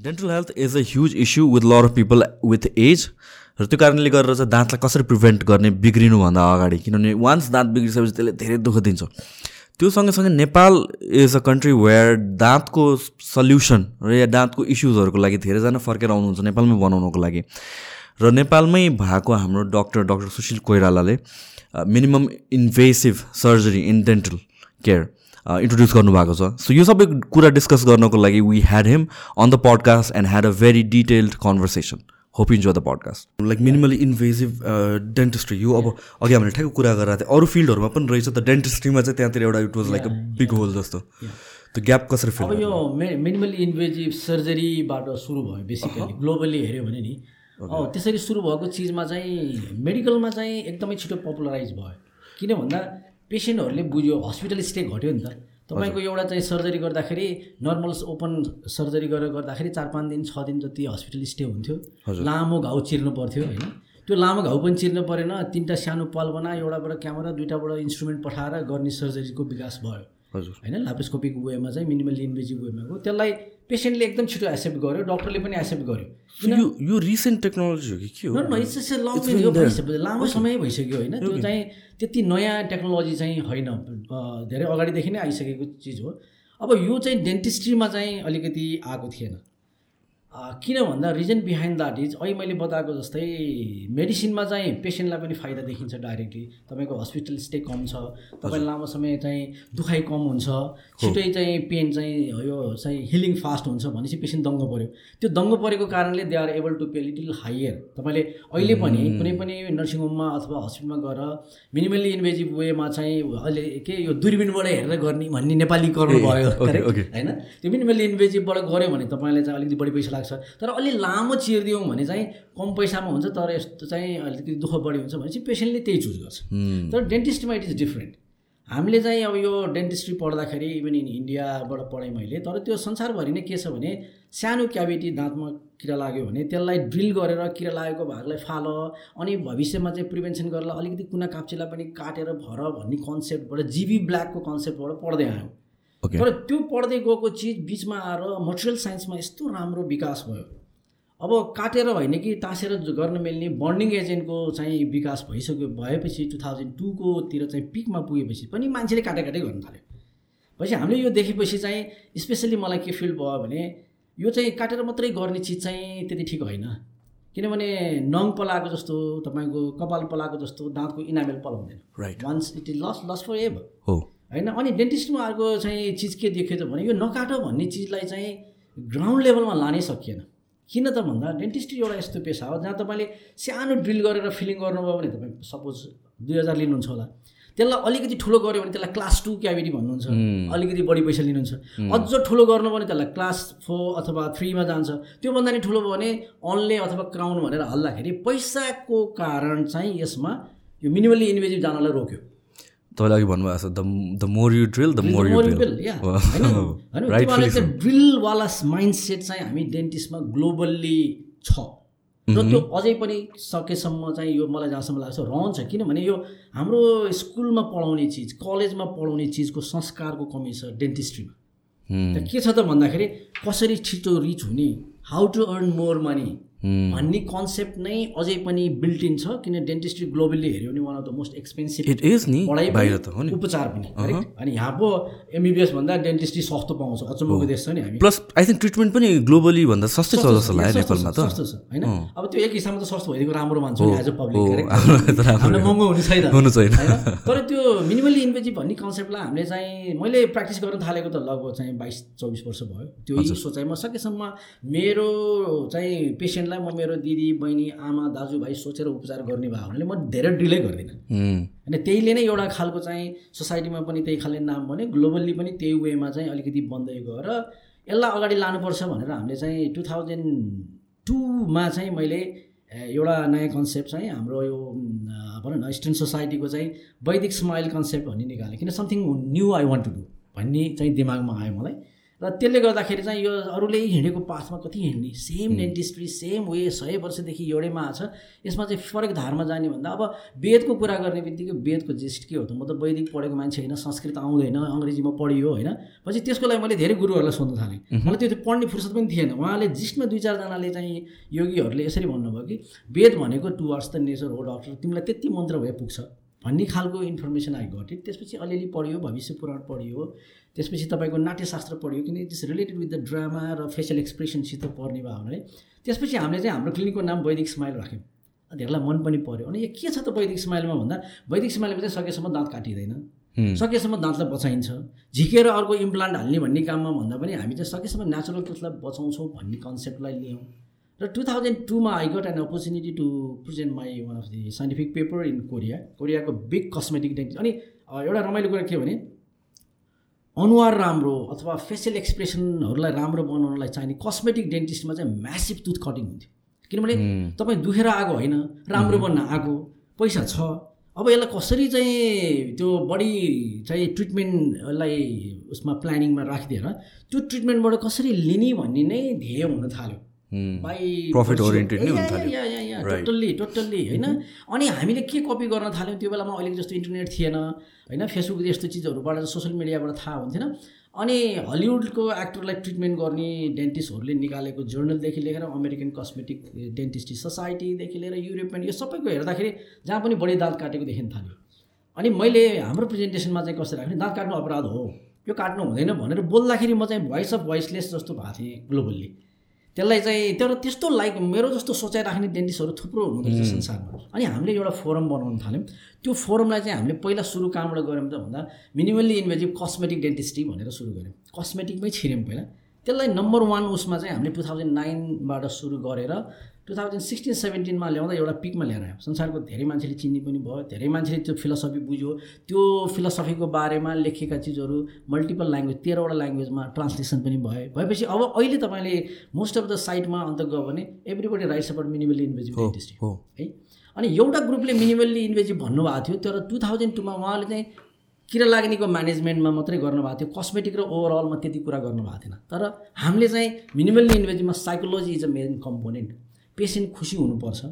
Dental health is a huge issue with lot of people with age र त्यो कारणले गरेर चाहिँ दाँतलाई कसरी प्रिभेन्ट गर्ने बिग्रिनुभन्दा अगाडि? किनभने वान्स दाँत बिग्रिसकेपछि त्यसले धेरै दुःख दिन्छ। त्यो सँगसँगै Nepal is a country where दाँतको solution र या दाँतको इस्युजहरूको लागि धेरैजना फर्केर आउनुहुन्छ नेपालमै बनाउनको लागि। र नेपालमै भएको हाम्रो doctor doctor Sushil कोइरालाले minimum invasive surgery in dental care introduce गर्नुभएको छ। सो यो सबै कुरा डिस्कस गर्नको लागि we had him on the podcast and had a very detailed conversation hope enjoy the podcast like minimally invasive dentistry यो अब अघि हामीले ठ्याक्क कुरा गरेर थियौँ। अरू फिल्डहरूमा पनि रहेछ त डेन्टिस्ट्रीमा चाहिँ त्यहाँतिर एउटा it was like a big hole जस्तो। त्यो ग्याप कसरी फिल अब यो मिनिमली इन्भेजिभ सर्जरीबाट सुरु भयो बेसिकली ग्लोबली हेऱ्यो भने नि। त्यसरी सुरु भएको चिजमा चाहिँ मेडिकलमा चाहिँ एकदमै छिटो पपुलराइज भयो। किन भन्दा पेसेन्टहरूले बुझ्यो हस्पिटल स्टे घट्यो नि त। तपाईँको एउटा चाहिँ सर्जरी गर्दाखेरि नर्मल ओपन सर्जरी गरेर गर्दाखेरि चार पाँच दिन छ दिन जति हस्पिटल स्टे हुन्थ्यो। लामो घाउ चिर्नु पर्थ्यो होइन। त्यो लामो घाउ पनि चिर्नु परेन। तिनवटा सानो पाल बना एउटाबाट क्यामेरा दुइटाबाट इन्स्ट्रुमेन्ट पठाएर गर्ने सर्जरीको विकास भयो। हजुर। होइन लाप्रोस्कोपिक वेमा चाहिँ मिनिमल इन्भेजिभ वेमा हो। त्यसलाई पेसेन्टले एकदम छिटो एक्सेप्ट गर्यो डक्टरले पनि एक्सेप्ट गर्यो। यो यो रिसेन्ट टेक्नोलोजी हो कि के हो? भइसक्यो लामो समय भइसक्यो होइन। त्यो चाहिँ त्यति नयाँ टेक्नोलोजी चाहिँ होइन। धेरै अगाडिदेखि नै आइसकेको चिज हो। अब यो चाहिँ डेन्टिस्ट्रीमा चाहिँ अलिकति आएको थिएन। किन भन्दा रिजन बिहाइन्ड द्याट इज अहिले मैले बताएको जस्तै मेडिसिनमा चाहिँ पेसेन्टलाई पनि फाइदा देखिन्छ डाइरेक्टली तपाईँको हस्पिटल स्टे कम छ। तपाईँ लामो समय चाहिँ दुखाइ कम हुन्छ। छिटै चाहिँ पेन चाहिँ यो चाहिँ हिलिङ फास्ट हुन्छ भनेपछि पेसेन्ट दङ्ग पऱ्यो। त्यो दङ्ग परेको कारणले they are able to pay little higher तपाईँले अहिले पनि कुनै पनि नर्सिङ होममा अथवा हस्पिटलमा गएर मिनिमल्ली इन्भेजिभ वेमा चाहिँ अहिले के यो दुर्बिनबाट हेरेर गर्ने भन्ने नेपाली गर्नु भयो। होइन? त्यो मिनिमल्ली इन्भेजिभबाट गऱ्यो भने तपाईँलाई चाहिँ अलिकति बढी पैसा लाग्छ। तर अलि लामो चिरिदियौँ भने चाहिँ कम पैसामा हुन्छ तर यस्तो चाहिँ अलिकति दुःख बढी हुन्छ भने चाहिँ पेसेन्टले त्यही चुज गर्छ। तर डेन्टिस्टमा इट इज डिफ्रेन्ट। हामीले चाहिँ अब यो डेन्टिस्ट्री पढ्दाखेरि इभन इन इन्डियाबाट पढेँ मैले तर त्यो संसारभरि नै के छ भने सानो क्याभिटी दाँतमा किरा लाग्यो भने त्यसलाई ड्रिल गरेर किरा लागेको भागलाई फाल अनि भविष्यमा चाहिँ प्रिभेन्सन गरेर अलिकति कुना काप्चीलाई पनि काटेर भर भन्ने कन्सेप्टबाट जिबी ब्ल्याकको कन्सेप्टबाट पढ्दै आयौँ। तर त्यो पढ्दै गएको चिज बिचमा आएर मटेरियल साइन्समा यस्तो राम्रो विकास भयो। अब काटेर होइन कि तासेर गर्न मिल्ने बन्डिङ एजेन्टको चाहिँ विकास भइसक्यो भएपछि टु थाउजन्ड टूकोतिर चाहिँ पिकमा पुगेपछि पनि मान्छेले काटे काटै गर्नु थाल्यो। पछि हामीले यो देखेपछि चाहिँ स्पेसली मलाई के फिल भयो भने यो चाहिँ काटेर मात्रै गर्ने चिज चाहिँ त्यति ठिक होइन। किनभने नङ पलाएको जस्तो तपाईँको कपाल पलाएको जस्तो दाँतको enamel पलाउँदैन। Right once it is loss loss forever हो। होइन? अनि डेन्टिस्टमा अर्को चाहिँ चिज के देख्यो त भने यो नकाट भन्ने चिजलाई चाहिँ ग्राउन्ड लेभलमा लानै सकिएन। किन त भन्दा डेन्टिस्ट्री एउटा यस्तो पेसा हो जहाँ तपाईँले सानो ड्रिल गरेर फिलिङ गर्नुभयो भने तपाईँ सपोज दुई हजार लिनुहुन्छ होला। त्यसलाई अलिकति ठुलो गऱ्यो भने त्यसलाई क्लास टू क्याभिटी भन्नुहुन्छ। अलिकति बढी पैसा लिनुहुन्छ। अझ ठुलो गर्नु भने त्यसलाई क्लास फोर अथवा थ्रीमा जान्छ। त्योभन्दा नि ठुलो भयो भने अनले अथवा क्राउन भनेर हाल्दाखेरि पैसाको कारण चाहिँ यसमा यो मिनिमल्ली इन्भेजिभ जानलाई रोक्यो। तपाईँले अघि भन्नुभएको छ the more you drill the more you drill ड्रिलवाला mindset चाहिँ हामी डेन्टिस्टमा ग्लोबल्ली छ। र त्यो अझै पनि सकेसम्म चाहिँ यो मलाई जहाँसम्म लाग्छ रहन्छ। किनभने यो हाम्रो स्कुलमा पढाउने चिज कलेजमा पढाउने चिजको संस्कारको कमी छ डेन्टिस्ट्रीमा। के छ त भन्दाखेरि कसरी छिटो रिच हुने how to earn more money भन्ने कन्सेप्ट नै अझै पनि बिल्ट इन छ किन डेन्टिस्ट्री ग्लोबली हेऱ्यो भने one of the most expensive it is नि पढाइ बाहिर त हो नि। उपचार पनि अनि यहाँ पो एमबिबिएस भन्दा डेन्टिस्ट्री सस्तो पाउँछ अचम्मको देश छ नि हामी। प्लस आई थिङ्क ट्रिटमेन्ट पनि ग्लोबली भन्दा सस्तै छ जस्तो लाग्यो नेपालमा त। सस्तो छ होइन? अब त्यो एक हिसाबमा त सस्तो भइदिएको राम्रो मान्छौँ एज अ पब्लिक महँगो हुनु छैन। हुनु छैन। तर त्यो मिनिमली इन्भेजिभ भन्ने कन्सेप्टलाई हामीले चाहिँ मैले प्र्याक्टिस गर्न थालेको त लगभग चाहिँ बाइस चौबिस वर्ष भयो। त्यो सोचाइमा सकेसम्म मेरो चाहिँ पेसेन्ट पेसेन्टलाई म मेरो दिदी बहिनी आमा दाजुभाइ सोचेर उपचार गर्ने भयो भने म धेरै डिले गर्दिनँ। होइन त्यहीले नै एउटा खालको चाहिँ सोसाइटीमा पनि त्यही खाले नाम भने ग्लोबल्ली पनि त्यही वेमा चाहिँ अलिकति बन्दै गएर यसलाई अगाडि लानुपर्छ भनेर हामीले चाहिँ टु थाउजन्ड टूमा चाहिँ मैले एउटा नयाँ कन्सेप्ट चाहिँ हाम्रो यो भनौँ न इस्टर्न सोसाइटीको चाहिँ वैदिक स्माइल कन्सेप्ट भन्ने निकालेँ। किन something new I want to do भन्ने चाहिँ दिमागमा आयो मलाई। र त्यसले गर्दाखेरि चाहिँ यो अरूले हिँडेको पाथमा कति हिँड्ने? सेम डेन्टिस्ट्री सेम वे सय वर्षदेखि एउटैमा छ। यसमा चाहिँ फरक धारमा जाने भन्दा अब वेदको कुरा गर्ने बित्तिकै वेदको जेस्ट के हो त? म त वैदिक पढेको मान्छे होइन संस्कृत आउँदैन अङ्ग्रेजीमा पढियो होइन। पछि त्यसको लागि मैले धेरै गुरुहरूलाई सोध्न थालेँ। मलाई त्यो पढ्ने फुर्सद पनि थिएन। उहाँले जिस्टमा दुई चारजनाले चाहिँ योगीहरूले यसरी भन्नुभयो कि वेद भनेको टु वर्स द नेचर हो डक्टर तिमीलाई त्यति मन्त्र भए पुग्छ। भन्ने खालको इन्फर्मेसन आई गट इट त्यसपछि अलिअलि पढियो भविष्य पुराण पढियो। त्यसपछि तपाईँको नाट्यशास्त्र पढ्यो किन it is related with the drama र फेसियल एक्सप्रेसनसित पढ्ने भयो भने त्यसपछि हामीले चाहिँ हाम्रो क्लिनिकको नाम वैदिक स्माइल राख्यौँ। धेरैलाई मन पनि पऱ्यो अनि यो के छ त वैदिक स्माइलमा भन्दा वैदिक स्माइलमा चाहिँ सकेसम्म दाँत काटिँदैन। सकेसम्म दाँतलाई बचाइन्छ। झिकेर अर्को इम्प्लान्ट हाल्ने भन्ने काममा भन्दा पनि हामी चाहिँ सकेसम्म नेचुरल टुथलाई बचाउँछौँ भन्ने कन्सेप्टलाई लियौँ। र two thousand टूमा I got an opportunity to present my one of the scientific paper in Korea कोरियाको बिग कस्मेटिक डेन्टिस्ट अनि एउटा रमाइलो कुरा के भने अनुहार राम्रो अथवा फेसियल एक्सप्रेसनहरूलाई राम्रो बनाउनलाई चाहिने कस्मेटिक डेन्टिस्टमा चाहिँ म्यासिभ टुथ कटिङ हुन्थ्यो। किनभने तपाईँ दुखेर आएको होइन राम्रो बन्न आएको पैसा छ। अब यसलाई कसरी चाहिँ त्यो बडी चाहिँ ट्रिटमेन्टलाई उसमा प्लानिङमा राखिदिएर त्यो ट्रिटमेन्टबाट कसरी लिने भन्ने नै ध्येय हुन थाल्यो। प्रफिट ओरिएन्टेड नै टोटल्ली टोटल्ली होइन? अनि हामीले के कपी गर्न थाल्यौँ? त्यो बेलामा अहिलेको जस्तो इन्टरनेट थिएन होइन? फेसबुक यस्तो चिजहरूबाट सोसियल मिडियाबाट थाहा हुन्थेन। अनि हलिउडको एक्टरलाई ट्रिटमेन्ट गर्ने डेन्टिस्टहरूले निकालेको जर्नलदेखि लिएर अमेरिकन कस्मेटिक डेन्टिस्ट सोसाइटीदेखि लिएर युरोपियन यो सबैको हेर्दाखेरि जहाँ पनि बढी दाँत काटेको देखिन थाल्यो। अनि मैले हाम्रो प्रेजेन्टेसनमा चाहिँ कसरी राख्ने दाँत काट्नु अपराध हो। यो काट्नु हुँदैन भनेर बोल्दाखेरि म चाहिँ भोइस अफ भोइसलेस जस्तो भएको थिएँ ग्लोबल्ली त्यसलाई चाहिँ तर त्यस्तो लाइक मेरो जस्तो सोचाइ राख्ने डेन्टिस्टहरू थुप्रो हुनुहुँदो रहेछ संसारमा। अनि हामीले एउटा फोरम बनाउन थाल्यौँ। त्यो फोरमलाई चाहिँ हामीले पहिला सुरु कहाँबाट गऱ्यौँ त भन्दा मिनिमल्ली इन्भेजिभ कस्मेटिक डेन्टिस्ट्री भनेर सुरु गऱ्यौँ। कस्मेटिकमै छिर्यौँ पहिला। त्यसलाई नम्बर वान उसमा चाहिँ हामीले टु थाउजन्ड नाइनबाट सुरु गरेर टु थाउजन्ड सिक्सटिन सेभेन्टिनमा ल्याउँदा एउटा पिकमा ल्याएर आयो। संसारको धेरै मान्छेले चिन्ने पनि भयो धेरै मान्छेले त्यो फिलोसफी बुझ्यो। त्यो फिलोसफीको बारेमा लेखेका चिजहरू मल्टिपल ल्याङ्ग्वेज तेह्रवटा ल्याङ्ग्वेजमा ट्रान्सलेसन पनि भयो। भएपछि अब अहिले तपाईँले मोस्ट अफ द साइटमा अन्त गयो भने everybody writes about minimally invasive industry है। अनि एउटा ग्रुपले मिनिमल्ली इन्भेजिभ भन्नुभएको थियो तर टु थाउजन्ड टूमा उहाँले चाहिँ किरा लाग्नेको म्यानेजमेन्टमा मात्रै गर्नुभएको थियो। कस्मेटिक र ओभरअलमा त्यति कुरा गर्नुभएको थिएन। तर हामीले चाहिँ minimally इन्भेजिभमा psychology is a main component patient खुसी हुनुपर्छ।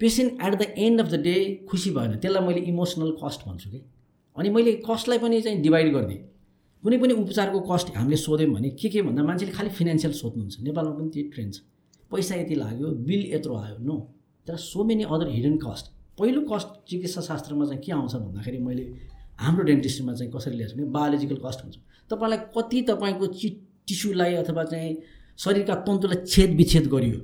Patient at the end of the day खुसी भएन। त्यसलाई मैले इमोसनल कस्ट भन्छु कि। अनि मैले कस्टलाई पनि चाहिँ डिभाइड गरिदिएँ। कुनै पनि उपचारको कस्ट हामीले सोध्यौँ भने के के भन्दा मान्छेले खालि फिनेन्सियल सोध्नुहुन्छ। नेपालमा पनि त्यही ट्रेन्ड छ। पैसा यति लाग्यो बिल यत्रो आयो। नो तर so many other hidden cost पहिलो कस्ट चिकित्सा शास्त्रमा चाहिँ के आउँछ भन्दाखेरि मैले हाम्रो डेन्टिस्टमा चाहिँ कसरी ल्याएको भने बायोलोजिकल कस्ट हुन्छ। तपाईँलाई कति तपाईँको चि टिस्युलाई अथवा चाहिँ शरीरका तन्तुलाई छेद विच्छेद गरियो।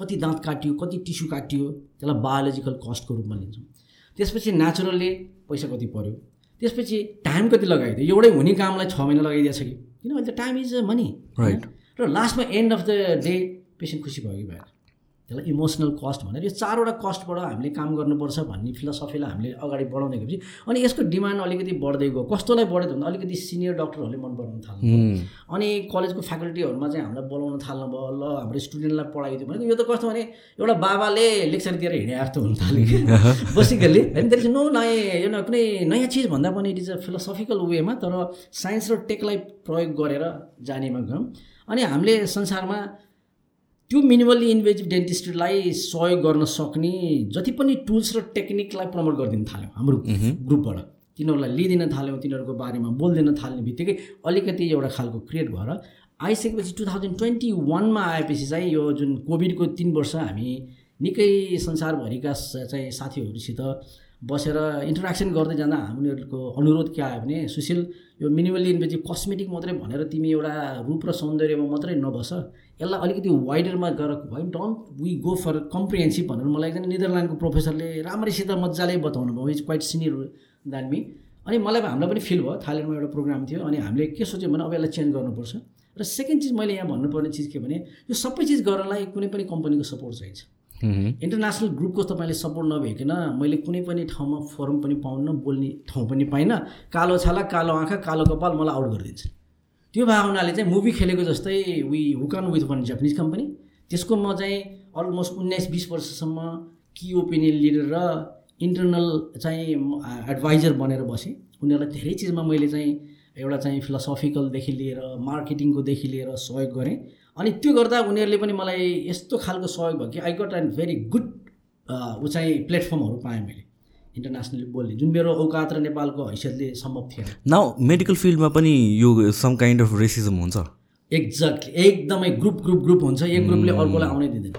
कति दाँत काटियो कति टिस्यु काटियो त्यसलाई बायोलोजिकल कस्टको रूपमा लिन्छौँ। त्यसपछि नेचुरलले पैसा कति पऱ्यो त्यसपछि टाइम कति लगाइदियो? एउटै हुने कामलाई छ महिना लगाइदिएछ कि? किनभने त टाइम इज अ मनी र लास्टमा end of the day patient खुसी भयो कि भएन? त्यसलाई इमोसनल कस्ट भनेर यो चारवटा कस्टबाट हामीले काम गर्नुपर्छ भन्ने फिलोसफीलाई हामीले अगाडि बढाउँदै गएपछि अनि यसको डिमान्ड अलिकति बढ्दै गयो। कस्तोलाई बढ्यो भन्दा अलिकति सिनियर डक्टरहरूले मन पराउन थाल्नु अनि कलेजको फ्याकल्टीहरूमा चाहिँ हामीलाई बोलाउन थाल्नु भयो ल हाम्रो स्टुडेन्टलाई पढाइदियो भने यो त कस्तो भने एउटा बाबाले लेक्चर दिएर हिँडे जस्तो हुन थाल्यो। कि बेसिकल्ली होइन त्यसले नो नयाँ यो कुनै नयाँ चिज भन्दा पनि इट इज अ फिलोसफिकल वेमा तर साइन्स र टेकलाई प्रयोग गरेर जानेमा गयौँ। अनि हामीले संसारमा त्यो मिनिमल्ली इन्भेजिभ डेन्टिस्टलाई सहयोग गर्न सक्ने जति पनि टुल्स र टेक्निकलाई प्रमोट गरिदिन थाल्यौँ हाम्रो ग्रुपबाट तिनीहरूलाई लिइदिन थाल्यौँ तिनीहरूको बारेमा बोलिदिन थाल्ने बित्तिकै अलिकति एउटा खालको क्रिएट भएर आइसकेपछि टु थाउजन्ड ट्वेन्टी वानमा आएपछि चाहिँ यो जुन कोभिडको तिन वर्ष हामी निकै संसारभरिका चाहिँ साथीहरूसित बसेर इन्टरेक्सन गर्दै जाँदा हामीहरूको अनुरोध के आयो भने सुशील यो मिनिमल्ली इन्भेजिभ कस्मेटिक मात्रै भनेर तिमी एउटा रूप र सौन्दर्यमा मात्रै नबस। यसलाई अलिकति वाइडरमा गएर भयो। Don't we go for comprehensive भनेर मलाई एकजना नेदरल्यान्डको प्रोफेसरले राम्रैसित मजाले बताउनु भयो। Is quite senior than me अनि मलाई हामीलाई पनि फिल भयो। थाइल्यान्डमा एउटा प्रोग्राम थियो। अनि हामीले के सोच्यौँ भने अब यसलाई चेन्ज गर्नुपर्छ। र सेकेन्ड चिज मैले यहाँ भन्नुपर्ने चिज के भने यो सबै चिज गर्नलाई कुनै पनि कम्पनीको सपोर्ट चाहिन्छ। इन्टरनेसनल ग्रुपको तपाईँले सपोर्ट नभइकन मैले कुनै पनि ठाउँमा फोरम पनि पाउन्न बोल्ने ठाउँ पनि पाइनँ। कालो छाला कालो आँखा कालो कपाल मलाई आउट गरिदिन्छ त्यो भएको चाहिँ मुभी खेलेको जस्तै we hook on with one Japanese company त्यसको म चाहिँ अलमोस्ट उन्नाइस बिस वर्षसम्म कि ओपिनियन लिडर र इन्टरनल चाहिँ एडभाइजर बनेर बसेँ। उनीहरूलाई धेरै चिजमा मैले चाहिँ एउटा चाहिँ फिलोसफिकलदेखि लिएर मार्केटिङकोदेखि लिएर सहयोग गरेँ। अनि त्यो गर्दा उनीहरूले पनि मलाई यस्तो खालको सहयोग भयो कि I got and very good ऊ चाहिँ प्लेटफर्महरू पाएँ मैले। इन्टरनेसनली बोल्ने। जुन मेरो औकात र नेपालको हैसियतले सम्भव थिएन। नाउ मेडिकल फिल्डमा पनि यो सम काइन्ड अफ रेसिजम हुन्छ? एक्ज्याक्टली एकदमै ग्रुप ग्रुप ग्रुप हुन्छ। एक ग्रुपले अर्कोलाई आउनै दिँदैन।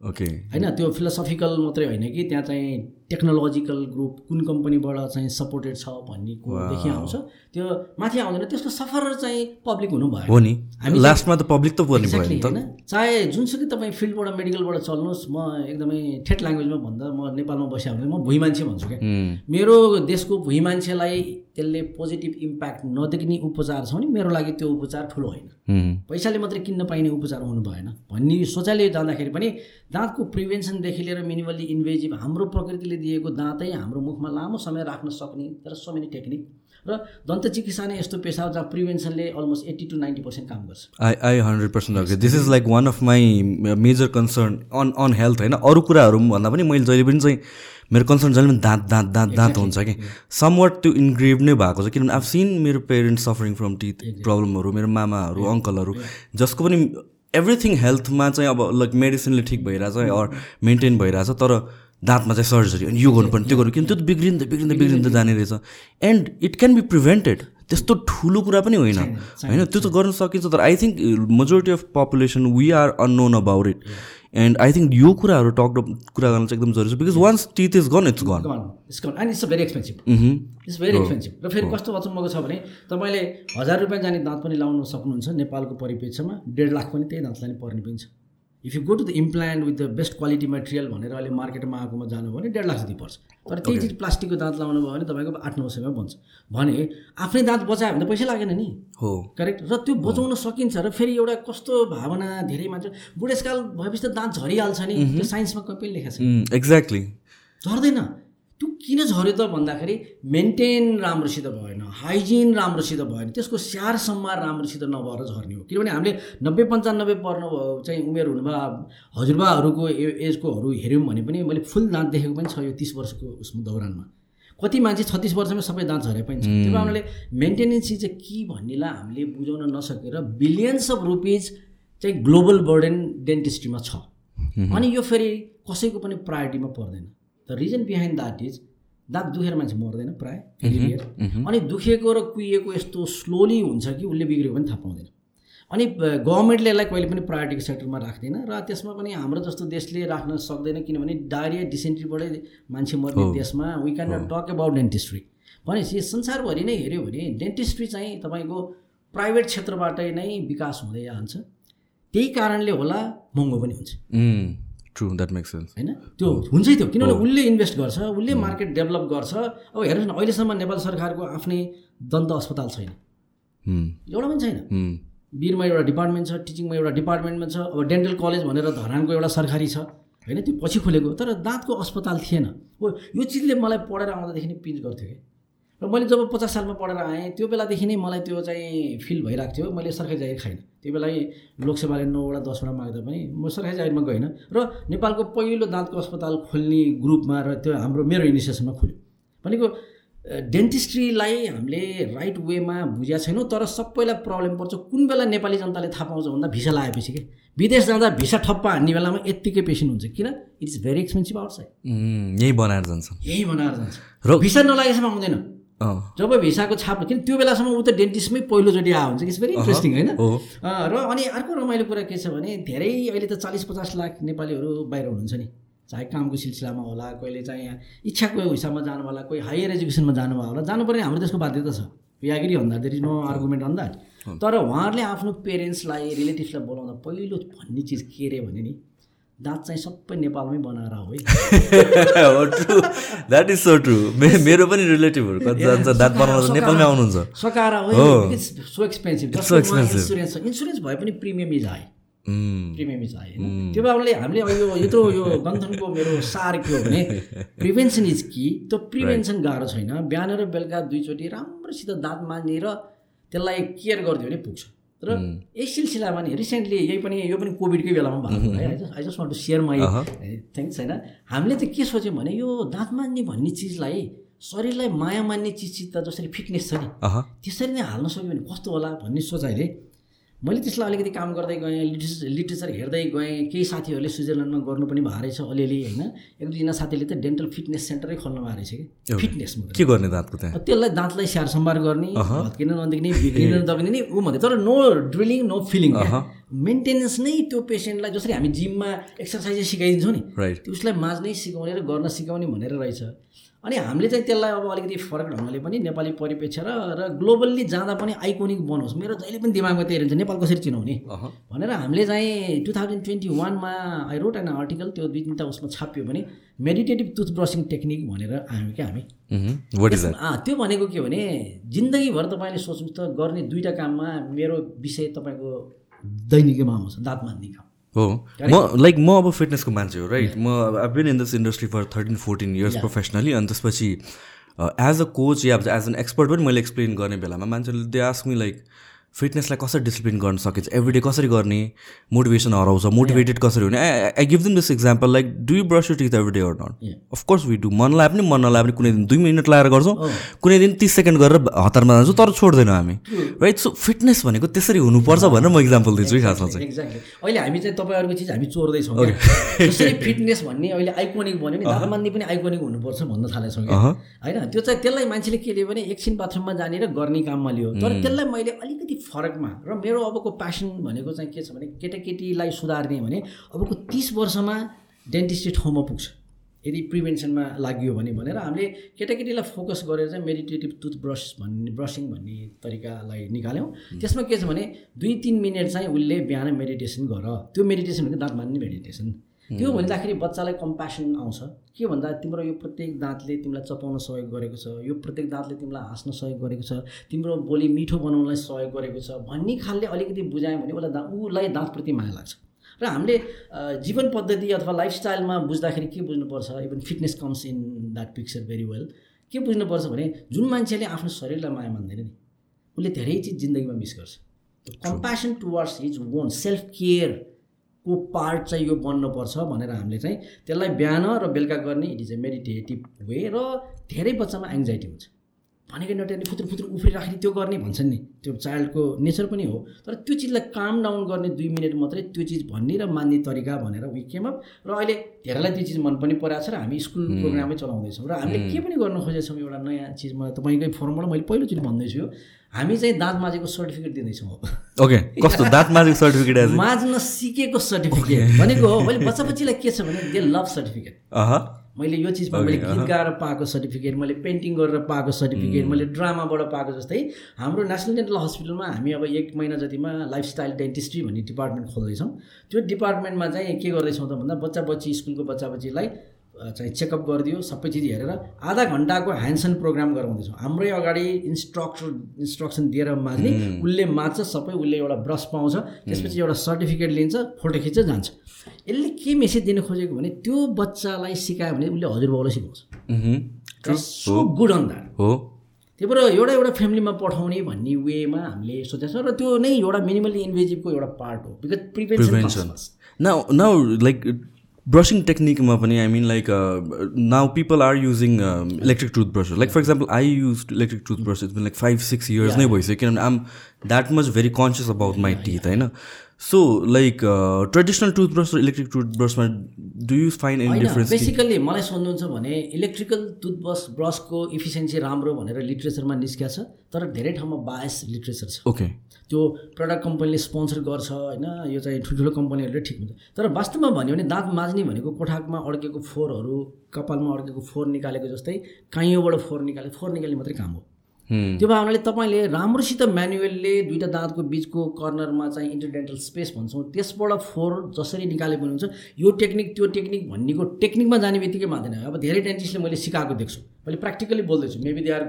ओके होइन त्यो फिलोसफिकल मात्रै होइन कि त्यहाँ चाहिँ टेक्नोलोजिकल ग्रुप कुन कम्पनीबाट चाहिँ सपोर्टेड छ भन्ने कुरोदेखि आउँछ त्यो माथि आउँदैन त्यसको सफर चाहिँ पब्लिक हुनु भयो। हो नि। लास्टमा त पब्लिक त पर्ने भयो होइन? चाहे जुनसुकै तपाईँ फिल्डबाट मेडिकलबाट चल्नुहोस् म एकदमै ठेट ल्याङ्ग्वेजमा भन्दा म नेपालमा बसिया भने म भुइँ मान्छे भन्छु क्या। मेरो देशको भुइँ मान्छेलाई त्यसले पोजिटिभ इम्प्याक्ट नदेख्ने उपचार छ भने मेरो लागि त्यो उपचार ठुलो होइन। पैसाले मात्रै किन्न पाइने उपचार हुनु भएन। भन्ने सोचाइले जाँदाखेरि पनि दाँतको प्रिभेन्सनदेखि लिएर मिनिमल्ली इन्भेजिभ हाम्रो प्रकृतिले दिएको दाँतै हाम्रो मुखमा लामो समय राख्न सक्ने तर सो मेनी टेक्निक र दन्त चिकित्सा नै यस्तो पेसा हो जहाँ प्रिभेन्सनले almost eighty two ninety percent काम गर्छ। I I hundred percent agree this is like one of my major concern on on health होइन? अरू कुराहरू भन्दा पनि मैले जहिले पनि चाहिँ मेरो कन्सर्न जहिले पनि दाँत दाँत दाँत दाँत हुन्छ कि? समवट त्यो इन्ग्रेभ नै भएको छ। किनभने आफ सिन मेरो पेरेन्ट्स सफरिङ फ्रम टिथ प्रब्लमहरू मेरो मामाहरू अङ्कलहरू जसको पनि एभ्रिथिङ हेल्थमा चाहिँ अब लाइक मेडिसिनले ठिक भइरहेछ अर मेन्टेन भइरहेछ तर दाँतमा चाहिँ सर्जरी अनि यो गर्नुपर्ने त्यो गर्नु किन त्यो त बिग्रिँदै बिग्रिँदै बिग्रिँदै जाने रहेछ। And it can be prevented त्यस्तो ठुलो कुरा पनि होइन। होइन? त्यो त गर्न सकिन्छ तर I think majority of population we are unknown about it and I think यो कुराहरू टक कुरा गर्न चाहिँ एकदम जरुरी छ। Because once teeth is gone it's gone it's gone and it's very expensive it's very expensive र फेरि कस्तो अचम्मको छ भने तपाईँले हजार रुपियाँ जाने दाँत पनि लाउन सक्नुहुन्छ नेपालको परिप्रेक्ष्यमा। डेढ लाख पनि त्यही दाँत लाने पर्ने पनि छ। If you go to the implant with the best quality material भनेर अहिले मार्केटमा आएकोमा जानु भने डेढ लाख जति पर्छ। तर त्यही चिज प्लास्टिकको दाँत लाउनु भयो भने तपाईँको आठ नौ सयमा बन्छ। भने आफ्नै दाँत बचायो भने त पैसा लागेन नि। हो। करेक्ट र त्यो बचाउन सकिन्छ र फेरि एउटा कस्तो भावना धेरै मान्छे बुढेसकाल भएपछि त दाँत झरिहाल्छ नि। त्यो साइन्समा कहीँ पनि लेखेको छ। एक्ज्याक्टली झर्दैन। त्यो किन झऱ्यो त भन्दाखेरि मेन्टेन राम्रोसित भएन हाइजिन राम्रोसित भएन त्यसको स्याहार सम्हार राम्रोसित नभएर झर्ने हो। किनभने हामीले नब्बे पन्चानब्बे पर्नु चाहिँ उमेर हुनुभयो हजुरबाहरूको एजकोहरू हेऱ्यौँ भने पनि मैले फुल दाँत देखेको पनि छ यो तिस वर्षको उसमा दौरानमा। कति मान्छे छत्तिस वर्षमै सबै दाँत झरे पनि छ। त्यो कारणले मेन्टेनेन्सी चाहिँ के भन्नेलाई हामीले बुझाउन नसकेर बिलियन्स अफ रुपिज चाहिँ ग्लोबल बर्डन डेन्टिस्ट्रीमा छ। अनि यो फेरि कसैको पनि प्रायोरिटीमा पर्दैन। The reason behind that is दाँत दुखेर मान्छे मर्दैन प्रायः फेलियर अनि दुखेको र कुहिएको यस्तो स्लोली हुन्छ कि उसले बिग्रेको पनि थाहा पाउँदैन। अनि गभर्मेन्टले यसलाई कहिले पनि प्रायोरिटीको सेक्टरमा राख्दैन र त्यसमा पनि हाम्रो जस्तो देशले राख्न सक्दैन किनभने डायरिया डिसेन्ट्रीबाटै मान्छे मर्ने देशमा we can not talk about dentistry भनेपछि संसारभरि नै हेऱ्यो भने डेन्टिस्ट्री चाहिँ तपाईँको प्राइभेट क्षेत्रबाटै नै विकास हुँदै जान्छ। त्यही कारणले होला महँगो पनि हुन्छ। ट्रु द्याट मेक्स सेन्स होइन? त्यो हुन्छै त्यो किनभने उसले इन्भेस्ट गर्छ उसले मार्केट डेभलप गर्छ। अब हेर्नुहोस् न अहिलेसम्म नेपाल सरकारको आफ्नै दन्त अस्पताल छैन। एउटा पनि छैन। वीरमा एउटा डिपार्टमेन्ट छ टिचिङमा एउटा डिपार्टमेन्टमा छ अब डेन्टल कलेज भनेर धरानको एउटा सरकारी छ। होइन त्यो पछि खोलेको तर दाँतको अस्पताल थिएन। हो यो चिजले मलाई पढेर आउँदादेखि नै पिच गर्थ्यो कि र मैले जब पचास सालमा पढेर आएँ त्यो बेलादेखि नै मलाई त्यो चाहिँ फिल भइरहेको थियो। मैले सरकारी जागिर खाइनँ। त्यो बेला लोकसेवाले नौवटा दसवटा माग्दा पनि म सरकारी जागिरमा गइनँ र नेपालको पहिलो दाँतको अस्पताल खोल्ने ग्रुपमा र त्यो हाम्रो मेरो इनिसिएसनमा खुल्यो। भनेको डेन्टिस्ट्रीलाई हामीले राइट वेमा बुझेका छैनौँ तर सबैलाई प्रब्लम पर्छ। कुन बेला नेपाली जनताले थाहा पाउँछ भन्दा भिसा लगाएपछि के? विदेश जाँदा भिसा ठप्पा हान्ने बेलामा यत्तिकै पेसेन्ट हुन्छ। किन? It is very expensive outside यही बनाएर जान्छ यही बनाएर जान्छ। र- भिसा नलागेसम्म आउँदैन। जब भिसाको छाप किन त्यो बेलासम्म ऊ त डेन्टिस्टमै पहिलोचोटि आएको हुन्छ इट्स भेरी इन्ट्रेस्टिङ होइन। र अनि अर्को रमाइलो कुरा के छ भने धेरै अहिले त चालिस पचास लाख नेपालीहरू बाहिर हुनुहुन्छ नि। चाहे कामको सिलसिलामा होला कहिले चाहिँ यहाँ इच्छाको हिसाबमा जानु होला कोही हायर एजुकेसनमा जानुभयो होला जानुपर्ने हाम्रो देशको बाध्यता छ। यागिरी भन्दा there is no argument on that तर उहाँहरूले आफ्नो पेरेन्ट्सलाई रिलेटिभ्सलाई बोलाउँदा पहिलो भन्ने चिज के अरे भने नि दाँत चाहिँ सबै नेपालमै बनाएर हो true that is so true मेरो पनि रिलेटिभहरू कति जान्छ दाँत बनाउन नेपालमै आउनुहुन्छ। सकाएर हो। So expensive. इन्सुरेन्स छ इन्सुरेन्स भए पनि premium is high premium is high होइन? त्यो कारणले हामीले यो यत्रो यो गन्थनको मेरो सार के हो भने प्रिभेन्सन इज कि त्यो प्रिभेन्सन गाह्रो छैन। बिहान र बेलुका दुईचोटि राम्रोसित दाँत मानेर त्यसलाई केयर गरिदियो भने पुग्छ। र यही सिलसिलामा नि रिसेन्टली यही पनि यो पनि कोभिडकै बेलामा भएको है। I just want to share my things होइन। हामीले त के सोच्यौँ भने यो दाँत मान्ने भन्ने चिजलाई शरीरलाई माया मान्ने चिज चिज त जसरी फिटनेस छ नि त्यसरी नै हाल्न सक्यो भने कस्तो होला भन्ने सोचाइले मैले त्यसलाई अलिकति काम गर्दै गएँ लिटरेचर लिटरेचर हेर्दै गएँ केही साथीहरूले स्विजरल्यान्डमा गर्नु पनि भएको रहेछ अलिअलि होइन? एक दुईजना साथीले त डेन्टल फिटनेस सेन्टरै खोल्नु भएको रहेछ कि? फिटनेसमा के गर्ने दाँतको त्यहाँ? त्यसलाई दाँतलाई स्याहार सम्हार गर्ने भत्किन नदेख्ने बिग्रिन नदग्ने नि ऊ भन्दै तर no drilling no filling maintenance नै त्यो पेसेन्टलाई जसरी हामी जिममा एक्सर्साइज सिकाइदिन्छौँ नि उसलाई माझ्नै सिकाउने र गर्न सिकाउने भनेर रहेछ। अनि हामीले चाहिँ त्यसलाई अब अलिकति फरक ढङ्गले पनि नेपाली परिप्रेक्ष्य र र ग्लोबल्ली जाँदा पनि आइकोनिक बनोस्। मेरो जहिले पनि दिमागमा त्यही रहन्छ नेपाल कसरी चिनाउने? भनेर हामीले चाहिँ टु थाउजन्ड ट्वेन्टी वानमा आई रोट एन आर्टिकल त्यो दुई तिनवटा उसमा छापियो भने मेडिटेटिभ टुथब्रसिङ टेक्निक भनेर आयो क्या हामी। त्यो भनेको के भने जिन्दगीभर तपाईँले सोच्नुहोस् त गर्ने दुईवटा काममा मेरो विषय तपाईँको दैनिकीमा आउँछ दाँत मान्ने काम हो। म लाइक म अब फिटनेसको मान्छे हो राइट म I been in this industry for thirteen fourteen years professionally अनि त्यसपछि एज अ कोच या एज एन एक्सपर्ट पनि मैले एक्सप्लेन गर्ने बेलामा मान्छेले दे आस्क मी लाइक फिटनेसलाई कसरी डिसिप्लिन गर्न सकिन्छ? एभ्री डे कसरी गर्ने? मोटिभेसन हराउँछ मोटिभेटेड कसरी हुने? I give them this example like do you brush you teeth every day or not. Of course we do मन लगाए पनि मन नलाए पनि कुनै दिन दुई मिनट लगाएर गर्छौँ कुनै दिन तिस सेकेन्ड गरेर हतारमा जान्छौँ तर छोड्दैनौँ हामी। राइट सो फिटनेस भनेको त्यसरी हुनुपर्छ भनेर म इक्जाम्पल दिन्छु है खासमा चाहिँ। एक्ज्याक्टली अहिले हामी चाहिँ तपाईँहरूको चिज हामी चोर्दैछौँ फिटनेस भन्ने अहिले आइकोनिक भन्यो नि मान्ने पनि आइकोनिक हुनुपर्छ भन्न थालेछौँ होइन? त्यो चाहिँ त्यसलाई मान्छेले के लियो भने एकछिन बाथरुममा जाने र गर्ने काममा लियो। तर त्यसलाई मैले अलिकति फरकमा। र मेरो अबको प्यासन भनेको चाहिँ के छ भने केटाकेटीलाई सुधार्ने भने अबको तिस वर्षमा डेन्टिस्ट्री ठाउँमा पुग्छ। यदि प्रिभेन्सनमा लागियो भने भनेर हामीले केटाकेटीलाई फोकस गरेर चाहिँ मेडिटेटिभ टुथब्रस भन्ने ब्रसिङ भन्ने तरिकालाई निकाल्यौँ। त्यसमा के छ भने दुई तिन मिनट चाहिँ उसले बिहान मेडिटेसन गर। त्यो मेडिटेसन भनेको दाँत मान्ने मेडिटेसन त्यो भन्दाखेरि बच्चालाई कम्प्यासन आउँछ। के भन्दा तिम्रो यो प्रत्येक दाँतले तिमीलाई चपाउन सहयोग गरेको छ यो प्रत्येक दाँतले तिमीलाई हाँस्न सहयोग गरेको छ तिम्रो बोली मिठो बनाउनलाई सहयोग गरेको छ भन्ने खालले अलिकति बुझायो भने उसलाई दाँत उसलाई दाँतप्रति माया लाग्छ। र हामीले जीवन पद्धति अथवा लाइफस्टाइलमा बुझ्दाखेरि के बुझ्नुपर्छ? Even fitness comes in that picture very well के बुझ्नुपर्छ भने जुन मान्छेले आफ्नो शरीरलाई माया मान्दैन नि उसले धेरै चिज जिन्दगीमा मिस गर्छ। Compassion towards his own self केयरको part चाहिँ यो बन्नुपर्छ भनेर हामीले चाहिँ त्यसलाई बिहान र बेलुका गर्ने it is a meditative way र धेरै बच्चामा एङ्जाइटी हुन्छ। भनेको नटेर्ने फुत्रु फुत्रु उफ्रिराखेरि त्यो गर्ने भन्छन् नि। त्यो चाइल्डको नेचर पनि हो। तर त्यो चिजलाई काम डाउन गर्ने दुई मिनट मात्रै त्यो चिज भन्ने र मान्ने तरिका भनेर वी केम अप र अहिले धेरैलाई त्यो चिज मन पनि परेको छ र हामीले स्कुल प्रोग्रामै चलाउँदैछौँ। र हामीले के पनि गर्न खोजेछौँ एउटा नयाँ चिज। मलाई तपाईँकै फोरमबाट मैले पहिलोचोटि भन्दैछु हामी चाहिँ दाँत माझेको सर्टिफिकेट दिँदैछौँ ओके कस्तो? दाँत माझेको सर्टिफिकेट माझ्न सिकेको सर्टिफिकेट भनेको हो। मैले बच्चा बच्चीलाई के छ भने दे लभ सर्टिफिकेट मैले यो चिजमा मैले गीत गाएर पाएको सर्टिफिकेट मैले पेन्टिङ गरेर पाएको सर्टिफिकेट मैले ड्रामाबाट पाएको जस्तै हाम्रो नेसनल डेन्टल हस्पिटलमा हामी अब एक महिना जतिमा लाइफस्टाइल डेन्टिस्ट्री भन्ने डिपार्टमेन्ट खोल्दैछौँ। त्यो डिपार्टमेन्टमा चाहिँ के गर्दैछौँ त भन्दा बच्चा बच्ची स्कुलको बच्चा बच्चीलाई चाहिँ चेकअप गरिदियो सबै चिज हेरेर आधा घन्टाको ह्यान्डसन प्रोग्राम गराउँदैछौँ। हाम्रै अगाडि इन्स्ट्रक्टर इन्स्ट्रक्सन दिएर माझ्ने उसले माझ्छ सबै उसले एउटा ब्रस पाउँछ त्यसपछि एउटा सर्टिफिकेट लिन्छ फोटो खिच्छ जान्छ। यसले के मेसेज दिन खोजेको भने त्यो बच्चालाई सिकायो भने उसले हजुरबाउलाई सिकाउँछ। सो गुड अन द्याट हो। त्यही भएर एउटा एउटा फ्यामिलीमा पठाउने भन्ने वेमा हामीले सोचेको छ र त्यो नै एउटा मिनिमली इन्भेजिभको एउटा पार्ट हो because prevention prevention now now like brushing टेक्निकमा पनि I mean like now people are using electric tooth brush like for example I use electric tooth brush it's like five six years नै भइसक्यो किनभने आम that much very conscious about my teeth होइन? So like traditional tooth brush र electric tooth ब्रसमा do you find any difference basically मलाई सोध्नुहुन्छ भने electrical toothbrush ब्रसको efficiency राम्रो भनेर लिट्रेचरमा निस्किया छ तर धेरै ठाउँमा बायस लिट्रेचर छ। ओके त्यो प्रडक्ट कम्पनीले स्पोन्सर गर्छ होइन? यो चाहिँ ठुल्ठुलो कम्पनीहरूले ठिक हुन्छ। तर वास्तवमा भन्यो भने दाँत माझ्ने भनेको कोठाकमा अड्केको फोहोरहरू कपालमा अड्केको फोहोर निकालेको जस्तै काइयोबाट फोहोर निकाले फोहोर निकाल्ने मात्रै काम हो। त्यो भावनाले तपाईँले राम्रोसित म्यानुअलले दुईवटा दाँतको बिचको कर्नरमा चाहिँ इन्टरडेन्टल स्पेस भन्छौँ त्यसबाट फोहोर जसरी निकाले पनि हुन्छ यो टेक्निक त्यो टेक्निक भन्नेको टेक्निकमा जाने बित्तिकै मान्दैन। अब धेरै डेन्टिस्टले मैले सिकाएको देख्छु। मैले प्र्याक्टिकली बोल्दैछु। Maybe they are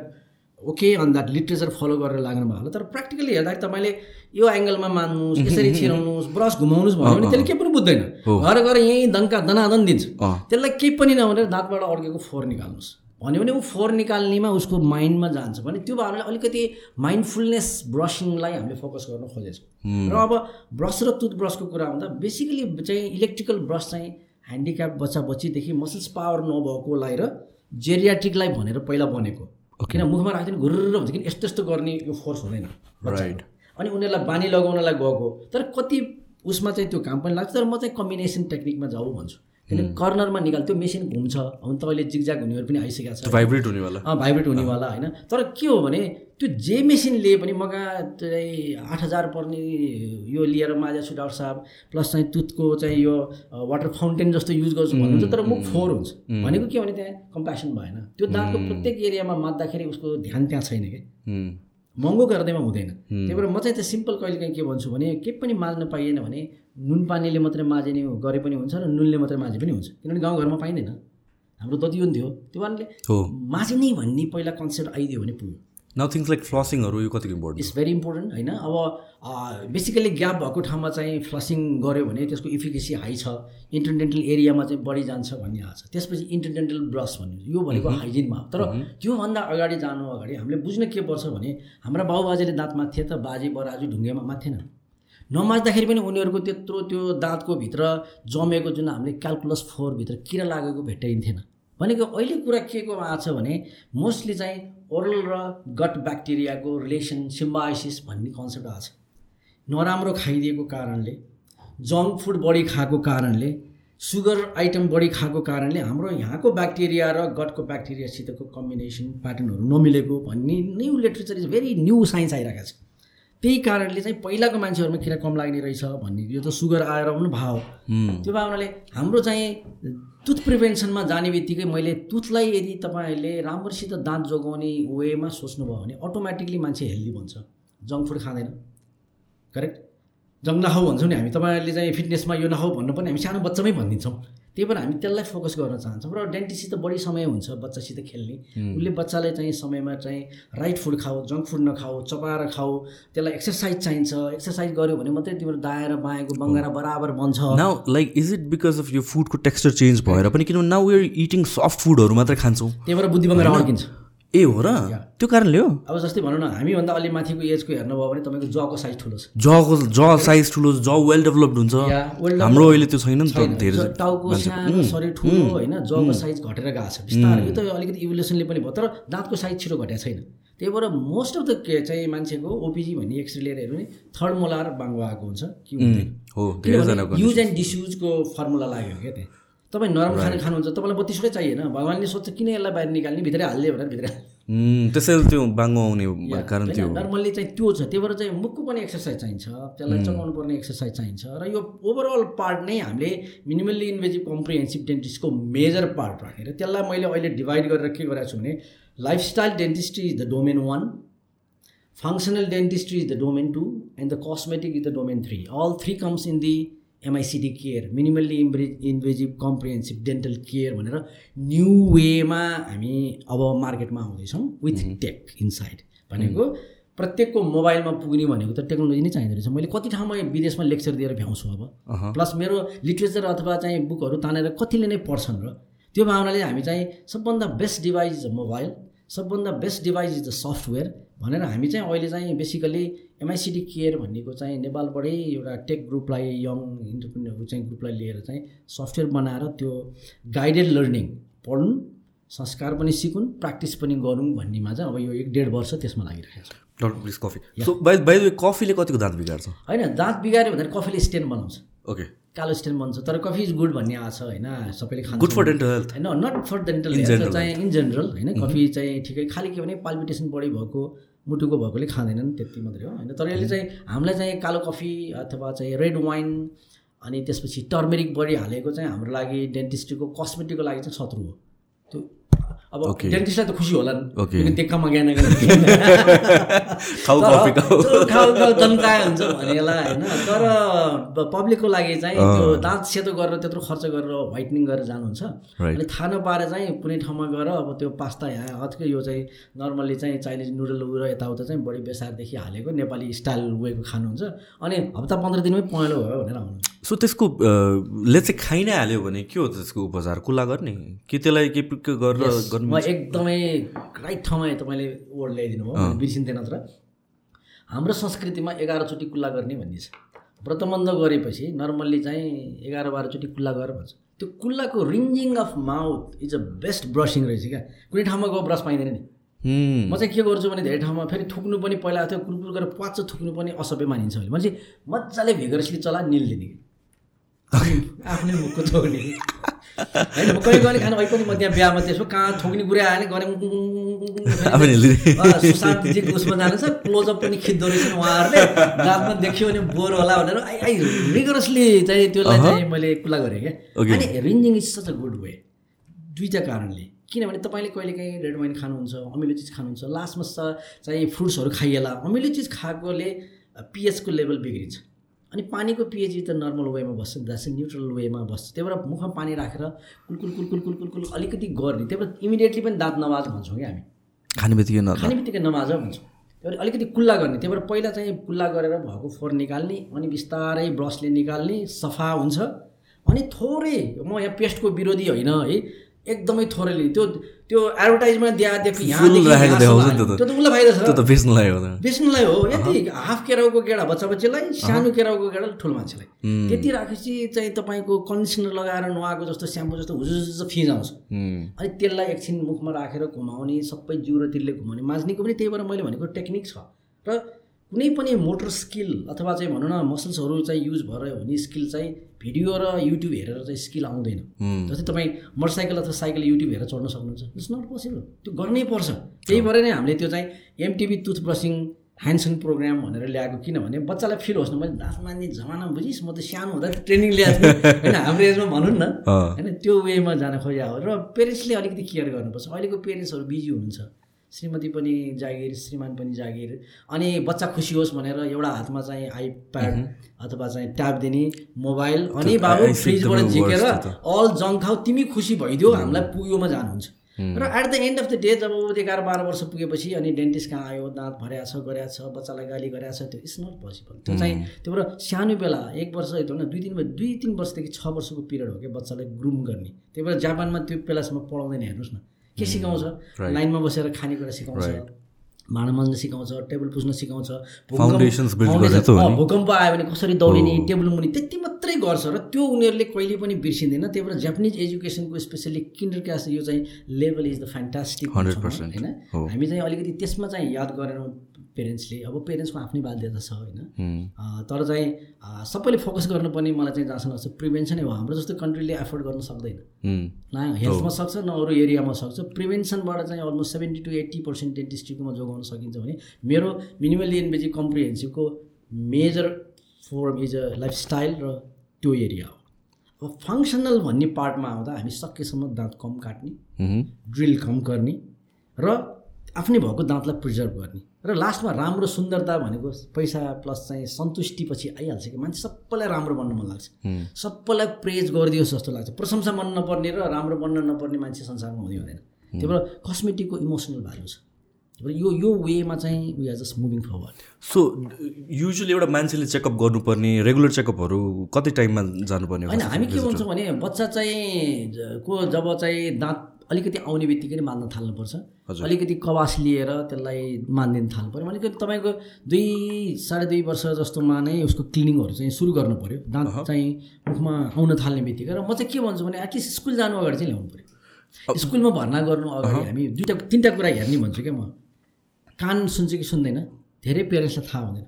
okay on that literature follow गरेर लाग्नु भयो होला तर प्र्याक्टिकली हेर्दाखेरि तपाईँले यो एङ्गलमा मान्नुहोस् यसरी छिराउनुहोस् ब्रस घुमाउनुहोस् भन्यो भने त्यसले केही पनि बुझ्दैन। घर गएर यहीँ दङ्का दनादन दिन्छ। त्यसलाई केही पनि नभनेर दाँतबाट अड्केको फोहोर निकाल्नुहोस्। भन्यो भने ऊ फोहोर निकाल्नेमा उसको माइन्डमा जान्छ। भने त्यो भावनाले अलिकति माइन्डफुलनेस ब्रसिङलाई हामीले फोकस गर्न खोजेछौँ। र अब ब्रस र टुथ ब्रसको कुरा आउँदा बेसिकली चाहिँ इलेक्ट्रिकल ब्रस चाहिँ ह्यान्डिक्याप बच्चा बच्चीदेखि मसल्स पावर नभएकोलाई र जेरियाट्रिकलाई भनेर पहिला बनेको किन मुखमा राख्दैन घुर्र हुन्छ किन यस्तो यस्तो गर्ने यो फोर्स हुँदैन। राइट अनि उनीहरूलाई बानी लगाउनलाई गएको। तर कति उसमा चाहिँ त्यो काम पनि लाग्छ। तर म चाहिँ कम्बिनेसन टेक्निकमा जाऊ भन्छु। किन कर्नरमा निकाल त्यो मेसिन घुम्छ। अब तपाईँले जिगजाग हुनेहरू पनि आइसकेको छ भाइब्रेट हुनेवाला। अँ भाइब्रेट हुनेवाला होइन। तर के हो भने त्यो जे मेसिन लिए पनि मगा चाहिँ आठ हजार पर्ने यो लिएर माझा डाक्टर साहब प्लस चाहिँ तुतको चाहिँ यो वाटर फाउन्टेन जस्तो युज गर्छु भन्नुहुन्छ तर मुख फोहोर हुन्छ। भनेको के भने त्यहाँ कम्प्यासन भएन। त्यो दाँतको प्रत्येक एरियामा मात्दाखेरि उसको ध्यान त्यहाँ छैन कि? महँगो गर्दैमा हुँदैन। त्यही भएर म चाहिँ त्यो सिम्पल कहिले काहीँ के भन्छु भने केही पनि माझ्न पाइएन भने नुन पानीले मात्रै माझिने गरे पनि हुन्छ र नुनले मात्रै माझे पनि हुन्छ। किनभने गाउँघरमा पाइँदैन। हाम्रो त त्यो थियो। त्यो कारणले माझिने भन्ने पहिला कन्सेप्ट आइदियो भने पुग्यो। नाउ थिङ्स लाइक फ्लसिङहरू यो कतिको इम्पोर्टेन्ट इट्स भेरी इम्पोर्टेन्ट होइन? अब बेसिकली ग्याप भएको ठाउँमा चाहिँ फ्लसिङ गऱ्यो भने त्यसको इफिकेसी हाई छ। इन्टरडेन्टल एरियामा चाहिँ बढी जान्छ भन्ने आएको छ त्यसपछि इन्टरडेन्टल ब्रस भन्ने यो भनेको हाइजिनमा हो। तर त्योभन्दा अगाडि जानु अगाडि हामीले बुझ्न के पर्छ भने हाम्रा बाबुबाजेले दाँत माथे त बाजे बराजु ढुङ्गेमा माथेन नमाज्दाखेरि पनि उनीहरूको त्यत्रो त्यो दाँतको भित्र जमेको जुन हामीले क्यालकुलस फोरभित्र किरा लागेको भेट्टाइन्थेन। भनेको अहिले कुरा के को छ भने मोस्टली चाहिँ ओरल र गट ब्याक्टेरियाको रिलेसन सिम्बाइसिस भन्ने कन्सेप्ट आएको छ। नराम्रो खाइदिएको कारणले जङ्क फुड बढी खाएको कारणले सुगर आइटम बढी खाएको कारणले हाम्रो यहाँको ब्याक्टेरिया र गटको ब्याक्टेरियासितको कम्बिनेसन प्याटर्नहरू नमिलेको भन्ने new literature is very new science आइरहेको छ। त्यही कारणले चाहिँ पहिलाको मान्छेहरूमा किरा कम लाग्ने रहेछ भन्ने यो त सुगर आएर पनि भाव। त्यो भावनाले हाम्रो चाहिँ तुथ प्रिभेन्सनमा जाने बित्तिकै मैले तुथलाई यदि तपाईँहरूले राम्रोसित दाँत जोगाउने वेमा सोच्नुभयो भने अटोमेटिकली मान्छे हेल्दी बन्छ। जङ्क फुड खाँदैन। करेक्ट जङ्क नखाऊ भन्छौँ नि हामी। तपाईँहरूले चाहिँ फिटनेसमा यो नखाऊ भन्नु पनि हामी सानो बच्चामै भनिदिन्छौँ। त्यही भएर हामी त्यसलाई फोकस गर्न चाहन्छौँ र डेन्टिसित बढी समय हुन्छ बच्चासित खेल्ने। उसले बच्चाले चाहिँ समयमा चाहिँ राइट फुड खाऊ जङ्क फुड नखाऊ चपाएर खाऊ त्यसलाई एक्सर्साइज चाहिन्छ। एक्सर्साइज गऱ्यो भने मात्रै तिम्रो दायाँ र बायाँको बङ्गारा बराबर बन्छ। Now like is it because of यो फुडको टेक्स्चर चेन्ज भएर पनि किनभने नाउ वेयर इटिङ सफ्ट फुडहरू मात्रै खान्छौँ? त्यही भएर बुद्धि बङ्गारा अड्किन्छ। ए हो र? त्यो कारणले हो? अब जस्तै भनौँ न हामीभन्दा अलि माथिको एजको हेर्नुभयो भने तपाईँको जको साइज ठुलो छ। जको ज साइज ठुलो ज वेल डेभलप्ड हुन्छ। हाम्रो अहिले त्यो छैन नि त। धेरै टाउको शरीर ठुलो होइन जको साइज घटेर गएको छ। बिस्तारै यो त अलिकति इभोल्युसनले पनि भयो तर दाँतको साइज छिटो घटेको छैन। त्यही भएर मोस्ट अफ द के चाहिँ मान्छेको ओपिजी भन्ने एक्सरे लिएर हेऱ्यो भने थर्ड मोलार बाङ्गो आएको हुन्छ कि हुँदैन। हो युज एन्ड डिसयुजको फर्मुला लाग्यो क्या त्यहाँ। तपाईँ नरम खाने खानुहुन्छ तपाईँलाई बत्तिसवटै चाहिएन। भगवान्ले सोध्छ किन यसलाई बाहिर निकाल्ने? भित्रै हाल्ने भनेर भित्र त्यसैले त्यो बाङ्गो आउने कारण त्यो नर्मल्ली चाहिँ त्यो छ। त्यही भएर चाहिँ मुखको पनि एक्सर्साइज चाहिन्छ त्यसलाई चलाउनु पर्ने एक्सर्साइज चाहिन्छ। र यो ओभरअल पार्ट नै हामीले मिनिमल्ली इन्भेजिभ कम्प्रिहेन्सिभ डेन्टिस्टको मेजर पार्ट राखेर त्यसलाई मैले अहिले डिभाइड गरेर के गरेको छु भने lifestyle dentistry is the domain one functional dentistry is the domain two and the cosmetic is the domain three all three comes in the MICD care minimally inva invasive comprehensive dental care भनेर new वेमा हामी अब मार्केटमा आउँदैछौँ with tech inside भनेको प्रत्येकको मोबाइलमा पुग्ने भनेको त टेक्नोलोजी नै चाहिँदो रहेछ। मैले कति ठाउँमा विदेशमा लेक्चर दिएर भ्याउँछु अब। प्लस मेरो लिट्रेचर अथवा चाहिँ बुकहरू तानेर कतिले नै पढ्छन् र त्यो भावनाले हामी चाहिँ सबभन्दा बेस्ट डिभाइस मोबाइल सबभन्दा best device is the software भनेर हामी चाहिँ अहिले चाहिँ बेसिकली एमआइसिडी केयर भन्नेको चाहिँ नेपालबाटै एउटा टेक ग्रुपलाई यङ इन्टरप्रिनरहरू चाहिँ ग्रुपलाई लिएर चाहिँ सफ्टवेयर बनाएर त्यो गाइडेड लर्निङ पढ्नु संस्कार पनि सिकुन् प्र्याक्टिस पनि गरौँ भन्नेमा चाहिँ अब यो एक डेढ वर्ष त्यसमा लागिरहेको छ। Please coffee so by the way way कफीले कतिको दाँत बिगार्छ? होइन दाँत बिगाऱ्यो भने कफीले स्टेन बनाउँछ। ओके कालो स्टेन बन्छ तर कफी इज गुड भन्ने आएको छ होइन सबैले खान्छ गुड फर डेन्टल हेल्थ होइन नट फर डेन्टल हेल्थ चाहिँ इन जेनरल होइन कफी चाहिँ ठिकै खालि के भने पाल्पिटेसन बढी भएको मुटुको भएकोले खाँदैनन् त्यति मात्रै हो होइन। तर यसले चाहिँ हामीलाई चाहिँ कालो कफी अथवा चाहिँ रेड वाइन अनि त्यसपछि टर्मेरिक बढी हालेको चाहिँ हाम्रो लागि डेन्टिस्टको कस्मेटिकको लागि चाहिँ शत्रु हो। त्यो अब. डेन्टिस्टलाई त खुसी होला. किनकि टेक्कामा ज्ञान तन्काए हुन्छ भनेलाई होइन। तर पब्लिकको लागि चाहिँ त्यो दाँत सेतो गरेर त्यत्रो खर्च गरेर व्हाइटनिङ गरेर जानुहुन्छ. अनि थाहा नपाएर चाहिँ कुनै ठाउँमा गएर अब त्यो पास्ता यहाँ हत्कै यो चाहिँ नर्मल्ली चाहिँ चाइनिज उ र यताउता चाहिँ बढी बेसारदेखि हालेको नेपाली स्टाइल वेको खानुहुन्छ। अनि हप्ता पन्ध्र दिनमै पहेँलो भयो भनेर आउनु सो त्यसको ले चाहिँ खाइ नै हाल्यो भने के हो त्यसको उपचार? कुल्ला गर्ने? कि त्यसलाई के के गरेर गर्नु म एकदमै राइट ठाउँमा तपाईँले वर्ड ल्याइदिनु भयो बिर्सिन्थेन तर हाम्रो संस्कृतिमा एघारचोटि कुल्ला गर्ने भन्ने छ व्रतबन्ध गरेपछि नर्मल्ली चाहिँ एघार बाह्रचोटि कुल्ला गर भन्छ। त्यो कुल्लाको rinsing of mouth is a best brushing रहेछ क्या। कुनै ठाउँमा गयो ब्रस पाइँदैन नि. म चाहिँ के गर्छु भने धेरै ठाउँमा फेरि थुक्नु पनि पहिला थियो कुरकुर गरेर पाँच थुक्नु पनि असभ्य मानिन्छ भने मान्छे मजाले भेगरसली चला निल्दिने। आफ्नै मुखको थोक्ने होइन म कहीँ गएँ खानु अहिले पनि म त्यहाँ बिहामा त्यसो कहाँ थोक्ने कुरा आयो भने गरे। सुशान्तजीको उसमा जानु छ क्लोजअप पनि खिच्दो रहेछन् उहाँहरूले। दाँतमा देखियो भने बोर होला भनेर आई आई रिगरसली चाहिँ त्यसलाई चाहिँ मैले कुल्ला गरेँ क्या. अनि rinsing is such a good way दुईवटा कारणले। किनभने तपाईँले कहिलेकाहीँ रेड वाइन खानुहुन्छ अमिलो चिज खानुहुन्छ लास्टमा चाहिँ फ्रुट्सहरू खाइएला। अमिलो चिज खाएकोले पिएचको लेभल बिग्रिन्छ। अनि पानीको पिएच त नर्मल वेमा बस्छ द्याट्स न्युट्रल वेमा बस्छ। त्यही भएर मुखमा पानी राखेर कुलकुल कुलकुल कुलकुल कुल अलिकति गर्ने। त्यही भएर इमिडिएटली पनि दाँत नमाज भन्छौँ क्या हामी। खाने बित्तिकै खाने बित्तिकै नमाज भन्छौँ। त्यही भएर अलिकति कुल्ला गर्ने। त्यही भएर पहिला चाहिँ कुल्ला गरेर भएको फोहोर निकाल्ने अनि बिस्तारै ब्रसले निकाल्ने सफा हुन्छ। अनि थोरै म यहाँ पेस्टको विरोधी होइन है। एकदमै थोरैले। त्यो त्यो एडभर्टाइजमा दिए दिएको Full राखेको देखाउँछ नि त्यो त। उसलाई फाइदा छ त्यो त बेच्नुलाई हो त। बेच्नुलाई हो। यति हाफ केराउको गेडा बच्चा बच्चीलाई सानो केराउको गेडा ठुलो मान्छेलाई. त्यति राखेपछि चाहिँ तपाईँको कन्डिसनर लगाएर नुहाएको जस्तो स्याम्पू जस्तो हुजुज फिज आउँछ. अनि त्यसलाई एकछिन मुखमा राखेर घुमाउने सबै जिउरोतिरले घुमाउने। माझ्नेको पनि त्यही भएर मैले भनेको टेक्निक छ। र कुनै पनि मोटर स्किल अथवा चाहिँ भनौँ न मसल्सहरू चाहिँ युज भएर हुने स्किल चाहिँ भिडियो र युट्युब हेरेर चाहिँ स्किल आउँदैन. जस्तै तपाईँ मोटरसाइकल अथवा साइकल युट्युब हेरेर चढ्न सक्नुहुन्छ। इट्स नट पोसिबल त्यो गर्नै पर्छ। त्यही भएर नै हामीले त्यो चाहिँ MTV tooth brushing hands on programme भनेर ल्याएको किनभने बच्चालाई फिल होस् न मैले दाँत मान्ने जमाना बुझिस् म त सानो हुँदा ट्रेनिङ ल्याएको थिएँ। होइन हाम्रो एजमा भनौँ न। होइन त्यो वेमा जान खोजा हो। र पेरेन्ट्सले अलिकति केयर गर्नुपर्छ। अहिलेको पेरेन्ट्सहरू बिजी हुनुहुन्छ। श्रीमती पनि जागिर श्रीमान पनि जागिर। अनि बच्चा खुसी होस् भनेर एउटा हातमा चाहिँ आइप्याड अथवा चाहिँ ट्याब दिने मोबाइल अनि बाबु फ्रिजबाट झिकेर अल जङ्क खाऊ तिमी खुसी भइदियो हामीलाई पुग्योमा जानुहुन्छ। र at the end of the day जब एघार बाह्र वर्ष पुगेपछि अनि डेन्टिस्ट कहाँ आयो दाँत भर्या छ गरेका छ बच्चालाई गाली गरेका छ त्यो इट्स नट पोसिबल त्यो चाहिँ त्यो भएर सानो बेला एक वर्ष होइन दुई दिन दुई तिन वर्षदेखि छ वर्षको पिरियड हो कि बच्चालाई ग्रुम गर्ने। त्यही भएर जापानमा त्यो बेलासम्म पढाउँदैन हेर्नुहोस् न। के सिकाउँछ right. लाइनमा बसेर खानेकुरा सिकाउँछ. भाँडा सिकाउँछ टेबल पुस्न सिकाउँछ भूकम्प- आयो भने कसरी दौडिने हो। टेबल मुनि त्यति मात्रै गर्छ र त्यो उनीहरूले कहिले पनि बिर्सिँदैन त्यही भएर जापानिज एजुकेसनको स्पेसली किन्डर क्लास यो चाहिँ लेभल इज द फ्यान्टास्टिक 100% होइन। हामी चाहिँ अलिकति त्यसमा चाहिँ याद गरेनौँ पेरेन्ट्सले अब पेरेन्ट्सको आफ्नै बाध्यता छ होइन। तर चाहिँ सबैले फोकस गर्नुपर्ने मलाई चाहिँ जहाँसम्म लाग्छ प्रिभेन्सनै हो हाम्रो जस्तो कन्ट्रीले एफोर्ड गर्न सक्दैन. न हेल्थमा सक्छ न अरू एरियामा सक्छ। प्रिभेन्सनबाट चाहिँ almost seventy to eighty percent डेन्टिस्ट्रीकोमा जोगाउन सकिन्छ भने मेरो मिनिमल एनबेजी कम्प्रिहेन्सिभको major forum is a lifestyle र त्यो एरिया हो। अब फङ्सनल भन्ने पार्टमा आउँदा हामी सकेसम्म दाँत कम काट्ने. ड्रिल कम गर्ने र आफ्नै भएको दाँतलाई प्रिजर्भ गर्ने। र लास्टमा राम्रो सुन्दरता भनेको पैसा प्लस चाहिँ सन्तुष्टिपछि आइहाल्छ कि मान्छे सबैलाई राम्रो बन्न मन लाग्छ. सबैलाई प्रेज गरिदियोस् जस्तो लाग्छ। प्रशंसा मन नपर्ने र राम्रो बन्न नपर्ने मान्छे संसारमा हुँदै हुँदैन। त्यही भएर कस्मेटिकको इमोसनल भ्यालु छ। यो यो वेमा चाहिँ we are just moving forward so usually एउटा मान्छेले चेकअप गर्नुपर्ने रेगुलर चेकअपहरू कति टाइममा जानुपर्ने होइन हामी के भन्छौँ भने बच्चा चाहिँ को जब चाहिँ दाँत अलिकति आउने बित्तिकै नै मान्न थाल्नुपर्छ। अलिकति कवास लिएर त्यसलाई मानिदिन थाल्नु पऱ्यो भनेको तपाईँको दुई साढे दुई वर्ष जस्तोमा नै उसको क्लिनिङहरू चाहिँ सुरु गर्नु पऱ्यो दाँत चाहिँ मुखमा आउन थाल्ने बित्तिकै। र म चाहिँ के भन्छु भने एटलिस्ट स्कुल जानु अगाडि चाहिँ ल्याउनु पऱ्यो स्कुलमा भर्ना गर्नु अगाडि हामी दुइटा तिनवटा कुरा हेर्ने भन्छु क्या म। कान सुन्छ कि सुन्दैन? धेरै पेरेन्ट्सलाई थाहा हुँदैन।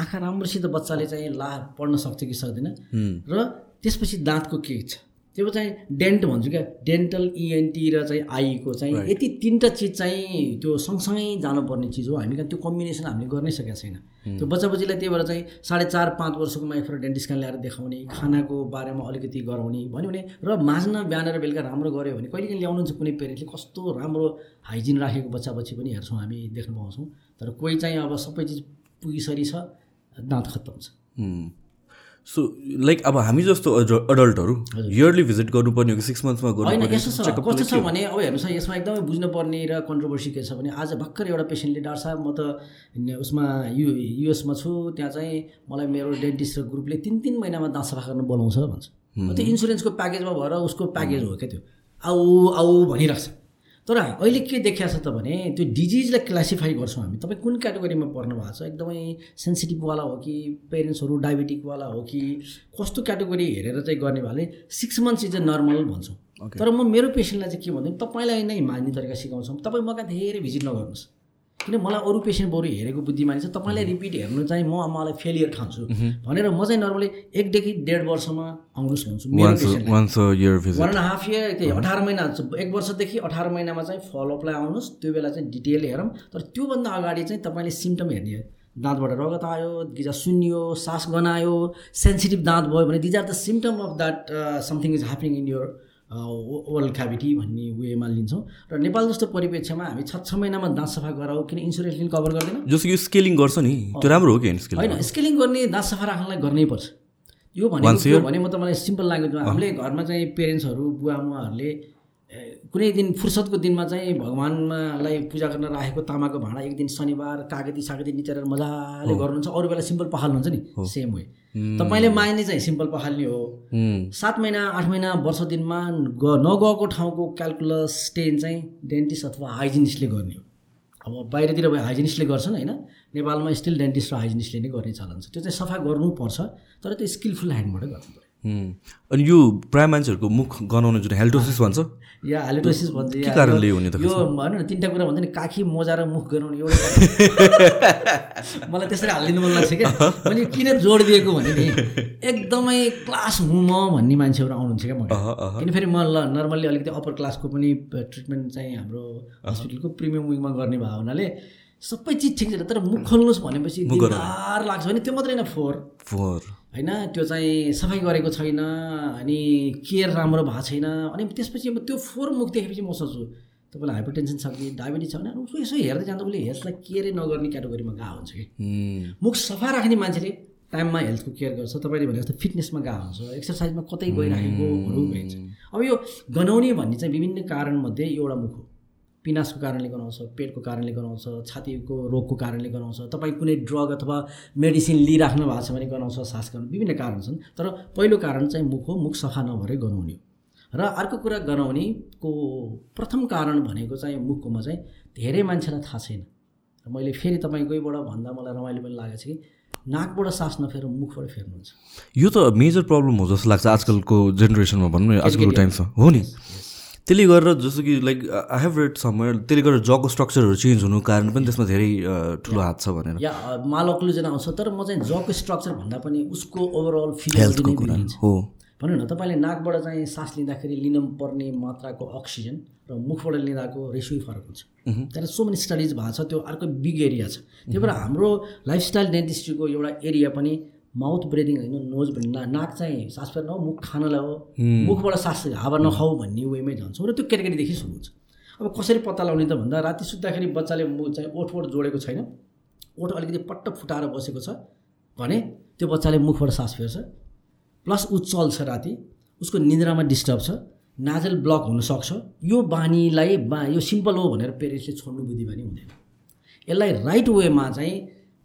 आँखा राम्रोसित बच्चाले चाहिँ ला पढ्न सक्छ कि सक्दैन. र त्यसपछि दाँतको के छ? त्यो चाहिँ डेन्ट भन्छु क्या। डेन्टल इएनटी र चाहिँ आईको चाहिँ. यति तिनवटा चिज चाहिँ त्यो सँगसँगै जानुपर्ने चिज हो। हामी कहाँ त्यो कम्बिनेसन हामीले गर्नै सकेका छैन। त्यो बच्चा बच्चीलाई त्यही भएर चाहिँ साढे चार पाँच वर्षकोमा एकखेर डेन्टिस्ट कहाँ ल्याएर देखाउने खानाको बारेमा अलिकति गराउने भन्यो भने र माझ्न बिहान र बेलुका राम्रो गऱ्यो भने कहिले काहीँ ल्याउनुहुन्छ कुनै पेरेन्टले कस्तो राम्रो हाइजिन राखेको बच्चा बच्ची पनि हेर्छौँ हामी देख्न पाउँछौँ। तर कोही चाहिँ अब सबै चिज पुगिसरी छ दाँत खत्तम छ। सो लाइक अब हामी जस्तो अडल्टहरू इयरली भिजिट गर्नुपर्ने हो कि सिक्स मन्थ्समा यस्तो छ कस्तो छ भने अब हेर्नुहोस् है यसमा एकदमै बुझ्नुपर्ने र कन्ट्रोभर्सी के छ भने आज भर्खर एउटा पेसेन्टले डाक्टर साहब म त न- उसमा यु युएसमा छु त्यहाँ चाहिँ मलाई मेरो डेन्टिस्ट र ग्रुपले तिन तिन महिनामा दाँत सफा गर्न बोलाउँछ भन्छ। त्यो इन्सुरेन्सको प्याकेजमा भएर उसको प्याकेज हो क्या त्यो। आऊ आऊ भनिरहेको छ। तर अहिले के देखिया छ त भने त्यो डिजिजलाई क्लासिफाई गर्छौँ हामी। तपाईँ कुन क्याटेगोरीमा पर्नु भएको छ? एकदमै सेन्सिटिभवाला हो कि पेरेन्ट्सहरू डायबेटिकवाला हो कि कस्तो क्याटेगोरी हेरेर चाहिँ गर्ने भएले six months is a normal भन्छौँ। तर म मेरो पेसेन्टलाई चाहिँ के भन्छु तपाईँलाई नै मान्ने तरिका सिकाउँछौँ। तपाईँ मका धेरै भिजिट नगर्नुहोस्। किन मलाई अरू पेसेन्ट बरु हेरेको बुद्धिमानी छ तपाईँलाई रिपिट हेर्नु चाहिँ म मलाई फेलियर ठान्छु। भनेर म चाहिँ नर्मली एकदेखि डेढ वर्षमा आउनुहोस् भन्छु वान एन्ड हाफ इयर अठार महिना एक वर्षदेखि अठार महिनामा चाहिँ फलोअपलाई आउनुहोस् त्यो बेला चाहिँ डिटेल हेरौँ। तर त्योभन्दा अगाडि चाहिँ तपाईँले सिम्टम हेर्ने दाँतबाट रगत आयो गिजा सुन्यो सास गनायो सेन्सिटिभ दाँत भयो भने these are the symptom of that something is happening in your oral cavity भन्ने वेमा लिन्छौँ। र नेपाल जस्तो परिप्रेक्ष्यमा हामी छ छ महिनामा दाँत सफा गराऊ किन इन्सुरेन्सले कभर गर्दैन? जस्तो कि स्केलिङ गर्छ नि। त्यो राम्रो हो कि होइन स्केलिङ? गर्ने दाँत सफा राख्नलाई गर्नै पर्छ। यो भने भने म तपाईँलाई सिम्पल ल्याङ्ग्वेजमा हामीले घरमा चाहिँ पेरेन्ट्सहरू बुवा मुवाहरूले कुनै दिन फुर्सदको दिनमा चाहिँ भगवान्मालाई पूजा गर्न राखेको तामाको भाँडा एक दिन शनिबार कागती सागती निचेर मजाले गर्नुहुन्छ। अरू बेला सिम्पल पखाल्नुहुन्छ नि। Same way. तपाईँले माग्ने चाहिँ सिम्पल पखाल्ने हो। सात महिना आठ महिना वर्ष दिनमा ग नगएको ठाउँको क्यालकुलस टेन चाहिँ डेन्टिस्ट अथवा हाइजिनिस्टले गर्ने हो। अब बाहिरतिर भयो हाइजिनिस्टले गर्छन् होइन। नेपालमा स्टिल डेन्टिस्ट र हाइजिनिस्टले नै गर्ने चलन छ। त्यो चाहिँ सफा गर्नुपर्छ तर त्यो स्किलफुल ह्यान्डबाटै गर्नु पऱ्यो अनि यो प्राय मान्छेहरूको मुख गनाउने जुन हेल्टोसिस भन्छ? या हेल्टोसिस भन्छ के कारणले हुने त यो भनौँ न तिनवटा कुरा भन्छ नि काखी मोजा र मुख गनाउने एउटा मलाई त्यसरी हालिदिनु मन लाग्छ क्या। मैले किन जोड दिएको भने नि एकदमै क्लास हुँ म भन्ने मान्छेहरू आउनुहुन्छ क्या मलाई किन फेरि म ल नर्मल्ली अलिकति अप्पर क्लासको पनि ट्रिटमेन्ट चाहिँ हाम्रो हस्पिटलको प्रिमियम विङमा गर्ने भयो हुनाले सबै चिज ठिक छ तर मुख खोल्नुहोस् भनेपछि लाग्छ भने त्यो मात्रै होइन फोहोर। फोहोर। होइन त्यो चाहिँ सफाइ गरेको छैन अनि केयर राम्रो भएको छैन अनि त्यसपछि अब त्यो फोहोर मुख देखेपछि म सोच्छु तपाईँलाई हाइपर टेन्सन छ कि डायबिटिज छ भने उसको यसो हेर्दै जाँदा उसले हेल्थलाई केयरै नगर्ने क्याटेगोरीमा गएको हुन्छ कि। मुख सफा राख्ने मान्छेले टाइममा हेल्थको केयर गर्छ तपाईँले भने जस्तो फिटनेसमा गएको हुन्छ एक्सर्साइजमा कतै गइराखेकोहरू भइन्छ अब यो गनाउने भन्ने चाहिँ विभिन्न कारणमध्ये एउटा मुख हो। पिनासको कारणले गनाउँछ पेटको कारणले गनाउँछ छातीको रोगको कारणले गनाउँछ तपाईँ कुनै ड्रग अथवा मेडिसिन लिइराख्नु भएको छ भने गनाउँछ सास गर्नु विभिन्न कारण छन्। तर पहिलो कारण चाहिँ मुख हो मुख सफा नभएरै गनाउने हो। र अर्को कुरा गनाउनेको प्रथम कारण भनेको चाहिँ मुखकोमा चाहिँ धेरै मान्छेलाई थाहा छैन। र मैले फेरि तपाईँकैबाट भन्दा मलाई रमाइलो पनि लागेको छ कि नाकबाट सास नफेर मुखबाट फेर्नुहुन्छ। यो त मेजर प्रब्लम हो जस्तो लाग्छ आजकलको जेनेरेसनमा भनौँ न आजकलको टाइममा हो। नि? त्यसले गरेर जस्तो कि लाइक आई हेभ रेड समय त्यसले गर्दा जगको स्ट्रक्चरहरू चेन्ज हुनु कारण पनि त्यसमा धेरै ठुलो हात छ भनेर। या माल अक्लुजन आउँछ तर म चाहिँ जगको स्ट्रक्चर भन्दा पनि उसको ओभरअल हेल्थको कुरा हो। भनौँ न तपाईँले नाकबाट चाहिँ सास लिँदाखेरि लिन पर्ने मात्राको अक्सिजन र मुखबाट लिँदाको रेसियो फरक हुन्छ। त्यहाँ सो मेनी स्टडिज भएको छ त्यो अर्को बिग एरिया छ। त्यही भएर हाम्रो लाइफस्टाइल डेन्टिस्ट्रीको एउटा एरिया पनि माउथ ब्रेदिङ होइन नोज भन्ने नाक चाहिँ सास फेर्न हो मुख खानलाई हो। मुखबाट सास हावा नखाऊ भन्ने वेमै जान्छौँ र त्यो केटाकेटीदेखि सुरु हुन्छ। अब कसरी पत्ता लगाउने त भन्दा राति सुत्दाखेरि बच्चाले मुख चाहिँ ओठ ओठ जोडेको छैन। ओठ अलिकति पट्ट फुटाएर बसेको छ भने त्यो बच्चाले मुखबाट सास फेर्छ। प्लस ऊ चल्छ राति। उसको निन्द्रामा डिस्टर्ब छ। नाजल ब्लक हुनसक्छ यो बानीलाई बा यो सिम्पल हो भनेर पेरेन्ट्सले छोड्नु बुद्धि बानी हुँदैन। यसलाई राइट वेमा चाहिँ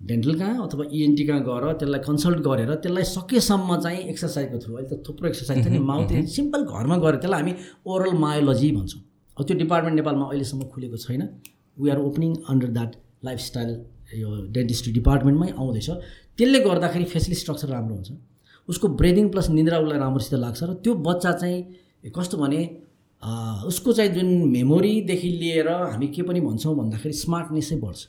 डेन्टल कहाँ अथवा इएनटी कहाँ गएर त्यसलाई कन्सल्ट गरेर त्यसलाई सकेसम्म चाहिँ एक्सर्साइजको थ्रु अहिले त थुप्रो एक्सर्साइज छ नि माउथ सिम्पल घरमा गएर त्यसलाई हामी ओरल मायोलोजी भन्छौँ। अब त्यो डिपार्टमेन्ट नेपालमा अहिलेसम्म खुलेको छैन। We are opening under that lifestyle यो डेन्टिस्ट्री डिपार्टमेन्टमै आउँदैछ। त्यसले गर्दाखेरि फेसिली स्ट्रक्चर राम्रो हुन्छ। उसको ब्रेदिङ प्लस निन्द्रा उसलाई राम्रोसित लाग्छ र त्यो बच्चा चाहिँ कस्तो भने उसको चाहिँ जुन मेमोरीदेखि लिएर हामी के पनि भन्छौँ भन्दाखेरि स्मार्टनेसै बढ्छ।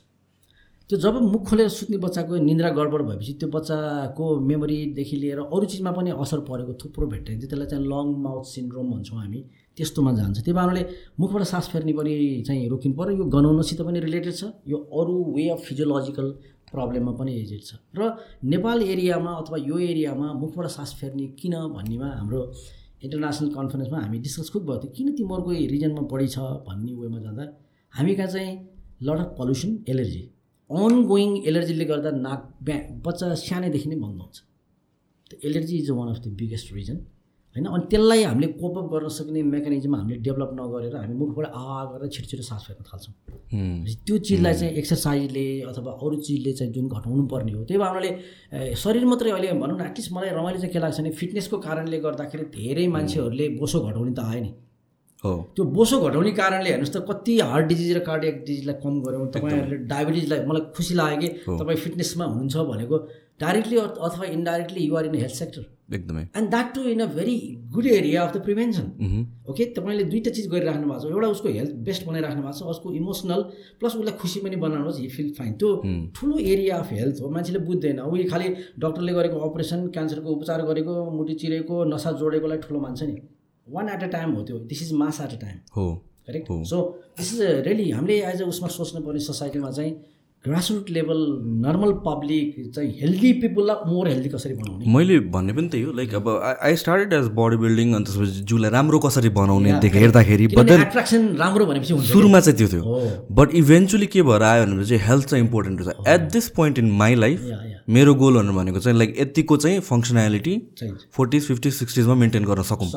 त्यो जब मुख खोलेर सुत्ने बच्चाको निन्द्रा गडबड भएपछि त्यो बच्चाको मेमोरीदेखि लिएर अरू चिजमा पनि असर परेको थुप्रो भेट्टाइन्छ। त्यसलाई चाहिँ लङ माउथ सिन्ड्रोम भन्छौँ हामी। त्यस्तोमा जान्छ। त्यही कारणले मुखबाट सास फेर्ने पनि चाहिँ रोकिनु पऱ्यो यो गनाउनसित पनि रिलेटेड छ। यो अरू वे अफ फिजियोलोजिकल प्रब्लममा पनि एजेड छ। र नेपाल एरियामा अथवा यो एरियामा मुखबाट सास फेर्ने किन भन्नेमा हाम्रो इन्टरनेसनल कन्फरेन्समा हामी डिस्कस खुब भएको थियो। किन तिमीहरूको रिजनमा बढी छ भन्ने वेमा जाँदा हामी कहाँ चाहिँ lot of pollution allergy going एलर्जीले गर्दा नाक ब्या बच्चा सानैदेखि नै बन्द हुन्छ। त्यो allergy is one of the biggest reason होइन? अनि त्यसलाई हामीले कोपअप गर्न सक्ने मेकानिजम हामीले डेभलप नगरेर हामी मुखबाट आ गरेर छिटो छिटो सास फेर्न थाल्छौँ। त्यो चिजलाई चाहिँ एक्सर्साइजले अथवा अरू चिजले चाहिँ जुन घटाउनु पर्ने हो त्यही भावनाले शरीर मात्रै अहिले भनौँ न एटलिस्ट मलाई रमाइलो चाहिँ के लाग्छ भने फिटनेसको कारणले गर्दाखेरि धेरै मान्छेहरूले बोसो घटाउने त आयो नि। हो। त्यो बोसो घटाउने कारणले हेर्नुहोस् त कति हार्ट डिजिज र कार्डियक डिजिजलाई कम गऱ्यौँ। तपाईँहरूले डायबिटिजलाई मलाई खुसी लाग्यो कि तपाईँ फिटनेसमा हुनुहुन्छ भनेको डाइरेक्टली अथवा indirectly you're in health sector. एकदमै। And that too in a very good area of the prevention okay तपाईँले दुइटा चिज गरिराख्नु भएको छ। एउटा उसको हेल्थ बेस्ट बनाइराख्नु भएको छ उसको इमोसनल प्लस उसलाई खुसी पनि बनाउनुहोस् हि फिल फाइन त्यो ठुलो एरिया अफ हेल्थ हो। मान्छेले बुझ्दैन। उयो खालि डक्टरले गरेको अपरेसन क्यान्सरको उपचार गरेको मुटु चिरेको नसा जोडेकोलाई ठुलो मान्छ नि। वान एट अ टाइम हो त्यो. This is mass at a time हो. Correct so this is really हामीले एज अ उसमा सोच्नु पर्ने सोसाइटीमा चाहिँ ग्रासरुट लेभल नर्मल पब्लिक चाहिँ हेल्दी पिपुललाई मोर हेल्दी कसरी बनाउने? मैले भन्ने पनि त्यही हो लाइक अब I started as body building अनि त्यसपछि जिउलाई राम्रो कसरी बनाउने देख हेर्दाखेरि एट्र्याक्सन राम्रो भनेपछि सुरुमा चाहिँ त्यो थियो। बट इभेन्चुली के भएर आयो भने चाहिँ हेल्थ चाहिँ इम्पोर्टेन्ट रहेछ। At this point in my life मेरो गोलहरू भनेको चाहिँ लाइक यतिको चाहिँ फङ्सनालिटी फोर्टिज फिफ्टिज सिक्सटिजमा मेन्टेन गर्न सकौँ।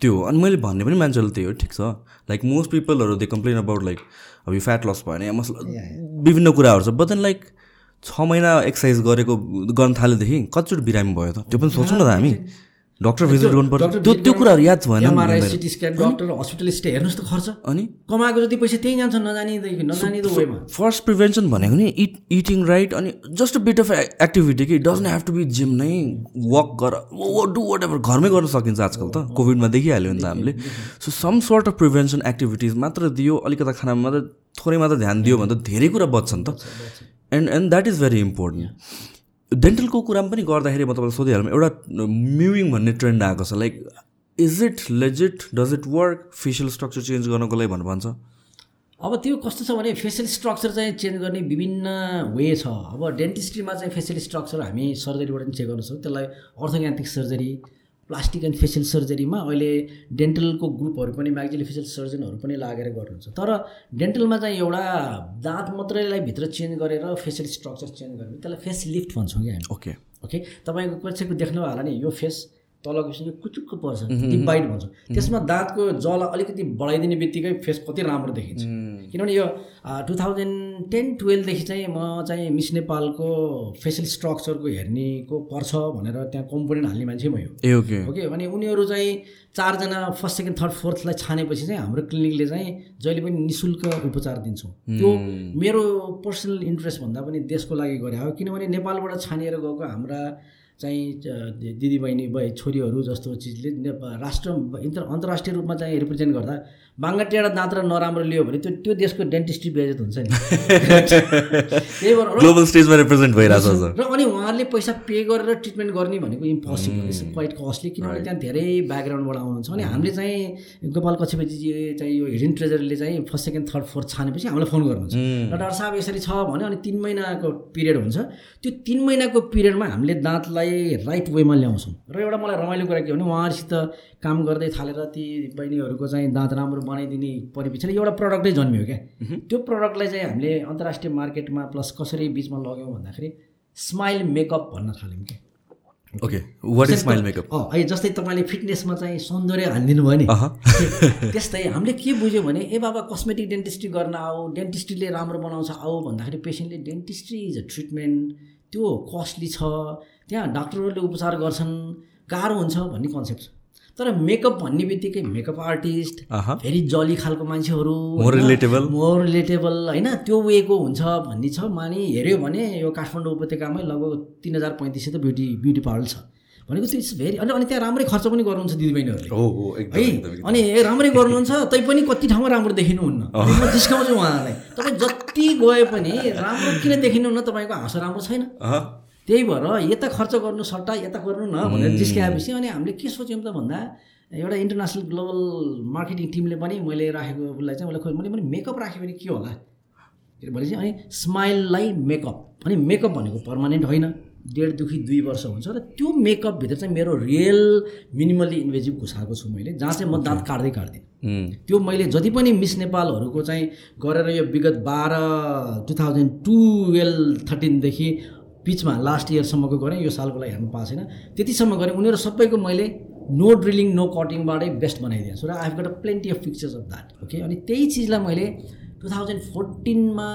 त्यो अनि मैले भन्ने पनि मान्छेले त्यही हो ठिक छ। लाइक मोस्ट पिपलहरू दे कम्प्लेन अबाउट लाइक अब यो फ्याट लस भयो भने मसला विभिन्न कुराहरू छ। बट देन लाइक छ महिना एक्सर्साइज गरेको गर्न थालेदेखि कतिचोटि बिरामी भयो त। त्यो पनि सोचौँ न त हामी। डक्टर भिजिट गर्नुपर्छ त्यो त्यो कुराहरू याद भएन नि MRI. CT scan doctor hospital stay हेर्नुहोस् त खर्च। अनि? कमाएको जति पैसा त्यहीँ जान्छ नजानिदेखि वेमा फर्स्ट प्रिभेन्सन भनेको नि इट इटिङ राइट अनि just a bit of activity कि doesn't have to be gym नै वक गर डु वाट एभर घरमै गर्न सकिन्छ आजकल त। कोभिडमा देखिहाल्यो नि त हामीले। So some sort of prevention activities मात्र दियो अलिकता खानामा मात्र थोरै मात्र ध्यान दियो भने त धेरै कुरा बच्छ नि त and and that is very important डेन्टलको कुरामा पनि गर्दाखेरि म तपाईँलाई सोधिहालौँ एउटा म्युइङ भन्ने ट्रेन्ड आएको छ। Like is it legit does it work facial structure change गर्नको लागि भनेर भन्छ। अब त्यो कस्तो छ भने फेसियल स्ट्रक्चर चाहिँ चेन्ज गर्ने विभिन्न वे छ। अब डेन्टिस्ट्रीमा चाहिँ फेसियल स्ट्रक्चर हामी सर्जरीबाट पनि चेक गर्न सक्छौँ। त्यसलाई orthognathic surgery plastic and facial सर्जरीमा अहिले डेन्टलको ग्रुपहरू पनि म्याक्जिली फेसियल सर्जनहरू पनि लागेर गर्नुहुन्छ। तर डेन्टलमा चाहिँ एउटा दाँत मात्रैलाई भित्र चेन्ज गरेर फेसियल स्ट्रक्चर चेन्ज गर्ने त्यसलाई फेस लिफ्ट भन्छौँ कि हामी। ओके। ओके? तपाईँको कसैको देख्नु होला नि यो फेस तलको यो कुचुक्क पर्छ त्यति बाइट भन्छ। त्यसमा दाँतको जला अलिकति बढाइदिने बित्तिकै फेस कति राम्रो देखिन्छ। किनभने यो टु थाउजन्ड टेन टुवेल्भदेखि चाहिँ म चाहिँ मिस नेपालको फेसियल स्ट्रक्चरको हेर्नेको पर्छ भनेर त्यहाँ कम्पोनेन्ट हाल्ने मान्छे म यो ए ओके। ओके? अनि उनीहरू चाहिँ चारजना फर्स्ट सेकेन्ड थर्ड फोर्थलाई छानेपछि चाहिँ हाम्रो क्लिनिकले चाहिँ जहिले पनि नि शुल्क उपचार दिन्छौँ। त्यो मेरो पर्सनल इन्ट्रेस्ट भन्दा पनि देशको लागि गरे हो। किनभने नेपालबाट छानिएर गएको हाम्रा चाहिँ दिदीबहिनी बै छोरीहरू जस्तो चिजले राष्ट्र अन्तर्राष्ट्रिय रूपमा चाहिँ रिप्रेजेन्ट गर्दा बाङ्गा टेढा दाँत र नराम्रो लियो भने त्यो त्यो देशको डेन्टिस्ट्री बेजेत हुन्छ नि। त्यही भएर ग्लोबल स्टेजमा रिप्रेजेन्ट भइरहेको छ र अनि उहाँहरूले पैसा पे गरेर ट्रिटमेन्ट गर्ने भनेको इम्पोसिबल इट्स क्वाइट कस्टली किनभने त्यहाँ धेरै ब्याकग्राउन्डबाट आउनुहुन्छ। अनि हामीले चाहिँ गोपाल कक्षपतिजी चाहिँ यो हिडन ट्रेजरले चाहिँ फर्स्ट सेकेन्ड थर्ड फोर्थ छानेपछि हामीलाई फोन गर्नुहुन्छ। र डाक्टर साहब यसरी छ भने अनि तिन महिनाको पिरियड हुन्छ। त्यो तिन महिनाको पिरियडमा हामीले दाँतलाई राइट वेमा ल्याउँछौँ। र एउटा मलाई रमाइलो कुरा के भने उहाँहरूसित काम गर्दै थालेर ती बहिनीहरूको चाहिँ दाँत राम्रो बनाइदिने परिपछि एउटा प्रडक्टै जन्मियो क्या। त्यो प्रडक्टलाई चाहिँ हामीले अन्तर्राष्ट्रिय मार्केटमा प्लस कसरी बिचमा लग्यौँ भन्दाखेरि स्माइल मेकअप भन्न थाल्यौँ क्या। Okay what is smile makeup है जस्तै तपाईँले फिटनेसमा चाहिँ सौन्दर्य हानिदिनु भयो नि त्यस्तै हामीले के बुझ्यो भने ए बाबा कस्मेटिक डेन्टिस्ट्री गर्न आऊ डेन्टिस्ट्रीले राम्रो बनाउँछ आऊ भन्दाखेरि पेसेन्टले डेन्टिस्ट्री इज अ ट्रिटमेन्ट त्यो कस्टली छ त्यहाँ डाक्टरहरूले उपचार गर्छन् गाह्रो हुन्छ भन्ने कन्सेप्ट छ। तर मेकअप भन्ने बित्तिकै मेकअप आर्टिस्ट भेरी जली खालको मान्छेहरू More relatable. मोर रिलेटेबल होइन? त्यो वेको हुन्छ भन्ने छ। मानि हेऱ्यो भने यो काठमाडौँ उपत्यकामै लगभग तिन हजार पैँतिस सय त ब्युटी ब्युटी पार्लर छ। भनेको त्यो इट्स भेरी अनि अनि त्यहाँ राम्रै खर्च पनि गर्नुहुन्छ दिदीबहिनीहरूले। हो अनि ए राम्रै गर्नुहुन्छ तैपनि कति ठाउँमा राम्रो देखिनुहुन्न। म जिस्काउँछु उहाँलाई। तपाईँ जति गए पनि राम्रो किन देखिनुहुन्न? तपाईँको हाँसो राम्रो छैन। त्यही भएर यता खर्च गर्नु सट्टा यता गर्नु न भनेर जिस्काएपछि अनि हामीले के सोच्यौँ त भन्दा एउटा इन्टरनेसनल ग्लोबल मार्केटिङ टिमले पनि मैले राखेको उसलाई चाहिँ मैले खोइ मैले पनि मेकअप राखेँ भने के होला? भने चाहिँ अनि स्माइललाई मेकअप अनि मेकअप भनेको पर्मानेन्ट होइन। डेढदेखि दुई वर्ष हुन्छ र त्यो मेकअपभित्र चाहिँ मेरो रियल मिनिमल्ली इन्भेजिभ घुसाएको छु मैले जहाँ चाहिँ म दाँत काट्दै काट्दिनँ। त्यो मैले जति पनि मिस नेपालहरूको चाहिँ गरेर यो विगत बाह्र टु थाउजन्ड टुवेल्भ थर्टिनदेखि बिचमा लास्ट इयरसम्मको गरेँ यो सालको लागि हेर्नु पाएको छैन। त्यतिसम्म गरेँ उनीहरू सबैको मैले नो ड्रिलिङ नो कटिङबाटै बेस्ट बनाइदिएको छु र I have got a plenty of pictures of that okay अनि त्यही चिजलाई मैले टु थाउजन्ड फोर्टिनमा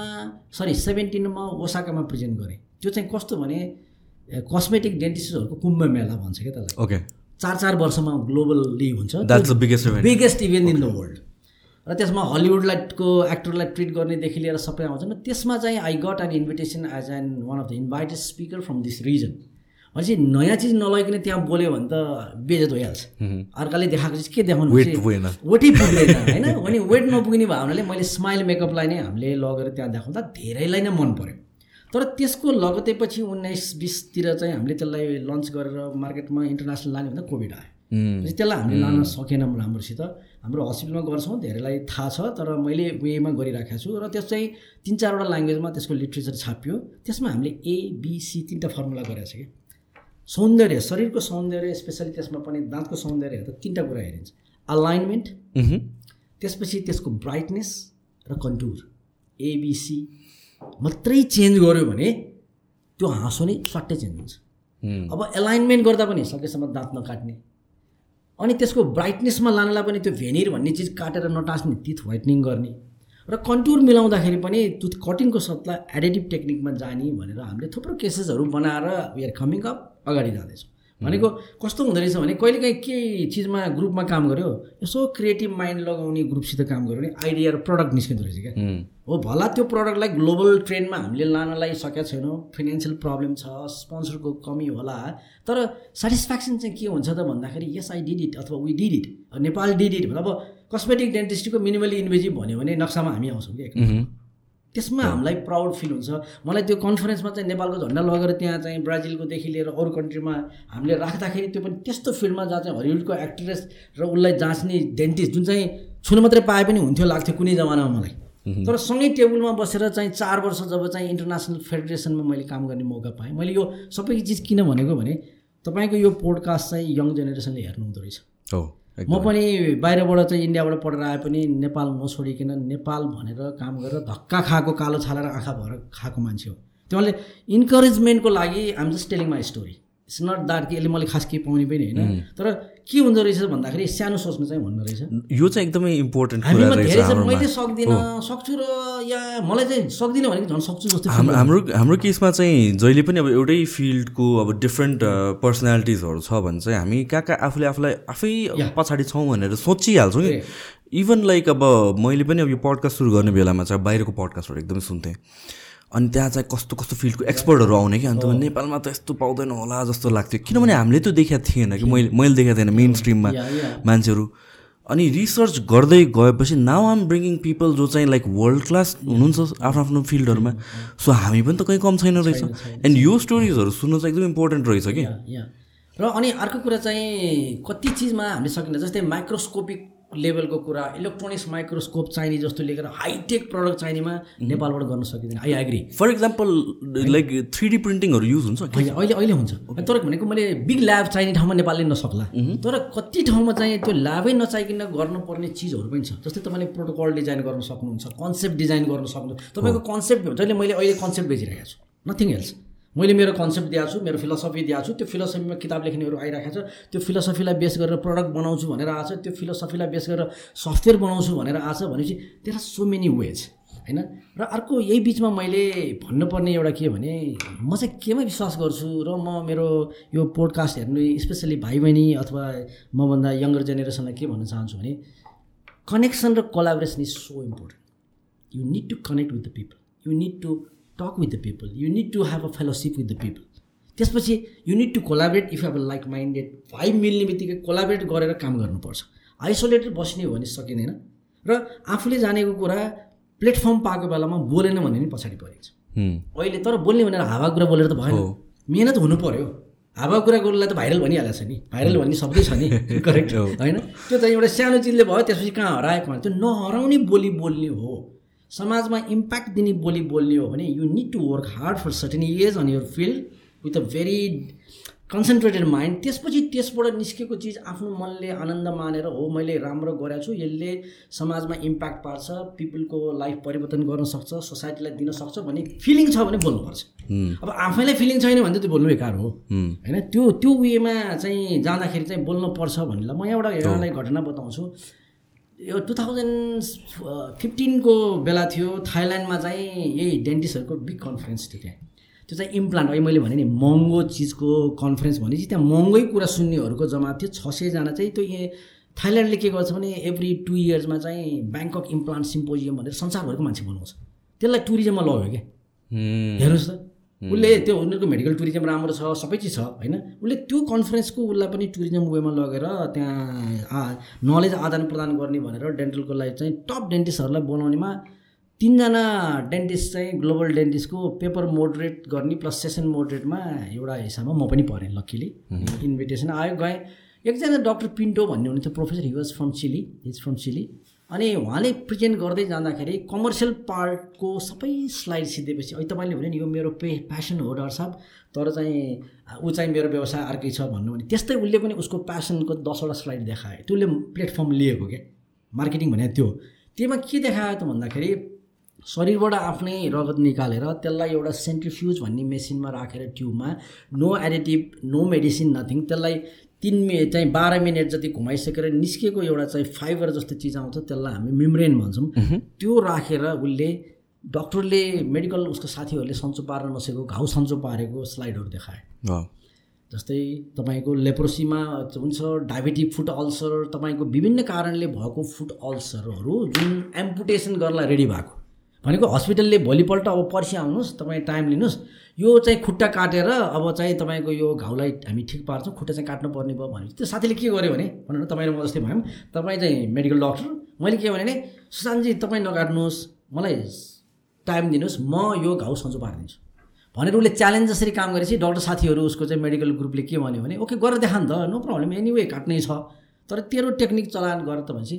सरी सेभेन्टिनमा ओसाकामा प्रेजेन्ट गरेँ। त्यो चाहिँ कस्तो भने कस्मेटिक डेन्टिस्टहरूको कुम्भ मेला भन्छ क्या त्यसलाई। ओके चार चार वर्षमा ग्लोबली हुन्छ। Biggest event biggest event in the world र त्यसमा हलिउडलाई को एक्टरलाई ट्रिट गर्नेदेखि लिएर सबै आउँछन् र त्यसमा चाहिँ I got an invitation as an one of the invited speaker from this region भनेपछि नयाँ चिज नलगिकन त्यहाँ बोल्यो भने त बेजत भइहाल्छ। अर्काले देखाएको चिज के देखाउनु? वेट पुग्दैन होइन? अनि वेट नपुग्ने भावनाले मैले स्माइल मेकअपलाई नै हामीले लगेर त्यहाँ देखाउँदा धेरैलाई नै मन पऱ्यो तर त्यसको लगतेपछि उन्नाइस बिसतिर चाहिँ हामीले त्यसलाई लन्च गरेर मार्केटमा इन्टरनेसनल लाने भन्दा कोभिड आयो। पछि त्यसलाई हामीले लान सकेनौँ राम्रोसित। हाम्रो हस्पिटलमा गर्छौँ धेरैलाई थाहा छ तर मैले वेमा गरिराखेको छु र त्यस चाहिँ तिन चारवटा ल्याङ्ग्वेजमा त्यसको लिट्रेचर छापियो। त्यसमा हामीले एबिसी तिनवटा फर्मुला गरेको छ कि। सौन्दर्य शरीरको सौन्दर्य स्पेसली त्यसमा पनि दाँतको सौन्दर्य हेर्दा तिनवटा कुरा हेरिन्छ। अलाइनमेन्ट त्यसपछि त्यसको ब्राइटनेस र कन्टुर एबिसी मात्रै चेन्ज गऱ्यो भने त्यो हाँसो नै स्वाट्टै चेन्ज हुन्छ। अब एलाइनमेन्ट गर्दा पनि सकेसम्म दाँत नकाट्ने। अनि त्यसको ब्राइटनेसमा लानलाई पनि त्यो भेनिर भन्ने चिज काटेर नटाँच्ने तिथ व्हाइटनिङ गर्ने। र कन्टुर मिलाउँदाखेरि पनि त्यो कटिङको सट्टा एडिटिभ टेक्निकमा जाने भनेर हामीले थुप्रो केसेसहरू बनाएर वी आर कमिङ अप अगाडि जाँदैछौँ। भनेको कस्तो हुँदो रहेछ भने कहिलेकाहीँ केही चिजमा ग्रुपमा काम गऱ्यो यसो क्रिएटिभ माइन्ड लगाउने ग्रुपसित काम गऱ्यो भने आइडिया र प्रडक्ट निस्किँदो रहेछ क्या। हो। भला त्यो प्रडक्टलाई ग्लोबल ट्रेन्डमा हामीले लानलाई सकेका छैनौँ फाइनेन्सियल प्रब्लम छ स्पोन्सरको कमी होला तर सेटिस्फ्याक्सन चाहिँ के हुन्छ त भन्दाखेरि यस आई डिड इट अथवा we did it Nepal did it अब कस्मेटिक डेन्टिस्टको मिनिमली इन्भेजिभ भन्यो भने नक्सामा हामी आउँछौँ कि त्यसमा हामीलाई प्राउड फिल हुन्छ। मलाई त्यो कन्फरेन्समा चाहिँ नेपालको झन्डा लगेर त्यहाँ चाहिँ ब्राजिलकोदेखि लिएर अरू कन्ट्रीमा हामीले राख्दाखेरि त्यो पनि त्यस्तो फिल्डमा जहाँ चाहिँ हलिउडको एक्ट्रेस र उसलाई जाँच्ने डेन्टिस्ट जुन चाहिँ छुनु मात्रै पाए पनि हुन्थ्यो लाग्थ्यो कुनै जमानामा मलाई। तर सँगै टेबलमा बसेर चाहिँ चार वर्ष जब चाहिँ इन्टरनेसनल फेडरेसनमा मैले काम गर्ने मौका पाएँ। मैले यो सबै चिज किन भनेको भने तपाईँको यो पोडकास्ट चाहिँ यङ जेनेरेसनले हेर्नु हुँदो रहेछ। म पनि बाहिरबाट चाहिँ इन्डियाबाट पढेर आए पनि नेपाल नछोडिकन नेपाल भनेर काम गरेर धक्का खाएको कालो छालेर आँखा भएर खाएको मान्छे हो। त्यो इन्करेजमेन्टको लागि I'm just telling my story it's not that कि यसले मैले खास केही पाउने पनि होइन। तर के हुँदो रहेछ भन्दाखेरि सानो सोच्नु चाहिँ भन्नु रहेछ। यो चाहिँ एकदमै इम्पोर्टेन्ट हामीमा धेरै छ मैले सक्दिनँ सक्छु र या मलाई चाहिँ सक्दिनँ भनेको झन् सक्छु जस्तो हाम्रो हाम्रो केसमा चाहिँ जहिले पनि अब एउटै फिल्डको अब डिफ्रेन्ट पर्सनालिटिजहरू छ भने चाहिँ हामी कहाँ कहाँ आफूले आफूलाई आफै पछाडि छौँ भनेर सोचिहाल्छौँ कि। इभन लाइक अब मैले पनि अब यो पडकास्ट सुरु गर्ने बेलामा चाहिँ बाहिरको पडकास्टहरू एकदमै सुन्थेँ। अनि त्यहाँ चाहिँ कस्तो कस्तो फिल्डको एक्सपर्टहरू आउने कि अन्त नेपालमा त यस्तो पाउँदैन होला जस्तो लाग्थ्यो। किनभने हामीले त देखाएको थिएन कि मैले मैले देखाएको थिएन मेन स्ट्रिममा मान्छेहरू। अनि रिसर्च गर्दै गएपछि नाउ आम ब्रिङिङ पिपल जो चाहिँ लाइक वर्ल्ड क्लास हुनुहुन्छ आफ्नो आफ्नो फिल्डहरूमा सो हामी पनि त कहीँ कम छैन रहेछ। एन्ड यो स्टोरिजहरू सुन्नु चाहिँ एकदम इम्पोर्टेन्ट रहेछ कि? र अनि अर्को कुरा चाहिँ कति चिजमा हामीले सकिन्छ जस्तै माइक्रोस्कोपिक लेभलको कुरा इलेक्ट्रोनिक्स माइक्रोस्कोप चाहिने जस्तो लिएर हाइटेक प्रडक्ट चाहिनेमा नेपालबाट गर्न सकिँदैन। I agree for example like three D प्रिन्टिङहरू use हुन्छ अहिले अहिले हुन्छ। तर भनेको मैले बिग ल्याब चाहिने ठाउँमा नेपालले नसक्ला। तर कति ठाउँमा चाहिँ त्यो ल्याबै नचाहिकन गर्नुपर्ने चिजहरू पनि छ। जस्तै तपाईँले प्रोटोकल डिजाइन गर्न सक्नुहुन्छ कन्सेप्ट डिजाइन गर्न सक्नुहुन्छ। तपाईँको कन्सेप्ट जहिले मैले अहिले कन्सेप्ट बेचिरहेको छु। नथिङ एल्स मैले मेरो कन्सेप्ट दिएको छु मेरो फिलोसफी दिएको छु त्यो फिलोसफीमा किताब लेख्नेहरू आइरहेको छ त्यो फिलोसफीलाई बेस गरेर प्रडक्ट बनाउँछु भनेर आएको त्यो फिलोसफीलाई बेस गरेर सफ्टवेयर बनाउँछु भनेर आएको भनेपछि there are so many ways होइन? र अर्को यही बिचमा मैले भन्नुपर्ने एउटा के भने म चाहिँ केमा विश्वास गर्छु र म मेरो यो पोडकास्ट हेर्नु स्पेसली भाइ बहिनी अथवा मभन्दा यङ्गर जेनेरेसनलाई के भन्न चाहन्छु भने कनेक्सन र collaboration is so important you need to connect with the people you need to talk with the people you need to have a fellowship with the people त्यसपछि you need to collaborate if have a like minded भाइ मिल्ने बित्तिकै collaborate गरेर काम गर्नुपर्छ। Isolated बस्ने हो भने सकिँदैन। र आफूले जानेको कुरा प्लेटफर्म पाएको बेलामा बोलेन भने पनि पछाडि परेको छ अहिले तर बोल्ने भनेर हावा कुरा बोलेर त भएन। मिहिनेत हुनु पऱ्यो हावा कुरा गर्नुलाई त भाइरल भनिहालेको छ नि। भाइरल भन्ने शब्दै छ नि। करेक्ट होइन? त्यो चाहिँ एउटा सानो चिजले भयो त्यसपछि कहाँ हराएको त्यो नहराउने बोली बोल्ने हो। समाजमा इम्प्याक्ट दिने बोली बोल्ने हो भने you need to work hard for certain years on your field with a very concentrated mind त्यसपछि त्यसबाट निस्केको चिज आफ्नो मनले आनन्द मानेर हो मैले राम्रो गरेको छु यसले समाजमा इम्प्याक्ट पार्छ पिपुलको लाइफ परिवर्तन गर्न सक्छ सोसाइटीलाई दिन सक्छ भन्ने फिलिङ छ भने बोल्नुपर्छ। अब आफैलाई फिलिङ छैन भने त त्यो बोल्नु बेकार हो। होइन? त्यो त्यो वेमा चाहिँ जाँदाखेरि चाहिँ बोल्नु पर्छ भनेर म एउटा यहाँलाई घटना बताउँछु। यो टु थाउजन्ड फिफ्टिनको बेला थियो थाइल्यान्डमा चाहिँ यही डेन्टिस्टहरूको बिग कन्फरेन्स थियो त्यहाँ त्यो चाहिँ इम्प्लान्ट अहिले मैले भने नि महँगो चिजको कन्फरेन्स भनेपछि त्यहाँ महँगै कुरा सुन्नेहरूको जम्मा थियो। छ सयजना चाहिँ त्यो थाइल्यान्डले के गर्छ भने एभ्री टु इयर्समा चाहिँ ब्याङ्कक इम्प्लान्ट सिम्पोजियम भनेर संसारभरिको मान्छे बोलाउँछ त्यसलाई टुरिज्ममा लग्यो क्या. हेर्नुहोस् त। उसले त्यो उनीहरूको मेडिकल टुरिज्म राम्रो छ सबै चिज छ होइन? उसले त्यो कन्फरेन्सको उसलाई पनि टुरिज्म वेमा लगेर त्यहाँ नलेज आदान प्रदान गर्ने भनेर डेन्टलको लागि चाहिँ टप डेन्टिस्टहरूलाई बोलाउनेमा तिनजना डेन्टिस्ट चाहिँ ग्लोबल डेन्टिस्टको पेपर मोडरेट गर्ने प्लस सेसन मोडरेटमा एउटा हिसाबमा म पनि परेँ लक्कीली इन्भिटेसन आयो गएँ। एकजना डक्टर पिन्टो भन्ने हुनुहुन्थ्यो professor he was from Chile is from Chile अनि उहाँले प्रेजेन्ट गर्दै जाँदाखेरि कमर्सियल पार्टको सबै स्लाइड सिद्धेपछि अहिले तपाईँले भने नि यो मेरो पे प्यासन हो डाक्टर साहब तर चाहिँ ऊ चाहिँ मेरो व्यवसाय अर्कै छ भन्नु भने त्यस्तै उसले पनि उसको प्यासनको दसवटा स्लाइड देखायो त्यो उसले प्लेटफर्म लिएको क्या मार्केटिङ भने त्यो। त्योमा के देखायो त भन्दाखेरि शरीरबाट आफ्नै रगत निकालेर त्यसलाई एउटा सेन्ट्रिफ्युज भन्ने मेसिनमा राखेर ट्युबमा no additive no medicine nothing त्यसलाई तिन मि चाहिँ बाह्र मिनट जति घुमाइसकेर निस्केको एउटा चाहिँ फाइबर जस्तो चिज आउँछ त्यसलाई हामी मिम्रेन भन्छौँ। त्यो राखेर उसले डक्टरले मेडिकल उसको साथीहरूले सन्चो पार्न नसकेको घाउ सन्चो पारेको स्लाइडहरू देखाए. जस्तै तपाईँको लेप्रोसीमा हुन्छ डायबेटिक फुट अल्सर तपाईँको विभिन्न कारणले भएको फुट अल्सरहरू जुन एम्पुटेसन गर्नलाई रेडी भएको। भनेको हस्पिटलले भोलिपल्ट अब पर्सि आउनुहोस् तपाईँ टाइम लिनुहोस्। यो चाहिँ खुट्टा काटेर अब चाहिँ तपाईँको यो घाउलाई हामी ठिक पार्छौँ खुट्टा चाहिँ काट्नु पर्ने भयो भनेपछि। त्यो साथीले के गर्यो भने भनौँ न तपाईँ र म जस्तै भयौँ तपाईँ चाहिँ मेडिकल डक्टर मैले के भने सुशान्तजी तपाईँ नकाट्नुहोस् मलाई टाइम दिनुहोस् म यो घाउ सन्चो पारिदिन्छु। भनेर उसले च्यालेन्ज जसरी काम गरेपछि डक्टर साथीहरू उसको चाहिँ मेडिकल ग्रुपले के भन्यो भने ओके गरेर देखा नि त नो प्रब्लम एनिवे काट्नै छ। तर तेरो टेक्निक चलान गर त भनेपछि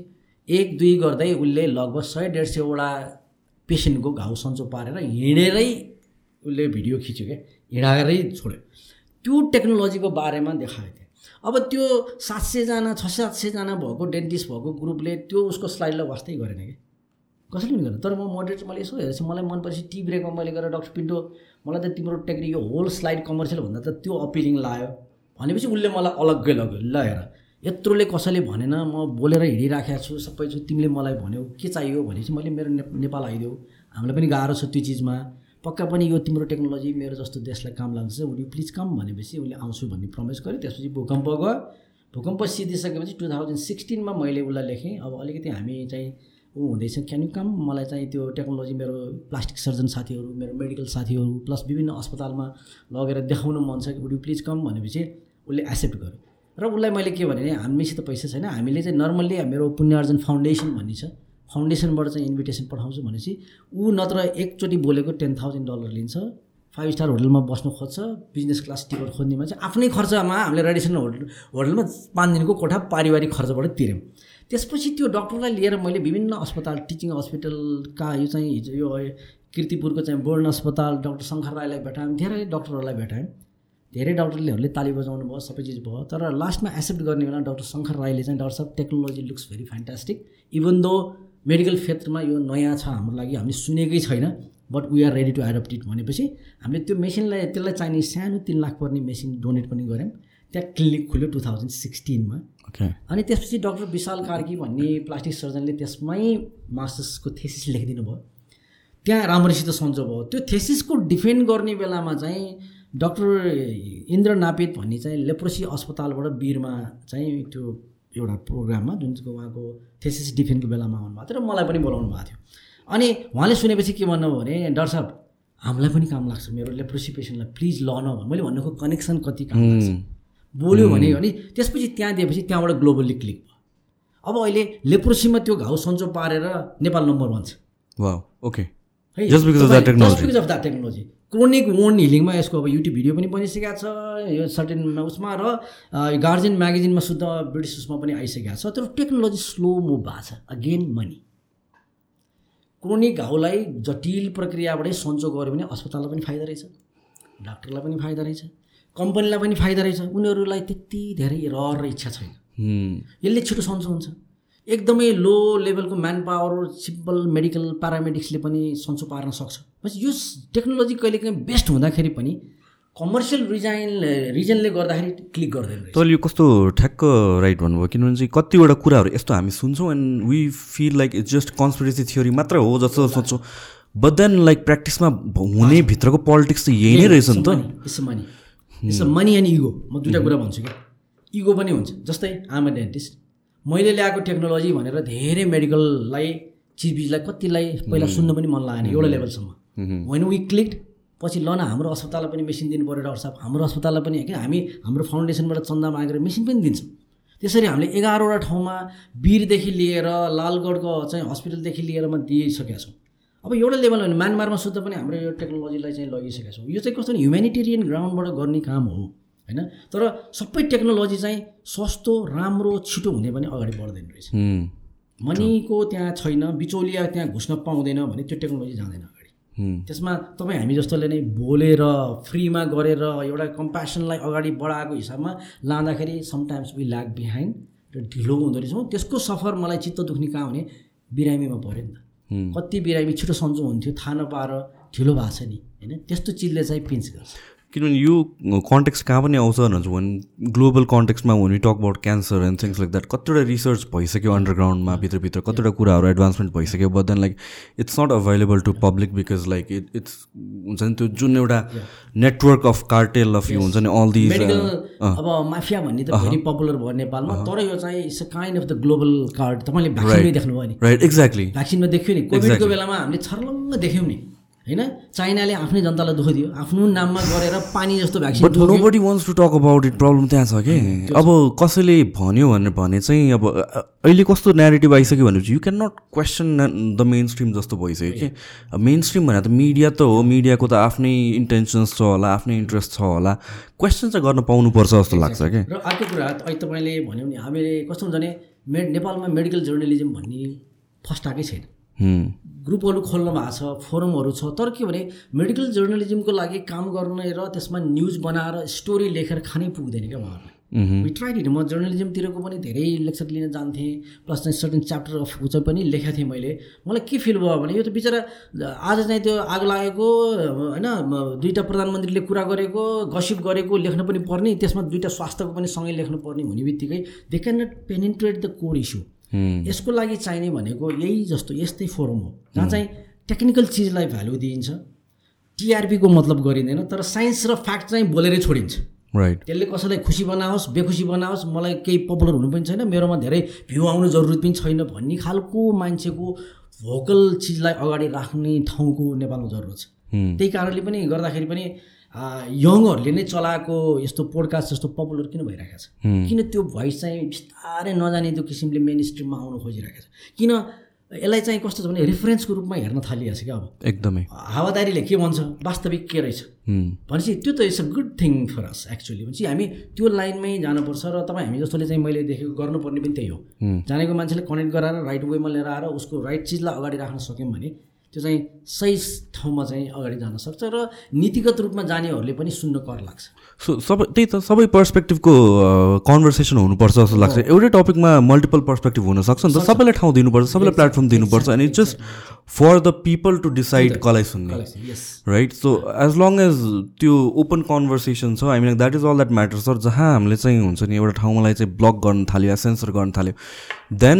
एक दुई गर्दै उसले लगभग सय डेढ सयवटा पेसेन्टको घाउ सन्चो पारेर हिँडेरै उसले भिडियो खिच्यो क्या हिँडाएरै छोड्यो। त्यो टेक्नोलोजीको बारेमा देखाएको थियो। अब त्यो सात सयजना छ सात सयजना भएको डेन्टिस्ट भएको ग्रुपले त्यो उसको स्लाइडलाई वास्तै गरेन कि कसैले पनि गरेन। तर म मोडरेट मैले यसो हेरेपछि मलाई मन परेपछि टी ब्रेकमा मैले गरेर डक्टर पिन्टो मलाई त तिम्रो टेक्निक यो होल स्लाइड कमर्सियल भन्दा त त्यो अपिलिङ लाग्यो। भनेपछि उसले मलाई अलग्गै लग्यो। ल हेर। यत्रोले कसैले भनेन म बोलेर हिँडिराखेको छु सबै छु तिमीले मलाई भन्यौ के चाहियो भनेपछि मैले मेरो नेपाल आइदेऊ हामीलाई पनि गाह्रो छ त्यो चिजमा। पक्का पनि यो तिम्रो टेक्नोलोजी मेरो जस्तो देशलाई काम लाग्छ यु प्लिज कम भनेपछि उसले आउँछु भन्ने प्रमिस गर्यो। त्यसपछि भूकम्प गयो। भूकम्प सिद्धिसकेपछि टु थाउजन्ड सिक्सटिनमा मैले उसलाई लेखेँ अब अलिकति हामी चाहिँ ऊ हुँदैछ क्यान कम मलाई चाहिँ त्यो टेक्नोलोजी मेरो प्लास्टिक सर्जन साथीहरू मेरो मेडिकल साथीहरू प्लस विभिन्न अस्पतालमा लगेर देखाउनु मन छ वुड यु प्लिज कम भनेपछि उसले एक्सेप्ट गर्यो। र उसलाई मैले के भने हामीसित पैसा छैन हामीले चाहिँ नर्मल्ली मेरो पुण्यार्जन फाउन्डेसन भन्ने छ फाउन्डेसनबाट चाहिँ इन्भिटेसन पठाउँछु भनेपछि ऊ नत्र एकचोटि बोलेको टेन थाउजन्ड डलर लिन्छ फाइभ स्टार होटलमा बस्नु खोज्छ बिजनेस क्लास टिकट खोज्ने मान्छे आफ्नै खर्चमा हामीले रेडिसन होटल होटलमा पाँच दिनको कोठा पारिवारिक खर्चबाट तिर्यौँ। त्यसपछि त्यो डक्टरलाई लिएर मैले विभिन्न अस्पताल टिचिङ हस्पिटलका यो चाहिँ हिजो यो किर्तिपुरको चाहिँ बोर्न अस्पताल डक्टर शङ्कर राईलाई भेटायौँ धेरै डक्टरहरूलाई भेटायौँ। धेरै डक्टरलेहरूले ताली बजाउनु भयो सबै चिज भयो। तर लास्टमा एक्सेप्ट गर्ने बेला डक्टर शङ्कर राईले चाहिँ डक्टर साहब technology looks very fantastic even though medical क्षेत्रमा यो नयाँ छ हाम्रो लागि हामीले सुनेकै छैन but we are ready to adapt it भनेपछि हामीले त्यो मेसिनलाई त्यसलाई चाहिने सानो तिन लाख पर्ने मेसिन डोनेट पनि गऱ्यौँ। त्यहाँ क्लिनिक खुल्यो टु थाउजन्ड सिक्सटिनमा. अनि त्यसपछि डक्टर विशाल कार्की भन्ने प्लास्टिक सर्जनले त्यसमै मास्टर्सको थेसिस लेखिदिनु भयो त्यहाँ राम्रैसित सन्चो भयो। त्यो थेसिसको डिफेन्ड गर्ने बेलामा चाहिँ डक्टर इन्द्र नापित भन्ने चाहिँ लेप्रोसी अस्पतालबाट वीरमा चाहिँ त्यो एउटा प्रोग्राममा जुन चाहिँ उहाँको थेसिस डिफेन्डको बेलामा आउनुभएको थियो र मलाई पनि बोलाउनु भएको थियो अनि उहाँले सुनेपछि के भन्नुभयो भने डाक्टर साहब हामीलाई पनि काम लाग्छ मेरो लेप्रोसी पेसेन्टलाई प्लिज ल न भन्नु। मैले भन्नुको कनेक्सन कति काम लाग्छ बोल्यो भने अनि त्यसपछि त्यहाँ दिएपछि त्यहाँबाट ग्लोबल्ली क्लिक भयो अब अहिले लेप्रोसीमा त्यो घाउ सन्चो पारेर नेपाल नम्बर वान छ. Okay. है. Just because of that technology chronic wound हिलिङमा यसको अब युट्युब भिडियो पनि बनिसकेको छ यो सर्टेन उसमा र गार्जियन म्यागजिनमा शुद्ध ब्रिटिस उसमा पनि आइसकेको छ। तर टेक्नोलोजी स्लो मुभ भएको छ। अगेन मनी क्रोनिक घाउलाई जटिल प्रक्रियाबाटै सन्चो गऱ्यो भने अस्पताललाई पनि फाइदा रहेछ डाक्टरलाई पनि फाइदा रहेछ कम्पनीलाई पनि फाइदा रहेछ। उनीहरूलाई त्यति धेरै रहर र इच्छा छैन. यसले छिटो सन्चो हुन्छ। एकदमै लो लेभलको म्यान पावर सिम्पल मेडिकल प्यारामेडिक्सले पनि सन्चो पार्न सक्छ। बस यो टेक्नोलोजी कहिलेकाहीँ बेस्ट हुँदाखेरि पनि कमर्सियल रिजाइन रिजनले गर्दाखेरि क्लिक गर्दैन तपाईँले यो कस्तो ठ्याक्क राइट भन्नुभयो? किनभने चाहिँ कतिवटा कुराहरू यस्तो हामी सुन्छौँ and we feel like it's just conspiracy theory मात्र हो जस्तो सोच्छौँ। बट देन लाइक प्र्याक्टिसमा हुने भित्रको पोलिटिक्स त यही नै रहेछ नि त। It's money. It's money and ego म दुइटा कुरा भन्छु क्या। इगो पनि हुन्छ। जस्तै आम डेन्टिस्ट मैले ल्याएको टेक्नोलोजी भनेर धेरै मेडिकललाई चिजबिजलाई कतिलाई पहिला सुन्न पनि मन लागेन एउटा लेभलसम्म। होइन वी क्लिक्ड पछि ल न हाम्रो अस्पताललाई पनि मेसिन दिनु पऱ्यो डाक्टर साहब हाम्रो अस्पताललाई पनि किन हामी हाम्रो फाउन्डेसनबाट चन्दा मागेर मेसिन पनि दिन्छौँ। त्यसरी हामीले एघारवटा ठाउँमा वीरदेखि लिएर लालगढको चाहिँ हस्पिटलदेखि लिएरमा दिइसकेका छौँ। अब एउटा लेभलमा भने म्यानमारमा सुत्दा पनि हाम्रो यो टेक्नोलोजीलाई चाहिँ लगिसकेका छौँ। यो चाहिँ कस्तो ह्युमेनिटेरियन ग्राउन्डबाट गर्ने काम हो। होइन? तर सबै टेक्नोलोजी चाहिँ सस्तो राम्रो छिटो हुने पनि अगाडि बढ्दैन रहेछ। मनीको त्यहाँ छैन बिचौलिया त्यहाँ घुस्न पाउँदैन भने त्यो टेक्नोलोजी जाँदैन अगाडि। त्यसमा तपाईँ हामी जस्तोले नै बोलेर फ्रीमा गरेर एउटा कम्प्यासनलाई अगाडि बढाएको हिसाबमा लाँदाखेरि समटाइम्स वी ल्याक बिहाइन्ड र ढिलो हुँदो रहेछौँ। त्यसको सफर मलाई चित्त दुख्ने कहाँ भने बिरामीमा पऱ्यो नि त। कति बिरामी छिटो सन्चो हुन्थ्यो थाहा नपाएर ढिलो भएको छ नि होइन? त्यस्तो चिजले चाहिँ पिन्च गर्छ। किनभने यो कन्टेक्स्ट कहाँ पनि आउँछ भन्नुहुन्छ भने ग्लोबल कन्टेक्स्टमा हुने talk about cancer and things like that कतिवटा रिसर्च भइसक्यो अन्डरग्राउन्डमा भित्रभित्र कतिवटा कुराहरू एडभान्समेन्ट भइसक्यो but then like it's not available to public because like it it's हुन्छ नि त्यो जुन एउटा नेटवर्क अफ कार्टेल अफ यो हुन्छ नि अल दिज अब माफिया भन्ने त भेरी पपुलर भयो नेपालमा तर यो चाहिँ it's a kind of the global card तपाईँले भ्याक्सिनमै देख्नुभयो नि। राइट एक्ज्याक्टली भ्याक्सिनमा देख्यो नि। कोभिडको बेलामा हामीले छर्लङ्ग देख्यौँ नि। होइन? चाइनाले आफ्नै जनतालाई दुःख दियो आफ्नो नाममा गरेर पानी जस्तो vaccine but nobody wants to talk about it problem त्यहाँ छ कि? अब कसैले भन्यो भनेर भने चाहिँ अब अहिले कस्तो नेगेटिभ आइसक्यो भनेपछि you can not question the mainstream जस्तो भइसक्यो कि? मेन स्ट्रिम भनेर त मिडिया त हो। मिडियाको त आफ्नै इन्टेन्सन्स छ होला आफ्नै इन्ट्रेस्ट छ होला। क्वेसन चाहिँ गर्न पाउनुपर्छ जस्तो लाग्छ कि? र अर्को कुरा अहिले तपाईँले भन्यो भने हामीले कस्तो हुन्छ भने मे नेपालमा मेडिकल जर्नलिजम भन्ने फस्टाएकै छैन। ग्रुपहरू खोल्नु भएको छ फोरमहरू छ। तर के भने मेडिकल जर्नलिजमको लागि काम गर्ने र त्यसमा न्युज बनाएर स्टोरी लेखेर खानै पुग्दैन क्या उहाँहरूलाई ट्राइड इट म जर्नलिजमतिरको पनि धेरै लेक्चर लिन जान्थेँ प्लस चाहिँ सर्टन च्याप्टर अफ चाहिँ पनि लेखेको थिएँ मैले। मलाई के फिल भयो भने यो त बिचरा आज चाहिँ त्यो आग लागेको होइन दुईवटा प्रधानमन्त्रीले कुरा गरेको गसिप गरेको लेख्नु पनि पर्ने त्यसमा दुईवटा स्वास्थ्यको पनि सँगै लेख्नु पर्ने हुने बित्तिकै they can not penetrate the core issue यसको लागि चाहिने भनेको यही जस्तो यस्तै फोरम हो। जहाँ चाहिँ टेक्निकल चिजलाई भ्यालु दिइन्छ। टिआरपीको मतलब गरिँदैन तर साइन्स र फ्याक्ट चाहिँ बोलेरै छोडिन्छ। राइट त्यसले कसैलाई खुसी बनाओस् बेखुसी बनाओस् मलाई केही पपुलर हुनु पनि छैन मेरोमा धेरै भ्यू आउनु जरुरत पनि छैन भन्ने खालको मान्छेको भोकल चिजलाई अगाडि राख्ने ठाउँको नेपालमा जरुरत छ। त्यही कारणले पनि गर्दाखेरि पनि यङहरूले नै चलाएको यस्तो पोडकास्ट जस्तो पपुलर किन भइरहेको छ? किन त्यो भोइस चाहिँ बिस्तारै नजाने त्यो किसिमले मेन स्ट्रिममा आउनु खोजिरहेको छ? किन यसलाई चाहिँ कस्तो छ भने रेफरेन्सको रूपमा हेर्न थालिएको छ क्या अब? एकदमै। हावादारीले के भन्छ? वास्तविक के रहेछ? भनेपछि त्यो त it's a good thing for us actually भनेपछि हामी त्यो लाइनमै जानुपर्छ र तपाईँ हामी जस्तोले चाहिँ मैले देखेको गर्नुपर्ने पनि त्यही हो। जानेको मान्छेले कनेक्ट गराएर राइट वेमा लिएर आएर उसको राइट चिजलाई अगाडि राख्न सक्यौँ भने त्यो चाहिँ सही ठाउँमा चाहिँ अगाडि जान सक्छ र नीतिगत रूपमा जानेहरूले पनि सुन्न कर लाग्छ। सो सबै त्यही त सबै पर्सपेक्टिभको कन्भर्सेसन हुनुपर्छ जस्तो लाग्छ। एउटै टपिकमा मल्टिपल पर्सपेक्टिभ हुनसक्छ नि त। सबैलाई ठाउँ दिनुपर्छ सबैलाई प्लेटफर्म दिनुपर्छ अनि it's just for the people to decide कसलाई सुन्ने। Right so as long as त्यो ओपन कन्भर्सेसन छ I mean that is all that matter sir जहाँ हामीले चाहिँ हुन्छ नि एउटा ठाउँलाई चाहिँ ब्लक गर्न थाल्यो या सेन्सर गर्न थाल्यो देन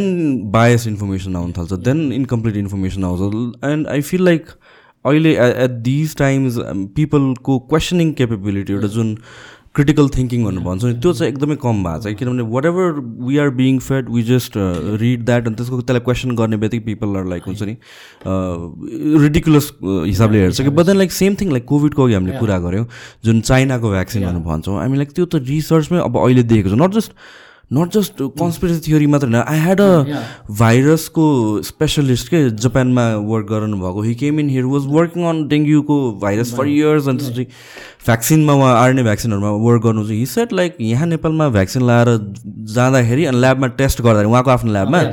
बायस इन्फर्मेसन आउनु थाल्छ देन इन्कम्प्लिट इन्फर्मेसन आउँछ। एन्ड आई फिल लाइक अहिले एट दिज टाइम्स पिपलको क्वेसनिङ केपेबिलिटी एउटा जुन क्रिटिकल थिङ्किङ भनेर भन्छ नि त्यो चाहिँ एकदमै कम भएको छ। किनभने what ever we are being fed we just read that अनि त्यसको त्यसलाई क्वेसन गर्ने बित्तिकै पिपल आर लाइक हुन्छ नि रिडिकुलस हिसाबले हेर्छ कि but then like same thing like कोभिडको अघि हामीले कुरा गऱ्यौँ जुन चाइनाको भ्याक्सिन भनेर भन्छौँ। हामी लाइक त्यो त रिसर्चमै अब अहिले देखेको छ। Not just not just conspiracy theory मात्र होइन आई ह्याड अ भाइरसको स्पेसलिस्ट के जापानमा वर्क गराउनु भएको he came in here was working on डेङ्गुको virus for years अनि त्यसपछि भ्याक्सिनमा उहाँ आर्ने भ्याक्सिनहरूमा वर्क गर्नु चाहिँ हि सेट लाइक यहाँ नेपालमा भ्याक्सिन लगाएर जाँदाखेरि अनि ल्याबमा टेस्ट गर्दाखेरि उहाँको आफ्नो ल्याबमा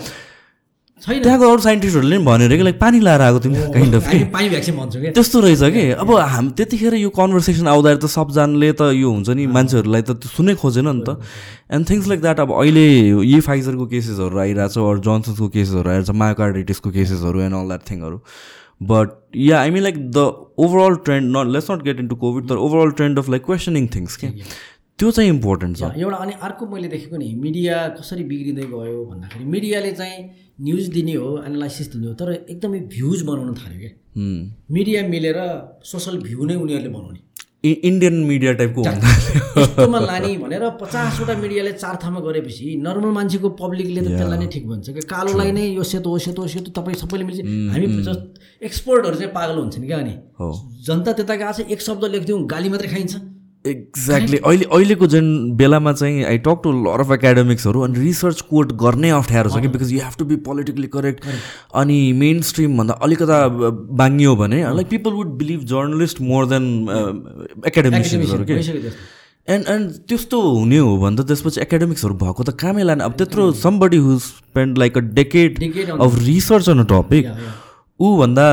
त्यहाँको अरू साइन्टिस्टहरूले पनि भनेर कि लाइक पानी लाएर आएको तिमी काइन्ड अफ कि। पानी भ्याक्सिन भन्छु कि। त्यस्तो रहेछ कि। अब हाम त्यतिखेर यो कन्भर्सेसन आउँदाखेरि त सबजनाले त यो हुन्छ नि मान्छेहरूलाई त सुनै खोजेन नि त। एन्ड थिङ्स लाइक द्याट अब अहिले यही फाइजरको केसेसहरू आइरहेको छ अरू जोन्सन्सको केसेसहरू आइरहेको छ मायोकार्डाइटिसको केसेसहरू and all that थिङहरू but ya I mean like the overall trend not let's not get into covid तर overall trend of like questioning things के त्यो चाहिँ इम्पोर्टेन्ट छ एउटा अनि अर्को मैले देखेको नि मिडिया कसरी बिग्रिँदै गयो भन्दाखेरि मिडियाले चाहिँ न्युज दिने हो एनालाइसिस दिने हो तर एकदमै भ्युज बनाउन थाल्यो क्या। मिडिया मिलेर सोसल भ्यू नै उनीहरूले बनाउने। इन्डियन मिडिया टाइपको यस्तोमा लाने भनेर पचासवटा मिडियाले चार ठाउँमा गरेपछि नर्मल मान्छेको पब्लिकले त त्यसलाई नै ठिक भन्छ कि कालोलाई नै यो सेतो हो सेतो हो सेतो तपाईँ सबैले मिल्छ हामी जस्ट एक्सपर्टहरू चाहिँ पागल हुन्छन् क्या अनि। जनता त्यता गएको छ एक शब्द लेखिदिउँ गाली मात्रै खाइन्छ। एक्ज्याक्टली अहिले अहिलेको जुन बेलामा चाहिँ I talk to lot of एकाडेमिक्सहरू अनि रिसर्च कोट गर्नै अप्ठ्यारो छ कि because you have to be politically correct अनि मेन स्ट्रिमभन्दा अलिकता बाङ्गियो भने like people would believe journalist more than एकाडेमिक्सहरू के एन्ड एन्ड त्यस्तो हुने हो भने त त्यसपछि एकाडेमिक्सहरू भएको त कामै लाने। अब त्यत्रो somebody who spend like a decade of research on a topic. ऊभन्दा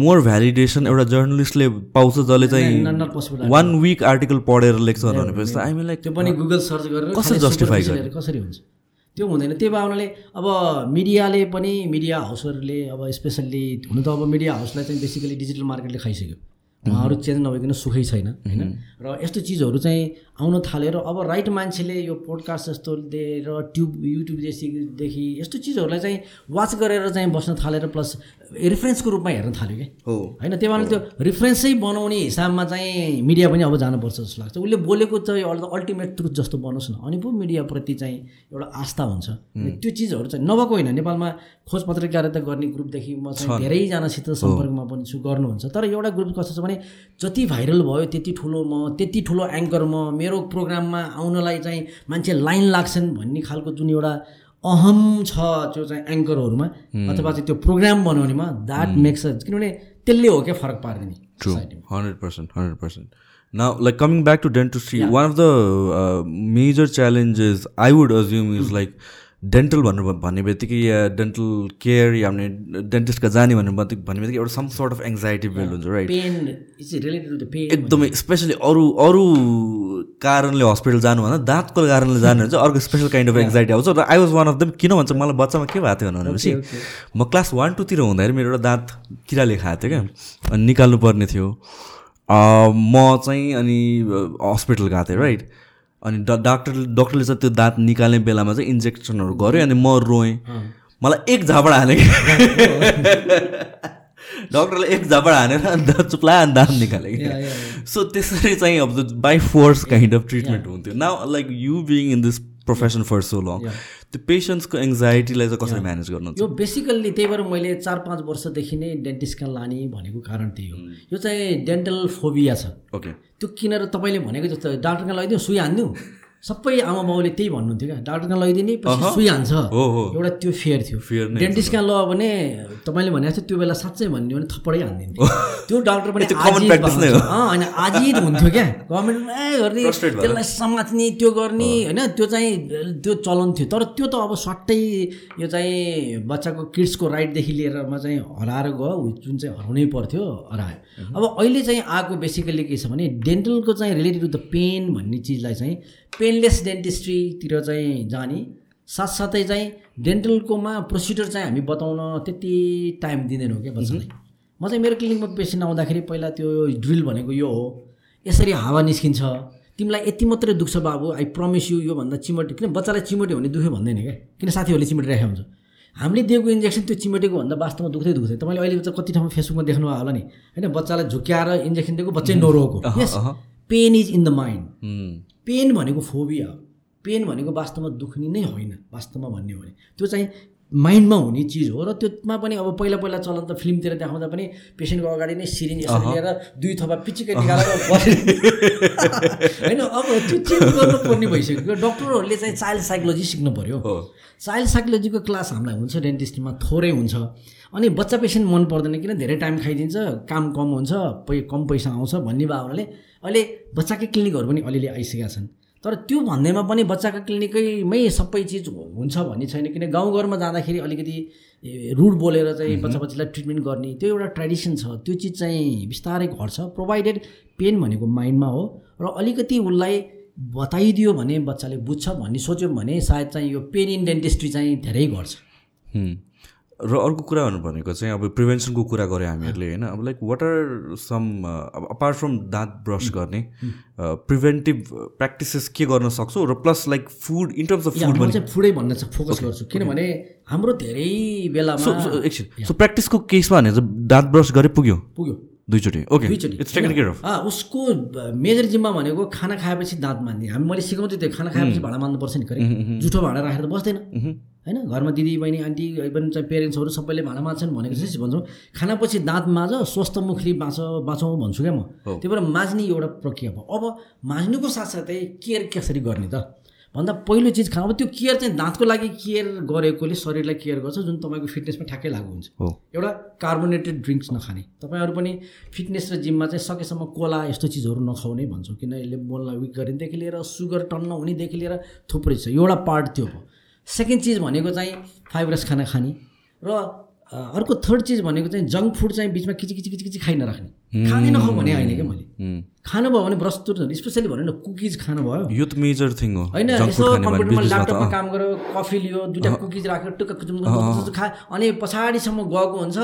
more validation एउटा जर्नलिस्टले पाउँछ जसले चाहिँ वान विक आर्टिकल पढेर लेख्छ भनेपछि आइमी लाइक त्यो पनि गुगल सर्च गरेर कसरी superficial हेरेर कसरी हुन्छ? त्यो हुँदैन। त्यो भावनाले अब मिडियाले पनि मिडिया हाउसहरूले अब स्पेसल्ली हुनु त अब मिडिया हाउसलाई चाहिँ बेसिकली डिजिटल मार्केटले खाइसक्यो। उहाँहरू चेन्ज नभइकन सुखै छैन होइन? र यस्तो चिजहरू चाहिँ आउन थालेर अब राइट मान्छेले यो पोडकास्ट जस्तोले र ट्युब युट्युब जस्तोदेखि यस्तो चिजहरूलाई चाहिँ वाच गरेर चाहिँ बस्न थालेर प्लस रेफरेन्सको रूपमा हेर्न थाल्यो कि हो। होइन? त्यो भएर त्यो रिफरेन्सै बनाउने हिसाबमा चाहिँ मिडिया पनि अब जानुपर्छ जस्तो लाग्छ। उसले बोलेको चाहिँ अल्टिमेट ट्रुथ जस्तो बनोस् न। अनि पो मिडियाप्रति चाहिँ एउटा आस्था हुन्छ। त्यो चिजहरू चाहिँ नभएको होइन। नेपालमा खोज पत्रकारिता गर्ने ग्रुपदेखि म चाहिँ धेरैजनासित सम्पर्कमा पनि छु गर्नुहुन्छ। तर एउटा ग्रुप कस्तो छ भने जति भाइरल भयो त्यति ठुलो म त्यति ठुलो एङ्कर म मेरो प्रोग्राममा आउनलाई चाहिँ मान्छे लाइन लाग्छन् भन्ने खालको जुन एउटा अहम छ त्यो चाहिँ एङ्करहरूमा अथवा चाहिँ त्यो प्रोग्राम बनाउनेमा द्याट मेक्स किनभने त्यसले हो क्या फरक पारिदिने hundred percent, hundred percent. Now, like coming back to dentistry, one of the uh, major challenges I would assume is like dental भनेर भ- भन्ने बित्तिकै या डेन्टल केयर या भने डेन्टिस्टका जाने भन्ने भन्ने बित्तिकै एउटा some sort of anxiety feel हुन्छ राइट एकदमै स्पेसली अरू अरू कारणले हस्पिटल जानुभन्दा दाँतको कारणले जानु भने चाहिँ अर्को स्पेसल काइन्ड अफ एङ्जाइटी आउँछ। र I was one of them किन भन्छ मलाई बच्चामा के भएको थियो भनेपछि म क्लास वान टूतिर हुँदाखेरि मेरो एउटा दाँत किराले खाएको थियो क्या। अनि निकाल्नु पर्ने थियो म चाहिँ अनि हस्पिटल गएको थिएँ राइट अनि ड डाक्टर डक्टरले चाहिँ त्यो दाँत निकाल्ने बेलामा चाहिँ इन्जेक्सनहरू गऱ्यो अनि म रोएँ। मलाई एक झापड हाने डक्टरले एक झापड हानेर अनि दाँत चुप्लायो अनि दाँत निकाले. सो त्यसरी चाहिँ अब by force kind of treatment हुन्थ्यो। Now like you being in this profession for so long त्यो पेसेन्ट्सको एङ्जाइटीलाई चाहिँ कसरी म्यानेज गर्नुहुन्छ? यो बेसिकल्ली त्यही भएर मैले चार पाँच वर्षदेखि नै डेन्टिस्ट कहाँ लाने भनेको कारण त्यही हो। यो चाहिँ डेन्टल फोबिया छ। ओके त्यो किनेर तपाईँले भनेको जस्तो डाक्टर कहाँ लैदिउँ सुई हानिदिउँ? सबै आमा बाउले त्यही भन्नुहुन्थ्यो क्या। डाक्टर कहाँ लैदिने पछि हो एउटा त्यो फेयर थियो। डेन्टिस्ट कहाँ ल भने तपाईँले भने जस्तो त्यो बेला साँच्चै भन्ने भने थप्पडै हानिदिन्थ्यो। त्यो डाक्टर पनि छ। होइन आजित हुन्थ्यो क्या। गभर्मेन्टमा गर्ने। त्यसलाई समात्ने त्यो गर्ने होइन त्यो चाहिँ त्यो चलन थियो। तर त्यो त अब सट्टै यो चाहिँ बच्चाको किड्सको राइटदेखि लिएरमा चाहिँ हराएर गयो। जुन चाहिँ हराउनै पर्थ्यो हरायो। अब अहिले चाहिँ आएको बेसिकली के छ भने डेन्टलको चाहिँ रिलेटेड टु द पेन भन्ने चिजलाई चाहिँ पेनलेस डेन्टिस्ट्रीतिर चाहिँ जाने साथसाथै चाहिँ डेन्टलकोमा प्रोसिडर चाहिँ हामी बताउन त्यति टाइम दिँदैनौँ क्या बच्चालाई। म चाहिँ मेरो क्लिनिकमा पेसेन्ट आउँदाखेरि पहिला त्यो ड्रिल भनेको यो हो। यसरी हावा निस्किन्छ। तिमीलाई यति मात्रै दुख्छ बाबु आई प्रमिस यु योभन्दा चिमटे किन बच्चालाई चिमटे हुने दुख्यो भन्दैन क्या? किन साथीहरूले चिमटे राखेको हुन्छ? हामीले दिएको इन्जेक्सन त्यो चिमटेको भन्दा वास्तवमा दुख्दै दुख्दै तपाईँले अहिले त कति ठाउँमा फेसबुकमा देख्नुभयो होला नि? होइन बच्चालाई झुक्क्याएर इन्जेक्सन दिएको बच्चै नरोएको pain is in the mind. Pain भनेको फोबिया पेन भनेको वास्तवमा दुख्ने नै होइन वास्तवमा भन्ने हो भने। त्यो चाहिँ माइन्डमा हुने चिज हो र त्यसमा पनि अब पहिला पहिला चलन त फिल्मतिर देखाउँदा पनि पेसेन्टको अगाडि नै सिरिन यसरी लिएर दुई थोपा पिचिकै निकालेर बस्ने होइन अब त्यो चेन्ज गर्नुपर्ने भइसक्यो डक्टरहरूले चाहिँ चाइल्ड साइकोलोजी सिक्नु पऱ्यो चाइल्ड साइकोलोजीको क्लास हामीलाई हुन्छ डेन्टिस्टमा थोरै हुन्छ। अनि बच्चा पेसेन्ट मन पर्दैन किन? धेरै टाइम खाइदिन्छ काम कम हुन्छ पै कम पैसा आउँछ भन्ने भावनाले अहिले बच्चाकै क्लिनिकहरू पनि अलिअलि आइसकेका छन्। तर त्यो भन्दैमा पनि बच्चाको क्लिनिकैमै सबै चिज हुन्छ भन्ने छैन। किन गाउँघरमा जाँदाखेरि अलिकति रुड बोलेर चाहिँ बच्चा बच्चीलाई ट्रिटमेन्ट गर्ने त्यो एउटा ट्रेडिसन छ। त्यो चिज चाहिँ बिस्तारै घट्छ। प्रोभाइडेड पेन भनेको माइन्डमा हो। र अलिकति उसलाई बताइदियो भने बच्चाले बुझ्छ भन्ने सोच्यो भने सायद चाहिँ यो पेन इन डेन्टिस्ट्री चाहिँ धेरै घट्छ. र अर्को कुरा भन्नु भनेको चाहिँ अब प्रिभेन्सनको कुरा गऱ्यो हामीहरूले होइन? अब लाइक वाट आर सम अब अपार्ट फ्रम दाँत ब्रस गर्ने प्रिभेन्टिभ प्र्याक्टिसेस के गर्न सक्छौँ? र plus like food in terms of food चाहिँ फुडै भन्न चाहिँ फोकस गर्छु किनभने हाम्रो धेरै बेलामा एकछिन सो प्र्याक्टिसको केसमा भने चाहिँ दाँत ब्रस गरे पुग्यो? पुग्यो। दुईचोटि ओके दुईचोटि उसको मेजर जिम्मा भनेको खाना खाएपछि दाँत मान्ने। हामी मैले सिकाउँछु त्यो खाना खाएपछि भाँडा मान्नुपर्छ नि खरे। जुठो भाँडा राखेर त बस्दैन। होइन? घरमा दिदी बहिनी आन्टी पनि चाहिँ पेरेन्ट्सहरू सबैले भाँडा माझ्छन् भनेको चाहिँ भन्छौँ। खानापछि दाँत माझ स्वस्थ मुखले बाँच बाँचौँ भन्छु क्या म। त्यही भएर माझ्ने एउटा प्रक्रिया भयो। अब माझ्नुको साथसाथै केयर कसरी गर्ने त? भन्दा पहिलो चिज खानु त्यो केयर चाहिँ दाँतको लागि केयर गरेकोले शरीरलाई केयर गर्छ जुन तपाईँको फिटनेसमा ठ्याक्कै लागु हुन्छ। हो। एउटा कार्बोनेटेड ड्रिङ्क्स नखाने। तपाईँहरू पनि फिटनेस र जिममा चाहिँ सकेसम्म कोला यस्तो चिजहरू नखाउने भन्छौँ किन यसले बोनलाई विक गरेदेखि लिएर सुगर टन्न हुनेदेखि लिएर थुप्रै छ। एउटा पार्ट त्यो भयो सेकेन्ड चिज भनेको चाहिँ फाइबरस खाना खाने र अर्को थर्ड चिज भनेको चाहिँ जङ्क फुड चाहिँ बिचमा किची किची किची किची खाइ नराख्ने। खाँदै नखाऊ भने होइन क्या मैले. खानुभयो भने तुर्नु स्पेसली भन्नु न कुकिज खानुभयो यो त मेजर थिङ हो होइन यसो भने कम्प्युटरमा ल्यापटपमा काम गर्यो कफी लियो दुइटा कुकिज राख्यो टुक्क खा अनि पछाडिसम्म गएको हुन्छ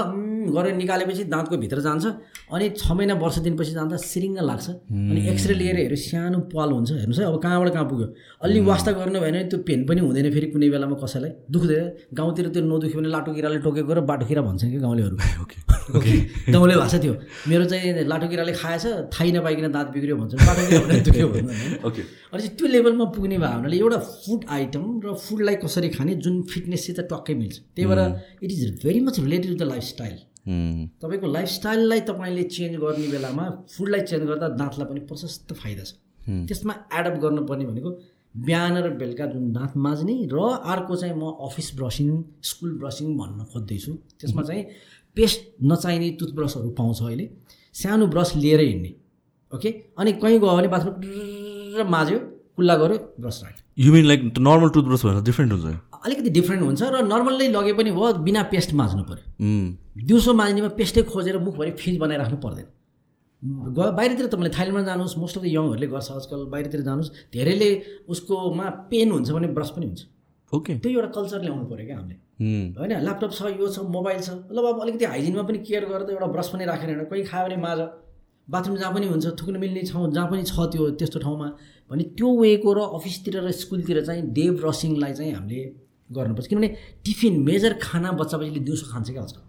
गरेर निकालेपछि दाँतको भित्र जान्छ। अनि छ महिना वर्ष दिनपछि जाँदा सिरिङ्ग लाग्छ। अनि एक्सरे लिएर हेऱ्यो सानो पाल हुन्छ। हेर्नुहोस् है अब कहाँबाट कहाँ पुग्यो? अलि वास्ता गर्नु भयो भने त्यो पेन पनि हुँदैन फेरि कुनै बेलामा कसैलाई। दुख्दैन। गाउँतिर त्यो नदुख्यो भने लाटो किराले टोकेको र बाटो किरा भन्छन् कि गाउँलेहरू। गाउँले भाषा थियो मेरो चाहिँ लाटो किराले खाएछ थाहै नपाइकन दाँत बिग्रियो भन्छ बाटो किरा दुख्यो ओके। अनि चाहिँ त्यो लेभलमा पुग्ने भयो हुनाले एउटा फुड आइटम र फुडलाई कसरी खाने जुन फिटनेससित टक्कै मिल्छ। त्यही भएर it is very much related to the lifestyle. तपाईँको लाइफस्टाइललाई तपाईँले चेन्ज गर्ने बेलामा फुडलाई चेन्ज गर्दा दाँतलाई पनि प्रशस्त फाइदा छ। त्यसमा एडप्ट गर्नुपर्ने भनेको बिहान र बेलुका जुन दाँत माझ्ने र अर्को चाहिँ म अफिस ब्रसिङ स्कुल ब्रसिङ भन्न खोज्दैछु। त्यसमा चाहिँ पेस्ट नचाहिने टुथब्रसहरू पाउँछ अहिले। सानो ब्रस लिएर हिँड्ने ओके अनि कहीँ गयो भने बाथरुम र माझ्यो कुल्ला गऱ्यो ब्रस राख्यो you mean like normal toothbrush भनेर डिफ्रेन्ट हुन्छ अलिकति डिफ्रेन्ट हुन्छ र नर्मल्ली लगे पनि भयो बिना पेस्ट माझ्नु पऱ्यो दिउँसो माझ्नेमा पेस्टै खोजेर मुखभरि फिज बनाइराख्नु पर्दैन। ग बाहिरतिर तपाईँले थाइल्यान्डमा जानुहोस् मोस्ट अफ द यङहरूले गर्छ आजकल बाहिरतिर जानुहोस् धेरैले उसकोमा पेन हुन्छ भने ब्रस पनि हुन्छ। ओके। त्यो एउटा कल्चर ल्याउनु पऱ्यो क्या हामीले। होइन ल्यापटप छ यो छ मोबाइल छ ल अब अलिकति हाइजिनमा पनि केयर गरेर एउटा ब्रस पनि राखेर हिँड कोही खायो भने माझ बाथरुम जहाँ पनि हुन्छ थुक्न मिल्ने ठाउँ जहाँ पनि छ त्यो त्यस्तो ठाउँमा भने त्यो वेको र अफिसतिर र स्कुलतिर चाहिँ डे ब्रसिङलाई चाहिँ हामीले गर्नुपर्छ। किनभने टिफिन मेजर खाना बच्चा बच्चीले दिउँसो खान्छ क्या आजकल।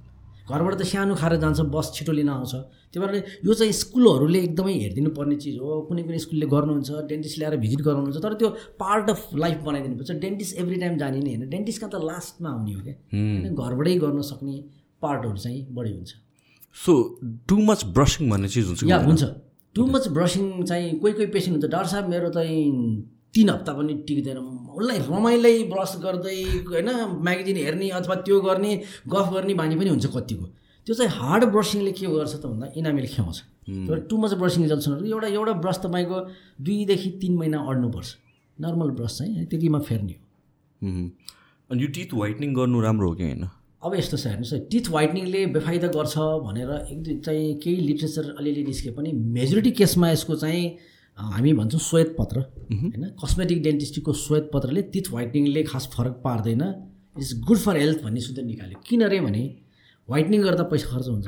घरबाट त सानो खाएर जान्छ बस छिटो लिन आउँछ। त्यही भएर यो चाहिँ स्कुलहरूले एकदमै हेरिदिनु पर्ने चिज हो। कुनै कुनै स्कुलले गर्नुहुन्छ डेन्टिस्ट ल्याएर भिजिट गराउनुहुन्छ तर त्यो पार्ट अफ लाइफ बनाइदिनुपर्छ। डेन्टिस्ट एभ्री टाइम जाने नै होइन डेन्टिस्टका त लास्टमा आउने हो क्या? घरबाटै गर्न सक्ने पार्टहरू चाहिँ बढी हुन्छ। सो टु मच ब्रसिङ भन्ने चिज हुन्छ या? हुन्छ। टु मच ब्रसिङ चाहिँ कोही कोही पेसेन्ट हुन्छ। डाक्टर साहब मेरो चाहिँ तिन हप्ता पनि टिक्दैन। उसलाई रमाइलै ब्रस गर्दै होइन म्यागजिन हेर्ने अथवा त्यो गर्ने गफ गर्ने बानी पनि हुन्छ कतिको। त्यो चाहिँ हार्ड ब्रसिङले के गर्छ त भन्दा इनामिल ख्याउँछ टु मच ब्रसिङ जल्छ एउटा एउटा ब्रस तपाईँको दुईदेखि तिन महिना अड्नुपर्छ। नर्मल ब्रस चाहिँ त्यतिमा फेर्ने हो. अनि यो टिथ वाइटनिङ गर्नु राम्रो हो कि होइन? अब यस्तो छ हेर्नुहोस् है टिथ वाइटनिङले बेफाइदा गर्छ भनेर एक दुई चाहिँ केही लिट्रेचर अलिअलि निस्के पनि मेजोरिटी केसमा यसको चाहिँ हामी भन्छौँ श्वेत पत्र होइन? कस्मेटिक डेन्टिस्टीको श्वेत पत्रले टिथ वाइटनिङले खास फरक पार्दैन। इट्स गुड फर हेल्थ भन्ने सुत्रै निकाल्यो। किन रे भने वाइटनिङ गर्दा पैसा खर्च हुन्छ।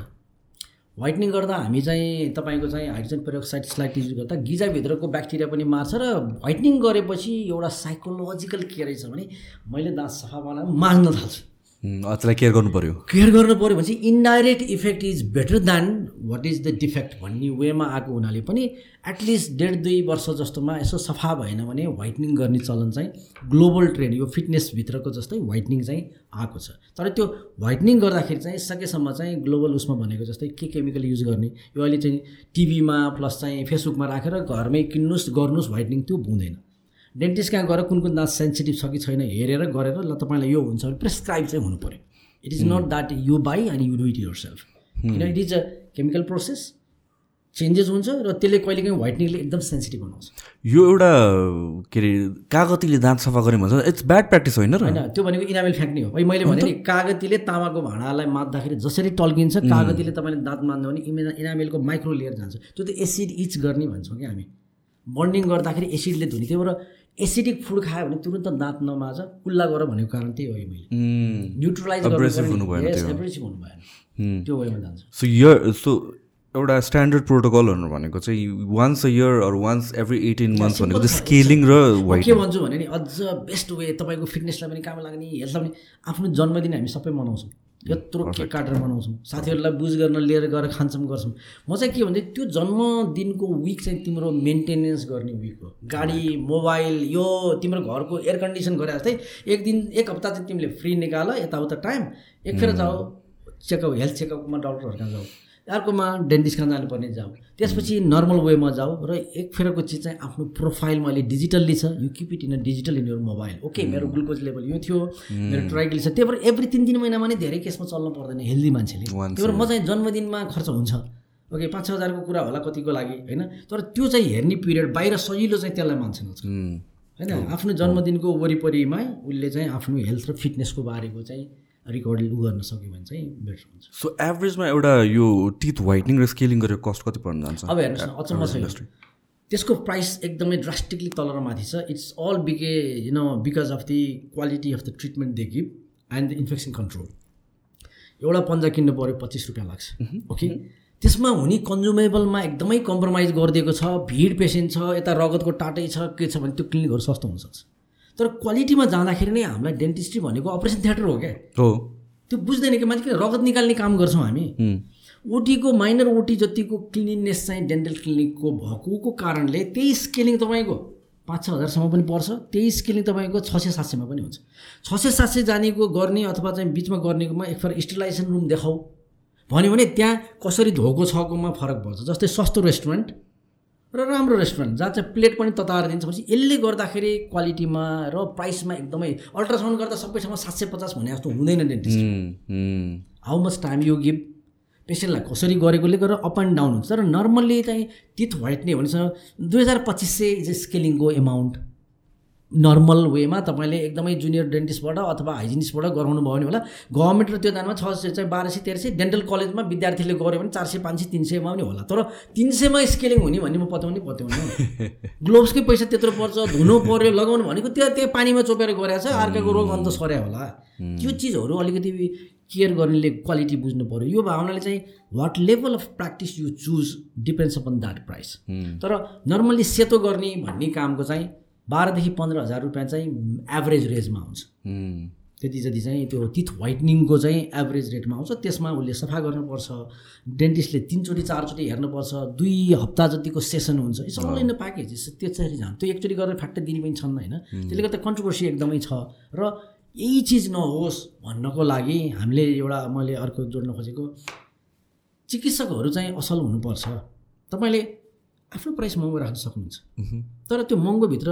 वाइटनिङ गर्दा हामी चाहिँ तपाईँको चाहिँ हाइड्रोजन पेरोक्साइड स्लाइट युज गर्दा गिजाभित्रको ब्याक्टेरिया पनि मार्छ र वाइटनिङ गरेपछि एउटा साइकोलोजिकल के रहेछ भने मैले दाँत सफा बनाएर माझ्न थाल्छु। त्यसलाई केयर गर्नु पऱ्यो केयर गर्नु पऱ्यो भने चाहिँ indirect effect is better than what is the defect भन्ने वेमा आएको हुनाले पनि एटलिस्ट डेढ दुई वर्ष जस्तोमा यसो सफा भएन भने वाइटनिङ गर्ने चलन चाहिँ ग्लोबल ट्रेन्ड यो फिटनेसभित्रको जस्तै वाइटनिङ चाहिँ आएको छ। तर त्यो वाइटनिङ गर्दाखेरि चाहिँ सकेसम्म चाहिँ ग्लोबल उसमा भनेको जस्तै के केमिकल युज गर्ने यो अहिले चाहिँ टिभीमा प्लस चाहिँ फेसबुकमा राखेर घरमै किन्नुहोस् गर्नुहोस् वाइटनिङ त्यो हुँदैन। डेन्टिस्ट कहाँ गएर कुन कुन दाँत सेन्सिटिभ छ कि छैन हेरेर गरेर ल तपाईँलाई यो हुन्छ भने प्रेसक्राइब चाहिँ हुनु पऱ्यो। It is not that you buy and you do it yourself किन it is a chemical process changes हुन्छ र त्यसले कहिलेकाहीँ व्हाइटनिङले एकदम सेन्सिटिभ बनाउँछ। यो एउटा के अरे कागतीले दाँत सफा गऱ्यो भन्छ। इट्स ब्याड प्र्याक्टिस होइन र? होइन त्यो भनेको इनामेल फ्याँक्ने हो। मैले भने नि कागतीले तामाको भाँडालाई मात्दाखेरि जसरी टल्किन्छ कागतीले तपाईँले दाँत मान्यो भने इमे इनामेलको माइक्रो लेयर जान्छ। त्यो त एसिड इच गर्ने भन्छौँ कि हामी। बन्डिङ गर्दाखेरि एसिडले धुने भएर एसिडिक फुड खायो भने तुरन्त दाँत नमाझ कुल्ला गर भनेको कारण त्यही हो यो मैले। न्युट्रलाइज Abrasive हुनु भएन त्यो। एब्रेसिभ हुनु भएन. त्यो वेमा जान्छ। सो इयर सो एउटा स्ट्यान्डर्ड प्रोटोकलहरू भनेको चाहिँ once a year or once every eighteen months भनेको चाहिँ स्केलिङ र के भन्छु भने नि अझ बेस्ट वे तपाईँको फिटनेसलाई पनि काम लाग्ने हेल्थलाई पनि आफ्नो जन्मदिन हामी सबै मनाउँछौँ। यत्रो केक काटेर मनाउँछौँ साथीहरूलाई बुझ गर्न लिएर गएर खान्छौँ गर्छौँ। म चाहिँ के भन्दै त्यो जन्मदिनको विक चाहिँ तिम्रो मेन्टेनेन्स गर्ने विक हो। गाडी मोबाइल यो तिम्रो घरको एयर कन्डिसन गरे जस्तै एक दिन एक हप्ता चाहिँ तिमीले फ्री निकाल यताउता टाइम। एक फेर जाऊ चेकअप हेल्थ चेकअपमा डक्टरहरू कहाँ जाऊ। अर्कोमा डेन्टिस्ट कहाँ जानुपर्ने जाऊ। त्यसपछि नर्मल वेमा जाऊ र एक फेरको चिज चाहिँ आफ्नो प्रोफाइलमा अहिले डिजिटल्ली छ। You keep it in a digital in your mobile okay मेरो ग्लुकोज लेभल यो थियो मेरो ट्राइगल छ। त्यही भएर एभ्री तिन तिन महिनामा नै धेरै केसमा चल्नु पर्दैन हेल्दी मान्छेले। त्यही भएर म चाहिँ जन्मदिनमा खर्च हुन्छ। ओके पाँच छ हजारको कुरा होला कतिको लागि होइन? तर त्यो चाहिँ हेर्ने पिरियड बाहिर सजिलो चाहिँ त्यसलाई मान्छे होइन? आफ्नो जन्मदिनको वरिपरिमा उसले चाहिँ आफ्नो हेल्थ र फिटनेसको बारेको चाहिँ रिकर्ड उ गर्न सक्यो भने चाहिँ बेटर हुन्छ। सो एभरेजमा एउटा यो टिथ व्हाइटनिङ र स्केलिङ गरेर कस्ट कति पर्न जान्छ? अब हेर्नुहोस् न अचम्म छ त्यसको प्राइस एकदमै ड्रास्टिकली तल र माथि छ। इट्स अल बिके you know because of the quality of the treatment they give and the infection control एउटा पन्जा किन्नु पऱ्यो पच्चिस रुपियाँ लाग्छ। ओके त्यसमा हुने कन्जुमेबलमा एकदमै कम्प्रोमाइज गरिदिएको छ। भिड पेसेन्ट छ यता रगतको टाटै छ के छ भने त्यो क्लिनिकहरू सस्तो हुनसक्छ। तर क्वालिटीमा जाँदाखेरि नै हामीलाई डेन्टिस्ट्री भनेको अपरेसन थिएटर हो क्या। हो। त्यो बुझ्दैन कि मान्छे किन रगत निकाल्ने काम गर्छौँ हामी। ओटीको माइनर ओटी जतिको क्लिनिनेस चाहिँ डेन्टल क्लिनिकको भएकोको कारणले त्यही स्केलिङ तपाईँको पाँच छ हजारसम्म पनि पर्छ त्यही स्केलिङ तपाईँको छ सय सात सयमा पनि हुन्छ। छ सय सात सय जानेको गर्ने अथवा चाहिँ बिचमा गर्नेकोमा एक फेर स्टिलाइजेसन रुम देखाऊ। भन्यो भने त्यहाँ कसरी धोको छकोमा फरक पर्छ जस्तै सस्तो रेस्टुरेन्ट र राम्रो रेस्टुरेन्ट जहाँ चाहिँ प्लेट पनि तताएर दिन्छ। भनेपछि यसले गर्दाखेरि क्वालिटीमा र प्राइसमा एकदमै अल्ट्रासाउन्ड गर्दा सबै ठाउँमा सात सय पचास भने जस्तो हुँदैन dentist how much time you give पेसेन्टलाई कसरी गरेकोले गर्दा अप एन्ड डाउन हुन्छ। तर नर्मल्ली चाहिँ टिथ व्हाइट नै भनेपछि दुई हजार पच्चिस सय स्केलिङको एमाउन्ट नर्मल वेमा तपाईँले एकदमै जुनियर डेन्टिस्टबाट अथवा हाइजिनिस्टबाट गराउनु भयो भने होला। गभर्मेन्ट र त्यो दानमा छ सय चाहिँ बाह्र सय तेह्र सय डेन्टल कलेजमा विद्यार्थीले गऱ्यो भने चार सय पाँच सय तिन सयमा पनि होला। तर तिन सयमा स्केलिङ हुने भन्ने म पत्याउने पत्याउने ग्लोभ्सकै पैसा त्यत्रो पर्छ धुनु पऱ्यो लगाउनु भनेको त्यो त्यो पानीमा चोपेर गरेको छ अर्काको रोग अन्त सर्या होला। त्यो चिजहरू अलिकति केयर गर्नेले क्वालिटी बुझ्नु पऱ्यो यो भावनाले चाहिँ what level of practice you choose depends upon that price तर नर्मल्ली सेतो गर्ने भन्ने कामको चाहिँ बाह्रदेखि पन्ध्र हजार रुपियाँ चाहिँ एभरेज रेजमा आउँछ त्यति जति चाहिँ त्यो टिथ व्हाइटनिङको चाहिँ एभरेज रेटमा आउँछ त्यसमा उसले सफा गर्नुपर्छ। डेन्टिस्टले तिनचोटि चारचोटि हेर्नुपर्छ। दुई हप्ता जतिको सेसन हुन्छ इट्स अल इन प्याकेज त्यसरी जान्छ। त्यो एकचोटि गरेर फ्याक्ट दिने पनि छन् होइन। त्यसले गर्दा कन्ट्रोभर्सी एकदमै छ। र यही चिज नहोस् भन्नको लागि हामीले एउटा मैले अर्को जोड्न खोजेको चिकित्सकहरू चाहिँ असल हुनुपर्छ। तपाईँले आफ्नो प्राइस महँगो राख्न सक्नुहुन्छ। तर त्यो महँगोभित्र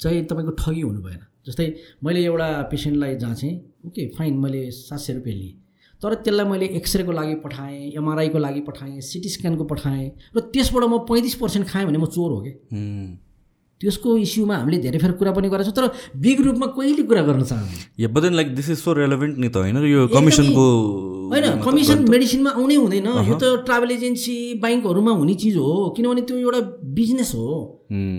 चाहिँ तपाईँको ठगी हुनु भएन। जस्तै मैले एउटा पेसेन्टलाई जाँचेँ ओके फाइन मैले सात सय रुपियाँ लिएँ। तर त्यसलाई मैले एक्सरेको लागि पठाएँ एमआरआईको लागि पठाएँ सिटी स्क्यानको पठाएँ र त्यसबाट म पैँतिस पर्सेन्ट खाएँ भने म चोर हो कि? त्यसको इस्युमा हामीले धेरै फेर कुरा पनि गरेको छौँ तर बिग रूपमा कहिले कुरा गर्न चाहन्छु like this is so relevant नि त होइन? यो कमिसनको होइन कमिसन मेडिसिनमा आउनै हुँदैन। यो त ट्राभल एजेन्सी ब्याङ्कहरूमा हुने चिज हो किनभने त्यो एउटा बिजनेस हो।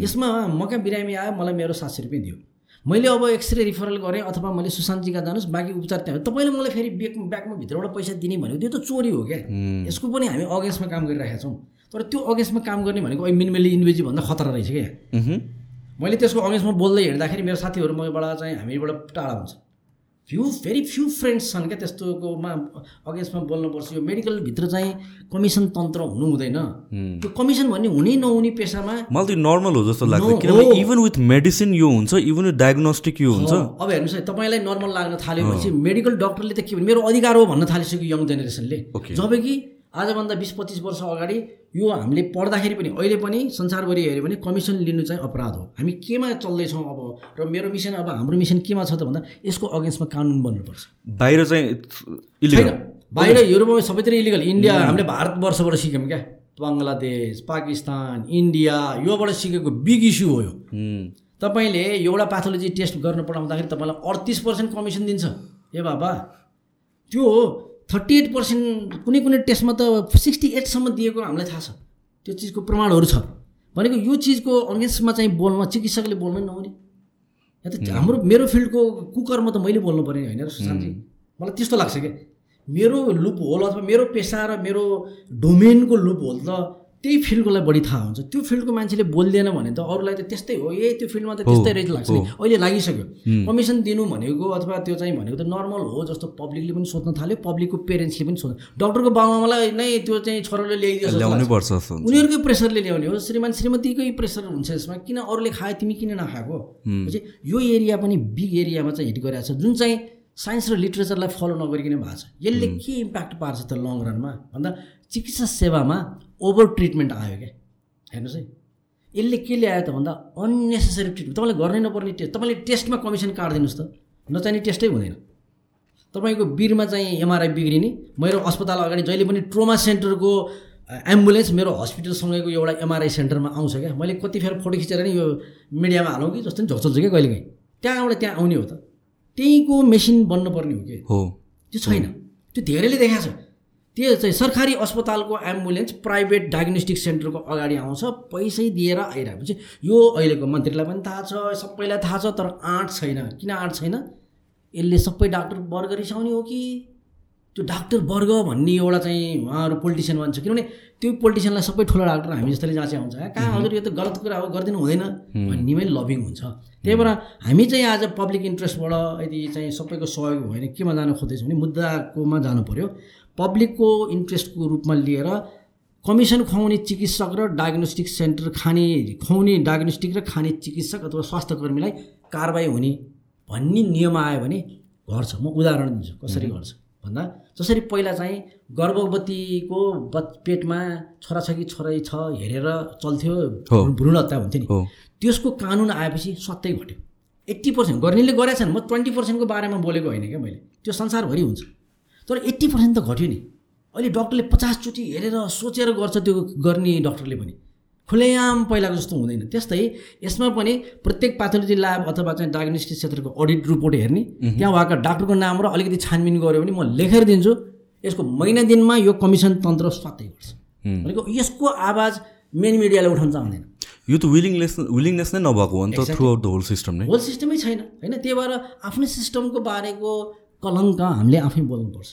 यसमा म कहाँ बिरामी आयो मलाई मेरो सात सय रुपियाँ दियो। मैले अब एक्सरे रिफरल गरेँ अथवा मैले सुशान्तजीका जानुहोस् बाँकी उपचार त्यहाँ तपाईँले मलाई फेरि ब्याक ब्याकमा भित्रबाट पैसा दिने भनेको त्यो त चोरी हो क्या। यसको पनि हामी अगेन्स्टमा काम गरिरहेका छौँ। तर त्यो अगेन्स्टमा काम गर्ने भनेको अहिले मिनिमली इन्भेजिभ भन्दा खतरा रहेछ क्या मैले त्यसको अगेन्स्टमा बोल्दै हिँड्दाखेरि मेरो साथीहरू मबाट चाहिँ हामीबाट टाढा हुन्छ। फ्यु भेरी फ्यु फ्रेन्ड्स छन् क्या त्यस्तोकोमा अगेन्स्टमा बोल्नुपर्छ। यो मेडिकलभित्र चाहिँ कमिसन तन्त्र हुनु हुँदैन त्यो कमिसन भन्ने हुने नहुने पेसामा मलाई त्यो नर्मल हो जस्तो लाग्छ। किनभने इभन विथ मेडिसिन यो हुन्छ इभन विथ डायग्नोस्टिक यो हुन्छ। अब हेर्नुहोस् है तपाईँलाई नर्मल लाग्न थाल्यो मेडिकल डक्टरले त के भने मेरो अधिकार हो भन्न थालिसक्यो यङ जेनेरेसनले जब कि आजभन्दा बिस पच्चिस वर्ष अगाडि यो हामीले पढ्दाखेरि पनि अहिले पनि संसारभरि हेऱ्यो भने कमिसन लिनु चाहिँ अपराध हो। हामी केमा चल्दैछौँ अब? र मेरो मिसन अब हाम्रो मिसन केमा छ त भन्दा यसको अगेन्स्टमा कानुन बन्नुपर्छ। बाहिर चाहिँ बाहिर युरोपमा सबैतिर इलिगल इन्डिया हामीले भारतवर्षबाट सिक्यौँ क्या। बङ्गलादेश पाकिस्तान इन्डिया योबाट सिकेको बिग इस्यु हो यो। तपाईँले एउटा प्याथोलोजी टेस्ट गर्न पठाउँदाखेरि तपाईँलाई अडतिस पर्सेन्ट कमिसन दिन्छ। ए बाबा त्यो हो। थर्टी एट पर्सेन्ट कुनै कुनै टेस्टमा त सिक्सटी एटसम्म दिएको हामीलाई थाहा छ। त्यो चिजको प्रमाणहरू छ। भनेको यो चिजको अगेन्स्टमा चाहिँ बोल्न चिकित्सकले बोल्नै नहुने। या त हाम्रो मेरो फिल्डको कुकरमा त मैले बोल्नु पऱ्यो होइन सुशान्तजी मलाई त्यस्तो लाग्छ क्या मेरो लुप होल अथवा मेरो पेसा र मेरो डोमेनको लुप होल त त्यही फिल्डकोलाई बढी थाहा हुन्छ। त्यो फिल्डको मान्छेले बोल्दैन भने त अरूलाई त त्यस्तै हो। ए त्यो फिल्डमा त त्यस्तै रहेछ लाग्छ नि। अहिले लागिसक्यो। कमिसन दिनु भनेको अथवा त्यो चाहिँ भनेको त नर्मल हो जस्तो पब्लिकले पनि सोध्न थाल्यो पब्लिकको पेरेन्ट्सले पनि सोध्नु डक्टरको बाबामालाई नै त्यो चाहिँ छोराले ल्याइदियो ल्याउनै पर्छ उनीहरूकै प्रेसरले ल्याउने हो। श्रीमान श्रीमतीकै प्रेसर हुन्छ यसमा। किन अरूले खायो तिमी किन नखाएको? यो एरिया पनि बिग एरियामा चाहिँ हिट गरिरहेको छ। जुन चाहिँ साइन्स र लिट्रेचरलाई फलो नगरिकन भएको छ। यसले के इम्प्याक्ट पार्छ त लङ रनमा? भन्दा चिकित्सा सेवामा ओभर ट्रिटमेन्ट आयो क्या? हेर्नुहोस् है। यसले के ल्यायो त भन्दा अन्नेसेसरी ट्रिटमेन्ट तपाईँले गर्नै नपर्ने टेस्ट तपाईँले टेस्टमा कमिसन काटिदिनुहोस् त। नचाहिने टेस्टै हुँदैन। तपाईँको बिरमा चाहिँ एमआरआई बिग्रिने। मेरो अस्पताल अगाडि जहिले पनि ट्रोमा सेन्टरको एम्बुलेन्स मेरो हस्पिटलसँगैको एउटा एमआरआई सेन्टरमा आउँछ क्या। मैले कतिखेर फोटो खिचेर नि यो मिडियामा हालौँ कि जस्तो नि झोक्चल्छु क्या कहिले काहीँ। त्यहाँबाट त्यहाँ आउने हो त। त्यहीँको मेसिन बन्नुपर्ने हो कि। हो। त्यो छैन। त्यो धेरैले देखाएको छ। त्यो चाहिँ सरकारी अस्पतालको एम्बुलेन्स प्राइभेट डायग्नोस्टिक सेन्टरको अगाडि आउँछ पैसै दिएर आइरहेपछि यो अहिलेको मन्त्रीलाई पनि थाहा छ सबैलाई थाहा छ तर आँट छैन। किन आँट छैन? यसले सबै डाक्टर वर्ग रिसाउने हो कि? त्यो डाक्टर वर्ग भन्ने एउटा चाहिँ उहाँहरू पोलिटिसियन भन्छ किनभने त्यो पोलिटिसियनलाई सबै ठुलो डाक्टर हामी जस्तोले जाँचे आउँछ कहाँ हजुर यो त गलत कुरा हो गरिदिनु हुँदैन भन्नेमै लभिङ हुन्छ। त्यही भएर हामी चाहिँ आज पब्लिक इन्ट्रेस्टबाट यदि चाहिँ सबैको सहयोग होइन केमा जानु खोज्दैछौँ भने मुद्दाकोमा जानु पऱ्यो पब्लिकको इन्ट्रेस्टको रूपमा लिएर कमिसन खुवाउने चिकित्सक र डायग्नोस्टिक सेन्टर खाने खुवाउने डायग्नोस्टिक र खाने चिकित्सक अथवा स्वास्थ्य कर्मीलाई कारवाही हुने भन्ने नियम आयो भने घट्छ म उदाहरण दिन्छु कसरी गर्छ? भन्दा जसरी पहिला चाहिँ गर्भवतीको बच पेटमा छोरा छ कि छोरै छ हेरेर चल्थ्यो भ्रूण हत्या हुन्थ्यो नि। त्यसको कानुन आएपछि सत्तै घट्यो। एट्टी पर्सेन्ट गर्नेले गरेछन् म ट्वेन्टी पर्सेन्टको बारेमा बोलेको होइन क्या मैले। त्यो संसारभरि हुन्छ। तर एट्टी पर्सेन्ट त घट्यो नि। अहिले डक्टरले पचासचोटि हेरेर सोचेर गर्छ त्यो गर्ने डक्टरले पनि। खुलेआम पहिलाको जस्तो हुँदैन। त्यस्तै यसमा पनि प्रत्येक पाथोलोजी ल्याब अथवा चाहिँ डायग्नोस्टिक क्षेत्रको अडिट रिपोर्ट हेर्ने। त्यहाँ भएको डाक्टरको नाम र अलिकति छानबिन गऱ्यो भने म लेखेर दिन्छु। यसको महिना दिनमा यो कमिसन तन्त्र स्वात्तै गर्छ। भनेको यसको आवाज मेन मिडियाले उठाउन चाहँदैन। यो त विलिङनेस विलिङनेस नै नभएको हो नि त throughout the whole system नै। होल सिस्टमै छैन। होइन त्यही भएर आफ्नै सिस्टमको बारेको कलङ्क हामीले आफै बोल्नुपर्छ।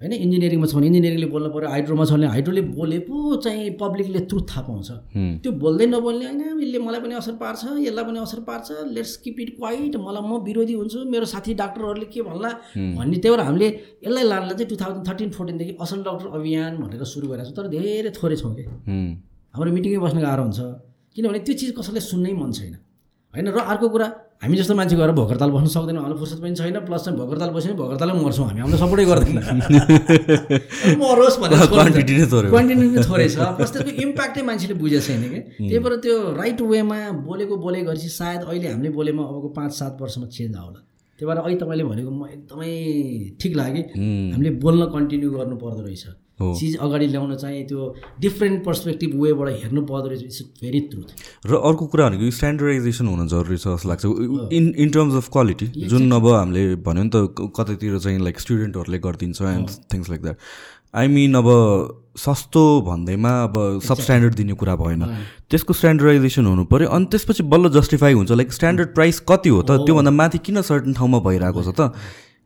होइन? इन्जिनियरिङमा छ भने इन्जिनियरिङले बोल्नु पऱ्यो हाइड्रोमा छ भने हाइड्रोले बोले पो चाहिँ पब्लिकले ट्रुथ थाहा पाउँछ। त्यो बोल्दै नबोल्ने होइन यसले मलाई पनि असर पार्छ यसलाई पनि असर पार्छ। लेट्स किप इट क्वाइट मलाई म विरोधी हुन्छु मेरो साथी डाक्टरहरूले के भन्ला भन्ने त्यही भएर हामीले यसलाई लानलाई चाहिँ टु थाउजन्ड थर्टिन फोर्टिनदेखि असल डाक्टर अभियान भनेर सुरु गरेको छ तर धेरै थोरै छौँ कि? हाम्रो मिटिङमै बस्नु गाह्रो हुन्छ। किनभने त्यो चिज कसैलाई सुन्नै मन छैन। होइन? र अर्को कुरा हामी जस्तो मान्छे गएर भोकरताल बस्नु सक्दैनौँ हाम्रो फुर्सद पनि छैन प्लस चाहिँ भोकरताल बस्यो भने भोकरतालै मर्छौँ हामी। हाम्रो सपोर्टै गर्दैन। मरोस् भनेर क्वान्टिटी नै थोरै छ प्लस त्यसको इम्प्याक्टै मान्छेले बुझेको छैन कि? त्यही भएर त्यो राइट वेमा बोलेको बोले गरेपछि सायद अहिले हामीले बोलेमा अबको पाँच सात वर्षमा चेन्ज आउला। त्यही भएर अहिले तपाईँले भनेको म एकदमै ठिक लाग्यो हामीले बोल्न कन्टिन्यू गर्नु पर्दो रहेछ। चिज अगाडि ल्याउन चाहिँ त्यो डिफ्रेन्ट पर्सपेक्टिभ वेबाट हेर्नु पर्दो रहेछ इट्स भेरी ट्रुथ र अर्को कुरा भनेको स्ट्यान्डर्डाइजेसन हुन जरुरी छ जस्तो लाग्छ। In in terms of quality जुन अब हामीले भन्यो नि त कतैतिर चाहिँ लाइक स्टुडेन्टहरूले गरिदिन्छ and things like that I mean अब सस्तो भन्दैमा अब सब स्ट्यान्डर्ड दिने कुरा भएन। त्यसको स्ट्यान्डर्डाइजेसन हुनु पऱ्यो अनि त्यसपछि बल्ल जस्टिफाई हुन्छ लाइक स्ट्यान्डर्ड प्राइस कति हो त? त्योभन्दा माथि किन सर्टन ठाउँमा भइरहेको छ त?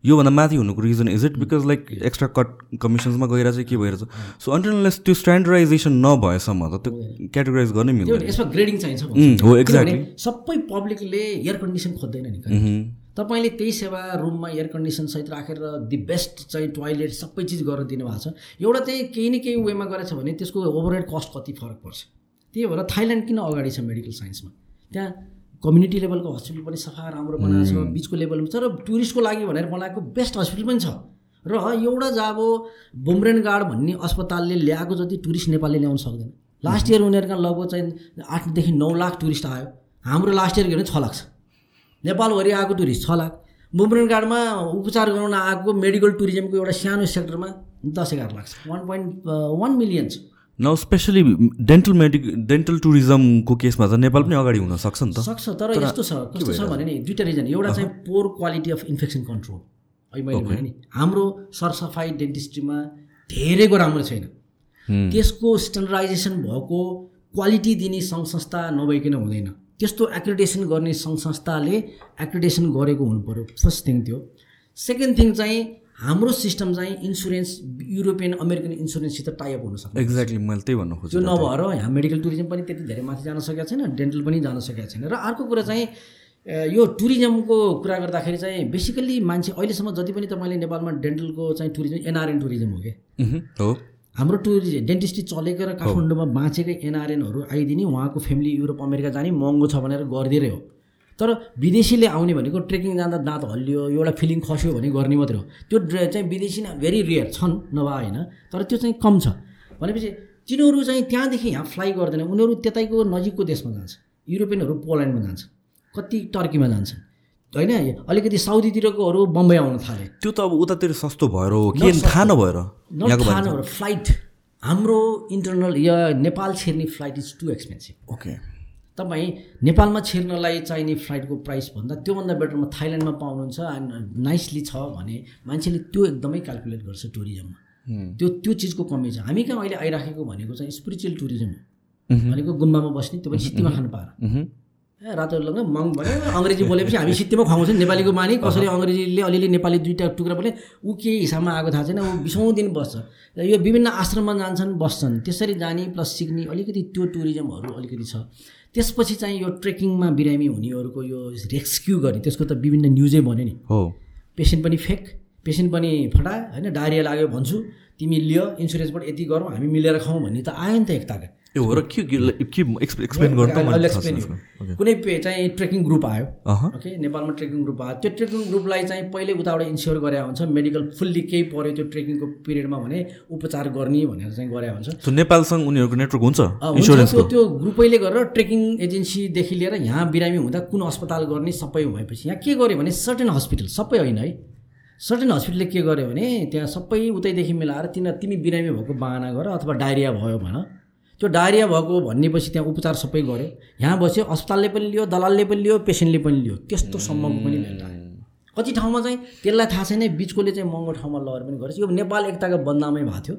योभन्दा माथि हुनुको reason is it because like extra cut कमिसन्समा गइरहेछ के भइरहेछ सो अन्टिनलेस त्यो स्ट्यान्डर्डाइजेसन नभएसम्म त त्यो क्याटेगोराइज गर्नै मिल्दैन। यसमा ग्रेडिङ चाहिन्छ हो एक्ज्याक्टली सबै पब्लिकले एयर कन्डिसन खोज्दैन नि तपाईँले त्यही सेवा रुममा एयर कन्डिसन सहित राखेर दि बेस्ट चाहिँ टोइलेट सबै चिज गरेर दिनुभएको छ। एउटा चाहिँ केही न केही वेमा गरेछ भने त्यसको ओभरहेड कस्ट कति फरक पर्छ। त्यही भएर थाइल्यान्ड किन अगाडि छ मेडिकल साइन्समा त्यहाँ कम्युनिटी लेभलको हस्पिटल पनि सफा राम्रो बनाएको छ बिचको लेभलमा छ र टुरिस्टको लागि भनेर बनाएको बेस्ट हस्पिटल पनि छ। र एउटा जब बुमरेन गार्ड भन्ने अस्पतालले ल्याएको जति टुरिस्ट नेपालले ल्याउन सक्दैन। लास्ट इयर उनीहरूका लगभग चाहिँ आठदेखि नौ लाख टुरिस्ट आयो। हाम्रो लास्ट इयर भने छ लाख छ। नेपालभरि आएको टुरिस्ट छ लाख। बुमरेन गार्डमा उपचार गराउन आएको मेडिकल टुरिज्मको एउटा सानो सेक्टरमा दस एघार लाख छ। वान पोइन्ट वान मिलियन छ। न स्पेसली डेन्टल मेडिक डेन्टल टुरिज्मको केसमा त नेपाल पनि अगाडि हुन सक्छ नि त। सक्छ तर यस्तो छ कस्तो छ भने नि दुइटा रिजन एउटा चाहिँ poor quality of infection control अहिले मैले भने नि हाम्रो सरसफाइ डेन्टिस्ट्रीमा धेरैको राम्रो छैन। त्यसको स्ट्यान्डर्डाइजेसन भएको क्वालिटी दिने सङ्घ संस्था नभइकन हुँदैन। त्यस्तो एक्रिडेसन गर्ने सङ्घ संस्थाले एक्रिडेसन गरेको हुनु पऱ्यो फर्स्ट थिङ त्यो। सेकेन्ड थिङ चाहिँ हाम्रो सिस्टम चाहिँ इन्सुरेन्स युरोपियन अमेरिकन इन्सुरेन्ससित टाइअप हुन सक्छ। एक्ज्याक्टली मैले त्यही भन्नु त्यो खोजेँ नभएर यहाँ मेडिकल टुरिज्म पनि त्यति धेरै माथि जान सकेको छैन डेन्टल पनि जान सकेको छैन। र अर्को कुरा चाहिँ यो टुरिज्मको कुरा गर्दाखेरि चाहिँ बेसिकल्ली मान्छे अहिलेसम्म जति पनि तपाईँले नेपालमा डेन्टलको चाहिँ टुरिज्म एनआरएन टुरिज्म हो कि? हो। हाम्रो टुरिज्म डेन्टिस्ट्री चलेको र काठमाडौँमा बाँचेकै एनआरएनहरू आइदिने उहाँको फ्यामिली युरोप अमेरिका जाने महँगो छ भनेर गरिदिएरै हो। तर विदेशीले आउने भनेको ट्रेकिङ जाँदा दाँत हल्लियो एउटा फिलिङ खस्यो भने गर्ने मात्रै हो। त्यो चाहिँ विदेशी नै भेरी रेयर छन् नभए होइन तर त्यो चाहिँ कम छ। भनेपछि तिनीहरू चाहिँ त्यहाँदेखि यहाँ फ्लाइ गर्दैन उनीहरू त्यतैको नजिकको देशमा जान्छ युरोपियनहरू पोल्यान्डमा जान्छ कति टर्कीमा जान्छन् होइन अलिकति साउदीतिरकोहरू बम्बई आउन थाले। त्यो त अब उतातिर सस्तो भएर हो कि थाहा नभएर? थाहा नभएर फ्लाइट हाम्रो इन्टरनल या Nepal छिर्ने flight is too expensive okay तपाईँ नेपालमा छिर्नलाई चाहिने फ्लाइटको प्राइस भन्दा त्योभन्दा बेटरमा थाइल्यान्डमा पाउनुहुन्छ एन्ड नाइसली छ भने मान्छेले त्यो एकदमै क्यालकुलेट गर्छ टुरिज्ममा। त्यो त्यो चिजको कमी छ। हामी कहाँ अहिले आइराखेको भनेको चाहिँ स्पिरिचुअल टुरिज्म हो। भनेको गुम्बामा बस्ने त्यो पनि सित्तीमा खानु पाएर। ए रातो लङ मङ भन्यो। अङ्ग्रेजी बोलेपछि हामी सित्तीमा खुवाउँछौँ। नेपालीको बानी कसरी अङ्ग्रेजीले अलिअलि नेपाली दुईवटा टुक्रा बोले ऊ के हिसाबमा आएको थाहा छैन। ऊ बिसौँ दिन बस्छ। र यो विभिन्न आश्रममा जान्छन् बस्छन्। त्यसरी जाने प्लस सिक्ने अलिकति त्यो टुरिज्महरू अलिकति छ। त्यसपछि चाहिँ यो ट्रेकिङमा बिरामी हुनेहरूको यो रेस्क्यु गर्ने त्यसको त विभिन्न न्युजै भन्यो नि। हो। पेसेन्ट पनि फेक पेसेन्ट पनि फटा होइन डायरिया लाग्यो भन्छु तिमी लियो इन्सुरेन्सबाट यति गरौँ हामी मिलेर खाउँ भन्ने त आयो नि त एकताका। हो र के के- के एक्सप्ले- एक्सप्लेन गर्नु। कुनै पे चाहिँ ट्रेकिङ ग्रुप आयो। ओके नेपालमा ट्रेकिङ ग्रुप आयो। त्यो ट्रेकिङ ग्रुपलाई चाहिँ पहिले उताबाट इन्स्योर गरे हुन्छ। मेडिकल फुल्ली केही पऱ्यो त्यो ट्रेकिङको पिरियडमा भने उपचार गर्ने भनेर चाहिँ गरे हुन्छ। नेपालसँग उनीहरूको नेटवर्क हुन्छ? इन्सुरेन्सको त्यो ग्रुपैले गरेर ट्रेकिङ एजेन्सीदेखि लिएर यहाँ बिरामी हुँदा कुन अस्पताल गर्ने सबै भएपछि यहाँ के गर्यो भने सर्टेन हस्पिटल सबै होइन है। सर्टेन हस्पिटलले के गर्यो भने त्यहाँ सबै उतैदेखि मिलाएर तिनीहरू तिमी बिरामी भएको बाहना गर अथवा डायरिया भयो भन। त्यो डायरिया भएको भन्नेपछि त्यहाँ उपचार सबै गर्यो यहाँ बस्यो अस्पतालले पनि लियो दलालले पनि लियो पेसेन्टले पनि लियो। त्यस्तो सम्मको पनि कति ठाउँमा चाहिँ त्यसलाई थाहा छैन बिचकोले चाहिँ महँगो ठाउँमा लगेर पनि गरेछ। यो नेपाल एकताको बदनामै भएको थियो।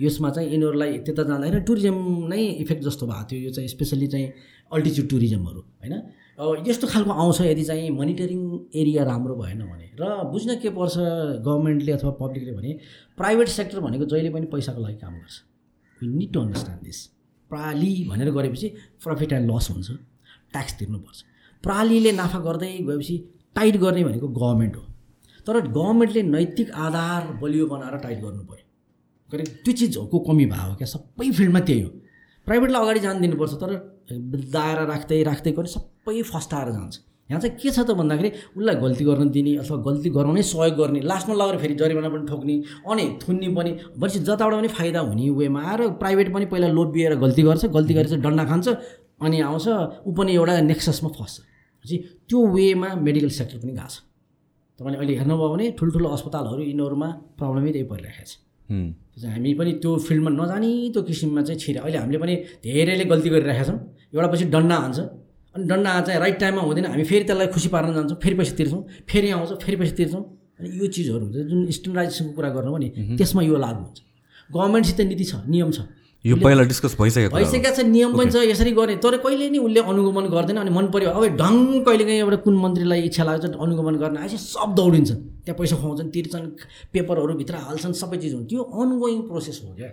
यसमा चाहिँ यिनीहरूलाई त्यता जाँदाखेरि टुरिज्म नै इफेक्ट जस्तो भएको थियो। यो चाहिँ स्पेसली चाहिँ अल्टिच्युड टुरिज्महरू होइन? अब यस्तो खालको आउँछ यदि चाहिँ मोनिटरिङ एरिया राम्रो भएन भने। र बुझ्न के पर्छ गभर्मेन्टले अथवा पब्लिकले भने प्राइभेट सेक्टर भनेको जहिले पनि पैसाको लागि काम गर्छ। We need to understand this प्राली भनेर गरेपछि प्रफिट एन्ड लस हुन्छ ट्याक्स तिर्नुपर्छ। प्रालीले नाफा गर्दै गएपछि टाइट गर्ने भनेको गभर्मेन्ट हो। तर गभर्मेन्टले नैतिक आधार बलियो बनाएर टाइट गर्नु पऱ्यो गरे त्यो चिजको कमी भयो क्या सबै फिल्डमा त्यही हो। प्राइभेटलाई अगाडि जान दिनुपर्छ तर दायरा राख्दै राख्दै गरे सबै फस्टाएर जान्छ। यहाँ चाहिँ के छ त भन्दाखेरि उसलाई गल्ती गर्न दिने अथवा गल्ती गराउनै सहयोग गर्ने लास्टमा लगेर फेरि जरिमाना पनि ठोक्ने अनि थुन्ने पनि भनेपछि जताबाट पनि फाइदा हुने वेमा आएर प्राइभेट पनि पहिला लोभिएर गल्ती गर्छ गल्ती गरेर चाहिँ डन्डा खान्छ अनि आउँछ ऊ पनि एउटा नेक्ससमा फस्छ। भनेपछि त्यो वेमा मेडिकल सेक्टर पनि गएको छ। तपाईँले अहिले हेर्नुभयो भने ठुल्ठुलो अस्पतालहरू यिनीहरूमा प्रब्लमै त्यही परिरहेको छ। हामी पनि त्यो फिल्डमा नजानी त्यो किसिममा चाहिँ छिरे। अहिले हामीले पनि धेरैले गल्ती गरिरहेका छौँ। एउटा पछि डन्डा हान्छ। अनि डन्डा चाहिँ राइट टाइममा हुँदैन। हामी फेरि त्यसलाई खुसी पार्न जान्छौँ फेरि पैसा तिर्छौँ फेरि आउँछ फेरि पैसा तिर्छौँ। अनि यो चिजहरू हुन्छ जुन स्ट्यान्डर्डाइजेसनको कुरा गर्नु भने त्यसमा यो लागु हुन्छ। गभर्मेन्टसित नीति छ नियम छ। यो पहिला डिस्कस भइसकेको। भइसकेको छ नियम पनि छ यसरी गर्ने। तर कहिले नि उसले अनुगमन गर्दैन अनि मन पऱ्यो अब ढङ कहिले काहीँ एउटा कुन मन्त्रीलाई इच्छा लाग्छ अनुगमन गर्न आएपछि सब दौडिन्छन्। त्यहाँ पैसा खुवाउँछन् तिर्छन् पेपरहरू भित्र हाल्छन् सबै चिज हुन्छ। त्यो अनगोइङ प्रोसेस हो क्या।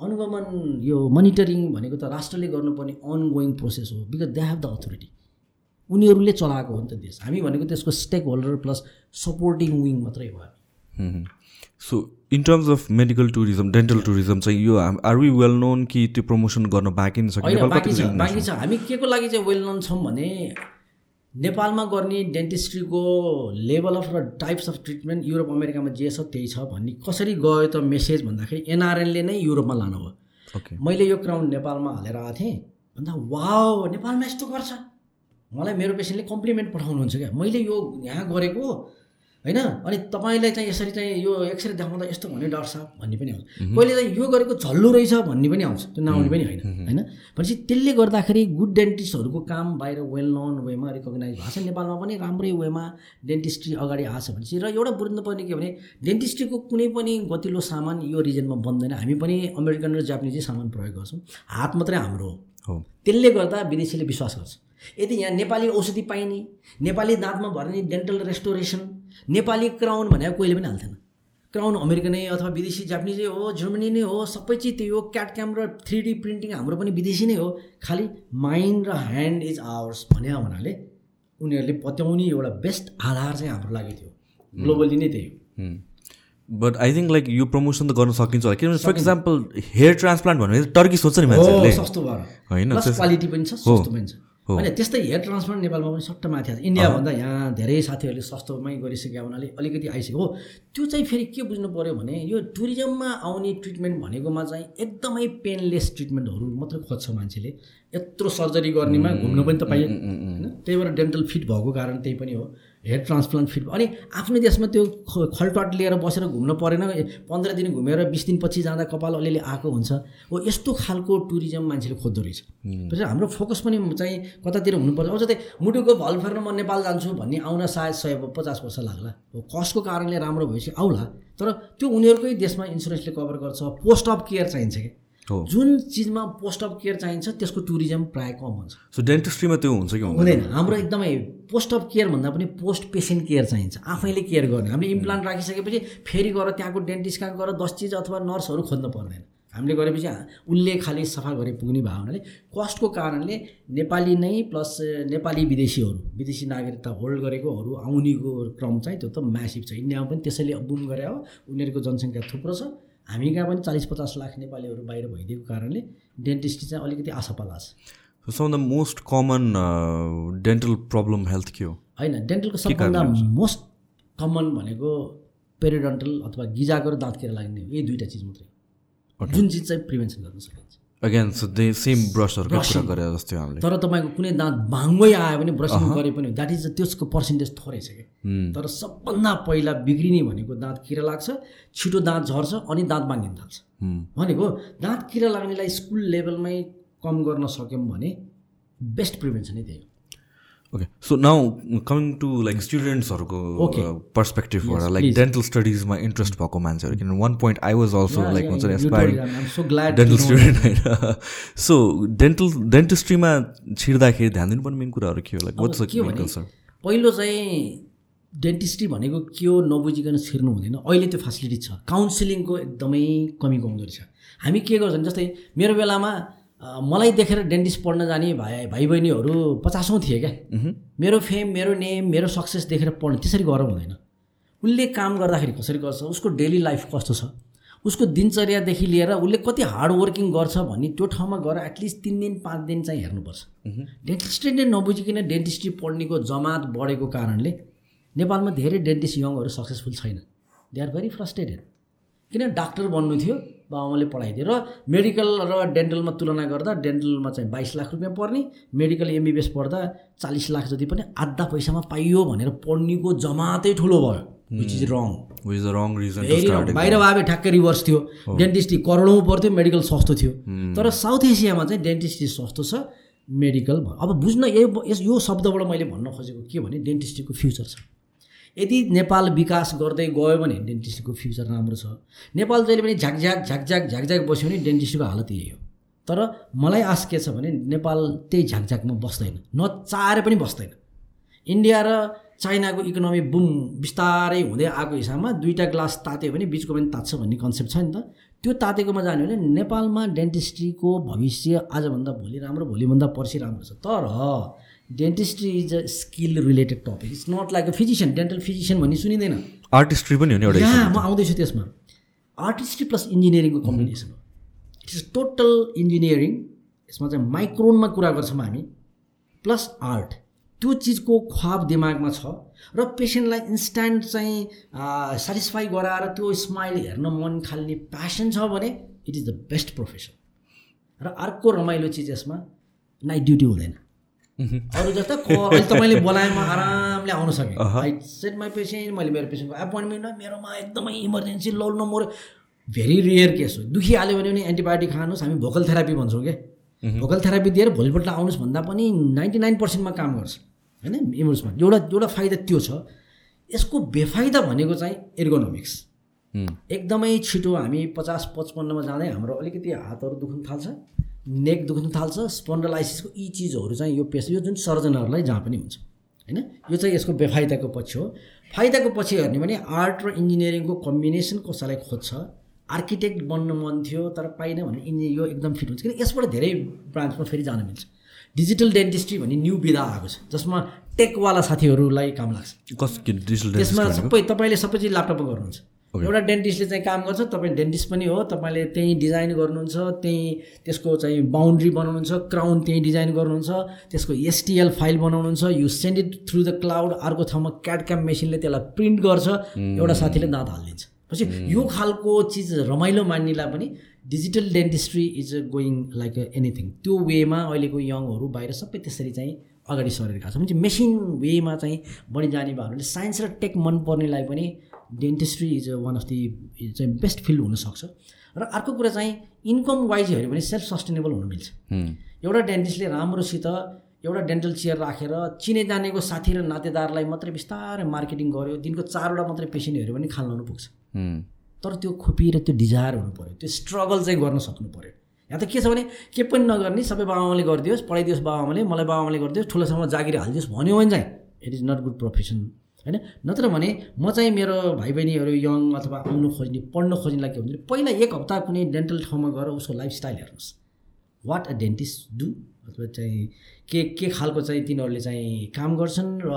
अनुगमन यो मोनिटरिङ भनेको त राष्ट्रले गर्नुपर्ने अनगोइङ प्रोसेस हो because they have the authority उनीहरूले चलाएको हो नि त देश। हामी भनेको त्यसको stakeholder plus supporting wing मात्रै हो हामी। So in terms of medical tourism dental tourism चाहिँ यो आर वी वेल नोन कि त्यो प्रमोसन गर्न बाँकी नै छ बाँकी छ हामी के को लागि चाहिँ वेल नन छौँ भने नेपालमा गर्ने डेन्टिस्ट्रीको लेभल अफ र टाइप्स अफ ट्रिटमेन्ट युरोप अमेरिकामा जे छ त्यही छ भन्ने कसरी गयो त मेसेज भन्दाखेरि एनआरएनले नै युरोपमा लानु भयो ओके। मैले यो क्राउन नेपालमा हालेर आएको थिएँ भन्दा वाउ नेपालमा यस्तो गर्छ। मलाई मेरो पेसेन्टले कम्प्लिमेन्ट पठाउनुहुन्छ क्या? मैले यो यहाँ गरेको होइन? अनि तपाईँलाई चाहिँ यसरी चाहिँ यो एक्सरे देखाउँदा यस्तो भन्यो डाक्टर साहब भन्ने पनि आउँछ। कहिले चाहिँ यो गरेको झल्लो रहेछ भन्ने पनि आउँछ। त्यो नआउने पनि होइन होइन? भनेपछि त्यसले गर्दाखेरि गुड डेन्टिस्टहरूको काम बाहिर वेल नोन वेमा रिकगनाइज भएको छ। नेपालमा पनि राम्रै वेमा डेन्टिस्ट्री अगाडि आएको छ भनेपछि। र एउटा बुझ्नुपर्ने के भने डेन्टिस्ट्रीको कुनै पनि गतिलो सामान यो रिजनमा बन्दैन। हामी पनि अमेरिकन र जापानिजै सामान प्रयोग गर्छौँ। हात मात्रै हाम्रो हो। त्यसले गर्दा विदेशीले विश्वास गर्छ। यदि यहाँ नेपाली औषधि पाइने नेपाली दाँतमा भर्ने डेन्टल रेस्टोरेसन नेपाली क्राउन भनेको कोहीले पनि हाल्थेन। क्राउन अमेरिकनै अथवा विदेशी जापानिजै हो जर्मनी नै हो सबै चिज त्यही हो। क्याट क्याम र थ्री डी प्रिन्टिङ हाम्रो पनि विदेशी नै हो। खालि माइन्ड र ह्यान्ड इज आवर्स भन्यो हुनाले उनीहरूले पत्याउने एउटा बेस्ट आधार चाहिँ हाम्रो लागि थियो। ग्लोबली नै त्यही हो। बट आई थिङ्क लाइक यो प्रमोसन त गर्न सकिन्छ होला। किनभने फर इक्जाम्पल हेयर ट्रान्सप्लान्ट भनेर टर्की सोध्छ नि मान्छेहरूले। सस्तो भएर। होइन, क्वालिटी पनि छ सस्तो पनि छ। होइन त्यस्तै हेयर ट्रान्सप्लान्ट नेपालमा पनि सट्ट माथि आएको छ। इन्डियाभन्दा यहाँ धेरै साथीहरूले सस्तोमै गरिसके हुनाले अलिकति आइसक्यो। हो त्यो चाहिँ फेरि के बुझ्नु पऱ्यो भने यो टुरिज्ममा आउने ट्रिटमेन्ट भनेकोमा चाहिँ एकदमै पेनलेस ट्रिटमेन्टहरू मात्रै खोज्छ मान्छेले। यत्रो सर्जरी गर्नेमा घुम्नु पनि त पाइयो। होइन? त्यही भएर डेन्टल फिट भएको कारण त्यही पनि हो। हेयर ट्रान्सप्लान्ट फिट अनि आफ्नो देशमा त्यो खलटट लिएर बसेर घुम्न परेन पन्ध्र दिन घुमेर बिस दिनपछि जाँदा कपाल अलिअलि आएको हुन्छ। हो यस्तो खालको टुरिज्म मान्छेले खोज्दो रहेछ। त्यसरी हाम्रो फोकस पनि चाहिँ कतातिर हुनुपर्छ। अब जस्तै मुटुको भल फेर्न म नेपाल जान्छु भन्ने आउन सायद सय पचास वर्ष लाग्ला। हो कस्टको कारणले राम्रो भएपछि आउला। तर त्यो उनीहरूकै देशमा इन्सुरेन्सले कभर गर्छ। पोस्ट अफ केयर चाहिन्छ कि हो जुन चिजमा पोस्ट अफ केयर चाहिन्छ त्यसको टुरिज्म प्रायः कम हुन्छ। सो डेन्टिस्ट्रीमा त्यो हुन्छ कि हुँदैन? हाम्रो एकदमै पोस्ट अफ केयर भन्दा पनि पोस्ट पेसेन्ट केयर चाहिन्छ। आफैले केयर गर्ने। हामीले इम्प्लान्ट राखिसकेपछि फेरि गएर त्यहाँको डेन्टिस्ट कहाँ गएर दस चिज अथवा नर्सहरू खोज्नु पर्दैन। हामीले गरेपछि उसले खालि सफा गरे पुग्ने भयो हुनाले कस्टको कारणले नेपाली नै प्लस नेपाली विदेशीहरू विदेशी नागरिकता होल्ड गरेकोहरू आउनेको क्रम चाहिँ त्यो त म्यासिभ छ। इन्डियामा पनि त्यसैले बुम गरे हो। उनीहरूको जनसङ्ख्या थुप्रो छ। हामी कहाँ पनि चालिस पचास लाख नेपालीहरू बाहिर भइदिएको कारणले डेन्टिस्टी चाहिँ अलिकति आशा पालास। Some the most common dental problem health के हो होइन डेन्टलको सबभन्दा मोस्ट कमन भनेको पेरिडन्टल अथवा गिजाको र दाँत किरा लाग्ने हो। यही दुईवटा चिज मात्रै जुन चिज चाहिँ प्रिभेन्सन गर्न सकिन्छ। अगेन सो दे सेम ब्रसहरूको कुरा गरे जस्तै हामीले। तर तपाईँको कुनै दाँत भाङ्गै आयो भने ब्रसिङ गरे पनि द्याट इज त्यसको पर्सेन्टेज थोरै छ कि तर सबभन्दा पहिला बिग्रिने भनेको दाँत किरा लाग्छ छिटो दाँत झर्छ अनि दाँत बाङ्गिन थाल्छ. भनेको दाँत किरा लाग्नेलाई स्कुल लेभलमै कम गर्न सक्यौँ भने बेस्ट प्रिभेन्सनै त्यही हो okay so now coming to like स्टुडेन्ट्सहरूको. पर्सपेक्टिभबाट लाइक डेन्टल स्टडिजमा इन्ट्रेस्ट भएको मान्छेहरू किनभने one point I was also like हुन्छ नि एसपायरिङ डेन्टल स्टुडेन्ट होइन सो डेन्टल डेन्टिस्ट्रीमा छिर्दाखेरि ध्यान दिनुपर्ने मेन कुराहरू के हो लाइक वाट्स के मेन भने कन्सर्न पहिलो चाहिँ डेन्टिस्ट्री भनेको के हो नबुझिकन छिर्नु हुँदैन अहिले त्यो फेसिलिटी छ काउन्सिलिङको एकदमै कमी कमजोरी छ हामी के गर्छौँ जस्तै मेरो बेलामा मलाई देखेर डेन्टिस्ट पढ्न जाने भाइ भाइ बहिनीहरू पचासौँ थिए क्या। मेरो फेम मेरो नेम मेरो सक्सेस देखेर पढ्ने त्यसरी गरेर हुँदैन। उसले काम गर्दाखेरि कसरी गर्छ उसको डेली लाइफ कस्तो छ उसको दिनचर्यादेखि लिएर उसले कति हार्ड वर्किङ गर्छ भन्ने त्यो ठाउँमा गएर एटलिस्ट तिन दिन पाँच दिन चाहिँ हेर्नुपर्छ। डेन्टिस्ट्री नै नबुझिकन डेन्टिस्ट्री पढ्नेको जमात बढेको कारणले नेपालमा धेरै डेन्टिस्ट यङहरू सक्सेसफुल छैन दे आर भेरी फ्रस्ट्रेटेड किन? डाक्टर बन्नु थियो। पढाइदियो र मेडिकल र डेन्टलमा तुलना गर्दा डेन्टलमा चाहिँ बाइस लाख रुपियाँ पर्ने मेडिकल एमबिबिएस पढ्दा चालिस लाख जति पनि आधा पैसामा पाइयो भनेर पढ्नेको जमातै ठुलो भयो which is wrong the wrong reason बाहिर भावे ठ्याक्कै रिभर्स थियो। डेन्टिस्ट्री करोडौँ पर्थ्यो मेडिकल सस्तो थियो। तर साउथ एसियामा चाहिँ डेन्टिस्ट्री सस्तो छ मेडिकल भ- अब बुझ्न यो शब्दबाट मैले भन्न खोजेको के भने डेन्टिस्ट्रीको फ्युचर छ। यदि नेपाल विकास गर्दै गयो भने डेन्टिस्ट्रीको फ्युचर राम्रो छ। नेपाल जहिले पनि झ्याकझ्याक झ्याकझ्याक झ्याकझ्याक बस्यो भने डेन्टिस्ट्रीको हालत यही हो। तर मलाई आश के छ भने नेपाल त्यही झ्याकझ्याकमा बस्दैन नचाहेर पनि बस्दैन। इन्डिया र चाइनाको इकोनोमी बुम बिस्तारै हुँदै आएको हिसाबमा दुईवटा ग्लास तात्यो भने बिचको पनि तात्छ भन्ने कन्सेप्ट छ नि त। त्यो तातेकोमा जाने भने नेपालमा डेन्टिस्ट्रीको भविष्य आजभन्दा भोलि राम्रो भोलिभन्दा पर्सि राम्रो छ। तर dentistry is a skill related topic it's not like a physician dental physician भन्ने सुनिँदैन। आर्टिस्ट्री पनि हो एउटा यहाँ म आउँदैछु त्यसमा। आर्टिस्ट्री प्लस इन्जिनियरिङको कम्बिनेसन हो। इट इज टोटल इन्जिनियरिङ यसमा चाहिँ माइक्रोनमा कुरा गर्छौँ हामी प्लस आर्ट त्यो चिजको ख्वाब दिमागमा छ र पेसेन्टलाई इन्स्ट्यान्ट चाहिँ सेटिस्फाई गराएर त्यो स्माइल हेर्न मन खाल्ने प्यासन छ भने it is the best profession र अर्को रमाइलो चिज यसमा नाइट ड्युटी हुँदैन। अरू जस्तो क- अहिले तपाईँले बोलाएमा आरामले आउन सकेँ आई सेट माई पेसेन्ट मैले मेरो पेसेन्टको एपोइन्टमेन्टमा मेरोमा एकदमै emergency low number very rare case हो। दुखिहाल्यो भने पनि एन्टिबायोटिक खानुहोस् हामी भोकल थेरापी भन्छौँ क्या भोकल थेरापी दिएर भोलिपल्ट आउनुहोस् भन्दा पनि नाइन्टी नाइन पर्सेन्टमा काम गर्छ। होइन? इमर्समा एउटा एउटा फाइदा त्यो छ यसको बेफाइदा भनेको चाहिँ एर्गोनोमिक्स एकदमै छिटो हामी पचास पचपन्नमा जाँदै हाम्रो अलिकति हातहरू दुख्न थाल्छ। नेक दुख्न थाल्छ स्पोन्डलाइसिसको यी चिजहरू चाहिँ यो पेस यो जुन सर्जनहरूलाई जहाँ पनि हुन्छ होइन? यो चाहिँ यसको बेफाइदाको पक्ष हो। फाइदाको पछि हेर्ने भने आर्ट र इन्जिनियरिङको कम्बिनेसन कसैलाई खोज्छ? आर्किटेक्ट बन्न मन थियो तर पाइनँ भने इन्जि यो एकदम फिट हुन्छ। किन यसबाट धेरै ब्रान्चमा फेरि जान मिल्छ। डिजिटल डेन्टिस्ट्री भन्ने न्यू विधा आएको छ जसमा टेकवाला साथीहरूलाई काम लाग्छ। त्यसमा सबै तपाईँले सबै चिज ल्यापटपमा गर्नुहुन्छ। एउटा डेन्टिस्टले चाहिँ काम गर्छ तपाईँ डेन्टिस्ट पनि हो तपाईँले त्यहीँ डिजाइन गर्नुहुन्छ त्यहीँ त्यसको चाहिँ बााउन्ड्री बनाउनुहुन्छ क्राउन त्यहीँ डिजाइन गर्नुहुन्छ त्यसको एसटिएल फाइल बनाउनुहुन्छ you send it through the cloud अर्को ठाउँमा क्याड क्याम मेसिनले त्यसलाई प्रिन्ट गर्छ एउटा साथीले दाँत हालिदिन्छ। पछि यो खालको चिज रमाइलो मान्नेलाई पनि digital dentistry is going like anything त्यो वेमा अहिलेको यङहरू बाहिर सबै त्यसरी चाहिँ अगाडि सरेर गएको छ। भने चाहिँ मेसिन वेमा चाहिँ बढी जाने भने साइन्स र टेक मनपर्नेलाई पनि dentistry is one of the चाहिँ बेस्ट फिल्ड हुनसक्छ। र अर्को कुरा चाहिँ इन्कम वाइज हेऱ्यो भने सेल्फ सस्टेनेबल हुनु मिल्छ। एउटा डेन्टिस्टले राम्रोसित एउटा डेन्टल चेयर राखेर चिने जानेको साथी र नातेदारलाई मात्रै बिस्तारै मार्केटिङ गर्यो दिनको चारवटा मात्रै पेसेन्ट हेऱ्यो भने खान पुग्छ तर त्यो खोपी र त्यो डिजायर हुनु पऱ्यो त्यो स्ट्रगल चाहिँ गर्न सक्नु पऱ्यो यहाँ त के छ भने के पनि नगर्ने सबै बाबाआमाले गरिदियोस् पढाइदियोस् बाबाआमाले मलाई बाबाआमाले गरिदियोस् ठुलोसम्म जागिर हालिदियोस् भन्यो भने चाहिँ it is not good profession होइन? नत्र भने म चाहिँ मेरो भाइ बहिनीहरू यङ अथवा आउनु खोज्ने पढ्नु खोज्नेलाई के हुन्छ पहिला एक हप्ता कुनै डेन्टल ठाउँमा गएर उसको लाइफस्टाइल हेर्नुहोस्। वाट अ डेन्टिस्ट डु अथवा चाहिँ के के खालको चाहिँ तिनीहरूले चाहिँ काम गर्छन् र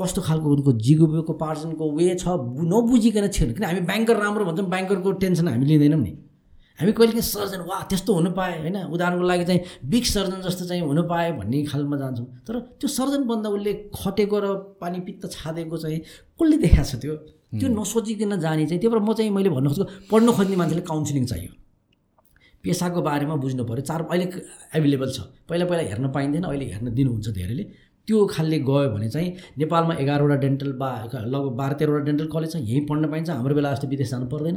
कस्तो खालको उनको जिगोको पार्सनको वे छ नबुझिकन छिर्नु किन हामी ब्याङ्कर राम्रो भन्छौँ ब्याङ्करको टेन्सन हामी लिँदैनौँ नि। हामी कहिले काहीँ सर्जन वा त्यस्तो हुनु पाएँ। होइन उदाहरणको लागि चाहिँ बिग सर्जन जस्तो चाहिँ हुनु पाएँ भन्ने खालमा जान्छौँ। तर त्यो सर्जन बन्दा उसले खटेको र पानी पित्त छादेको चाहिँ कसले देखाएको छ त्यो? त्यो नसोचिकन जाने चाहिँ त्यो भएर म चाहिँ मैले भन्नु खोजेको पढ्नु खोज्ने मान्छेले काउन्सिलिङ चाहियो। पेसाको बारेमा बुझ्नु पऱ्यो चार अहिले एभाइलेबल छ। पहिला पहिला हेर्न पाइँदैन अहिले हेर्न दिनुहुन्छ धेरैले। त्यो खालले गयो भने चाहिँ नेपालमा एघारवटा डेन्टल बा लगभग बाह्र तेह्रवटा डेन्टल कलेज छ। यहीँ पढ्न पाइन्छ हाम्रो बेला जस्तो विदेश जानु पर्दैन।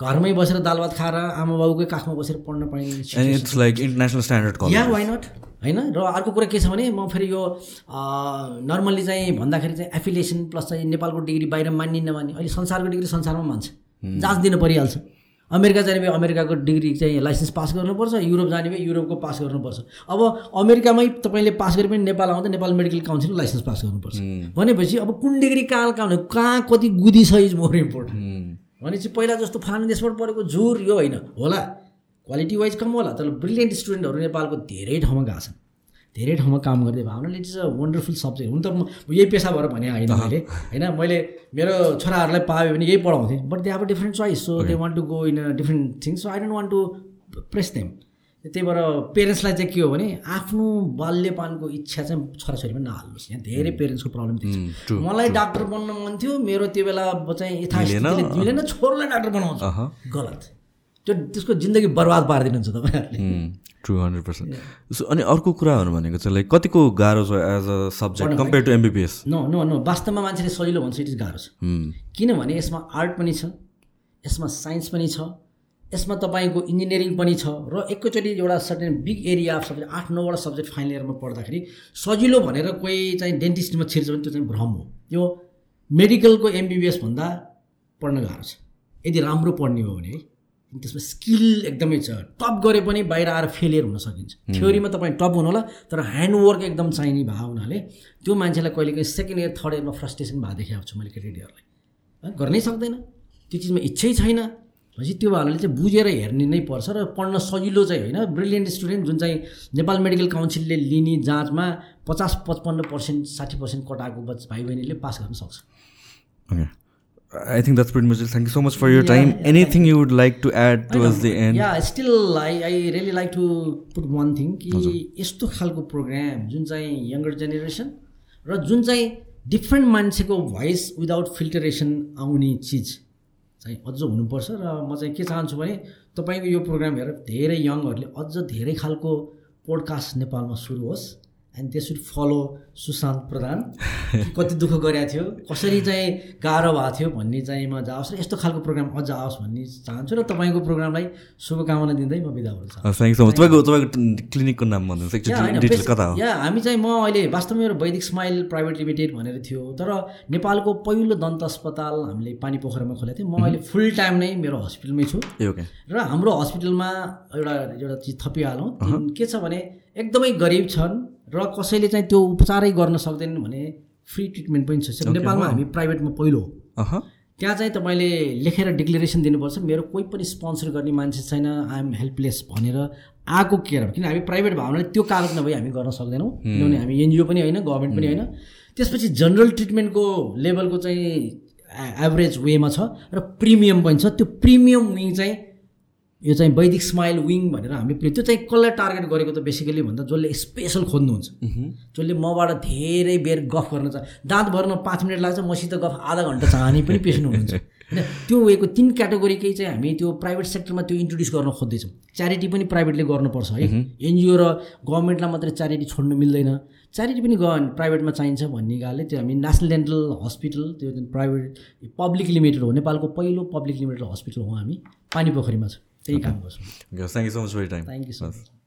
घरमै बसेर दाल भात खाएर आमा बाबुकै काखमा बसेर पढ्न पाइने इट्स लाइक इन्टरनेसनल स्ट्यान्डर्ड या वाइ नट होइन? र अर्को कुरा के छ भने म फेरि यो नर्मल्ली चाहिँ भन्दाखेरि चाहिँ एफिलिएसन प्लस चाहिँ नेपालको डिग्री बाहिर मान्ने नमान्ने अहिले संसारको डिग्री संसारमा मान्छ। जाँच दिनु परिहाल्छ। अमेरिका जाने भए अमेरिकाको डिग्री चाहिँ लाइसेन्स पास गर्नुपर्छ युरोप जाने भए युरोपको पास गर्नुपर्छ। अब अमेरिकामै तपाईँले पास गरे पनि नेपाल आउँदा नेपाल मेडिकल काउन्सिल लाइसेन्स पास गर्नुपर्छ। भनेपछि अब कुन डिग्री कहाँ कहाँ कहाँ कति गुदी छ इज मोर इम्पोर्टेन्ट भनेपछि पहिला जस्तो फलानु देशबाट पढेको जोर यो होइन। होला। क्वालिटी वाइज कम होला तर ब्रिलियन्ट स्टुडेन्टहरू नेपालको धेरै ठाउँमा गएको छन्। धेरै ठाउँमा काम गर्दै भावना it is a wonderful subject हुन त म यही पेसा भएर भने होइन मैले होइन? मैले मेरो छोराहरूलाई पायो भने यही पढाउँथेँ। But they have a different choice so they want to go in a different things so I don't want to press them त्यही भएर पेरेन्ट्सलाई चाहिँ के हो भने आफ्नो बाल्यपानको इच्छा चाहिँ छोराछोरीमा नहाल्नुहोस्। यहाँ धेरै पेरेन्ट्सको प्रब्लम थियो मलाई डाक्टर बन्न मन थियो मेरो त्यो बेला चाहिँ यथास्थितिले मिलेन। छोरोलाई डाक्टर बनाउँछ। गलत। त्यो त्यसको जिन्दगी बर्बाद पारिदिनुहुन्छ तपाईँहरूले। ट्रु हन्ड्रेड पर्सेन्ट सो अनि अर्को कुराहरू भनेको चाहिँ लाइक कतिको गाह्रो छ as a subject compare to MBBS no no no वास्तवमा मान्छेले सजिलो भन्छ इट इज गाह्रो छ। किनभने यसमा आर्ट पनि छ यसमा साइन्स पनि छ यसमा तपाईँको इन्जिनियरिङ पनि छ र एकैचोटि एउटा certain big area of subject आठ नौवटा सब्जेक्ट फाइनल इयरमा पढ्दाखेरि सजिलो भनेर कोही चाहिँ डेन्टिस्टमा छिर्छ भने त्यो चाहिँ भ्रम हो। यो मेडिकलको एमबिबिएस भन्दा पढ्न गाह्रो छ। यदि राम्रो पढ्ने हो भने है त्यसमा स्किल एकदमै छ। टप गरे पनि बाहिर आएर फेलियर हुन सकिन्छ। थ्योरीमा तपाईँ टप हुनु होला तर ह्यान्डवर्क एकदम चाहिने भएको हुनाले त्यो मान्छेलाई कहिले काहीँ सेकेन्ड इयर थर्ड इयरमा फ्रस्ट्रेसन भएको देखाएको छु मैले केटाकेटीहरूलाई गर्नै सक्दैन। त्यो चिजमा इच्छै छैन। भनेपछि त्यो भावनाले चाहिँ बुझेर हेर्ने नै पर्छ र पढ्न सजिलो चाहिँ होइन। ब्रिलियन्ट स्टुडेन्ट जुन चाहिँ नेपाल मेडिकल काउन्सिलले लिने जाँचमा पचास पचपन्न पर्सेन्ट साठी पर्सेन्ट कटाएको बच भाइ बहिनीले पास गर्न सक्छ। Pretty much it. Thank you so much for your yeah, time. Yeah, Anything you would like to add towards the end? Yeah, still I, I really like to put one thing कि यस्तो खालको programme जुन चाहिँ younger generation र जुन चाहिँ different मान्छेको voice without filtration आउने चिज। चाहिँ अझ हुनुपर्छ र म चाहिँ के चाहन्छु भने तपाईँको यो प्रोग्राम हेरेर धेरै यङहरूले अझ धेरै खालको पोडकास्ट नेपालमा सुरु होस्। And they should follow Sushant Pradhan कति दुःख गरेको थियो कसरी चाहिँ गाह्रो भएको थियो भन्ने चाहिँ म जाओस् र यस्तो खालको प्रोग्राम अझ आओस् भन्ने चाहन्छु र तपाईँको प्रोग्रामलाई शुभकामना दिँदै म बिदा हुन्छु क्लिनिकको नाम या हामी चाहिँ म अहिले वास्तवमा मेरो वैदिक स्माइल प्राइभेट लिमिटेड भनेर थियो तर नेपालको पहिलो दन्त अस्पताल हामीले पानी पोखरामा खोलेको थियौँ। म अहिले फुल टाइम नै मेरो हस्पिटलमै छु। र हाम्रो हस्पिटलमा एउटा एउटा चिज थपिहालौँ के छ भने एकदमै गरिब छन् र कसैले चाहिँ त्यो उपचारै गर्न सक्दैनन् भने फ्री ट्रिटमेन्ट पनि छ। नेपालमा हामी प्राइभेटमा पहिलो हो। त्यहाँ चाहिँ तपाईँले लेखेर डिक्लेरेसन दिनुपर्छ मेरो कोही पनि स्पोन्सर गर्ने मान्छे छैन आइएम हेल्पलेस भनेर आएको केयर किन हामी प्राइभेट भने त्यो कागज नभई हामी गर्न सक्दैनौँ किनभने हामी एनजिओ पनि होइन गभर्मेन्ट पनि होइन। त्यसपछि जनरल ट्रिटमेन्टको लेभलको चाहिँ एभरेज वेमा छ र प्रिमियम पनि छ। त्यो प्रिमियम विङ चाहिँ यो चाहिँ वैदिक स्माइल विङ भनेर हामीले त्यो चाहिँ कसलाई टार्गेट गरेको त बेसिकली भन्दा जसले स्पेसल खोज्नुहुन्छ। जसले मबाट धेरै बेर गफ गर्न चाह दाँत भर्न पाँच मिनट लाग्छ मसित गफ आधा घन्टा चाहने पनि पेसेन्ट हुनुहुन्छ। होइन त्यो वेको तिन क्याटेगोरीकै चाहिँ हामी त्यो प्राइभेट सेक्टरमा त्यो इन्ट्रोड्युस गर्न खोज्दैछौँ। च्यारिटी पनि प्राइभेटले गर्नुपर्छ है। एनजिओ र गभर्मेन्टलाई मात्रै च्यारिटी छोड्नु मिल्दैन। च्यारिटी पनि ग प्राइभेटमा चाहिन्छ भन्ने गाले त्यो हामी नेसनल डेन्टल हस्पिटल त्यो प्राइभेट पब्लिक लिमिटेड हो नेपालको पहिलो पब्लिक लिमिटेड हस्पिटल हो हामी पानी पोखरीमा छ। त्यही काम गर्छौँ thank you so much for time thank you so much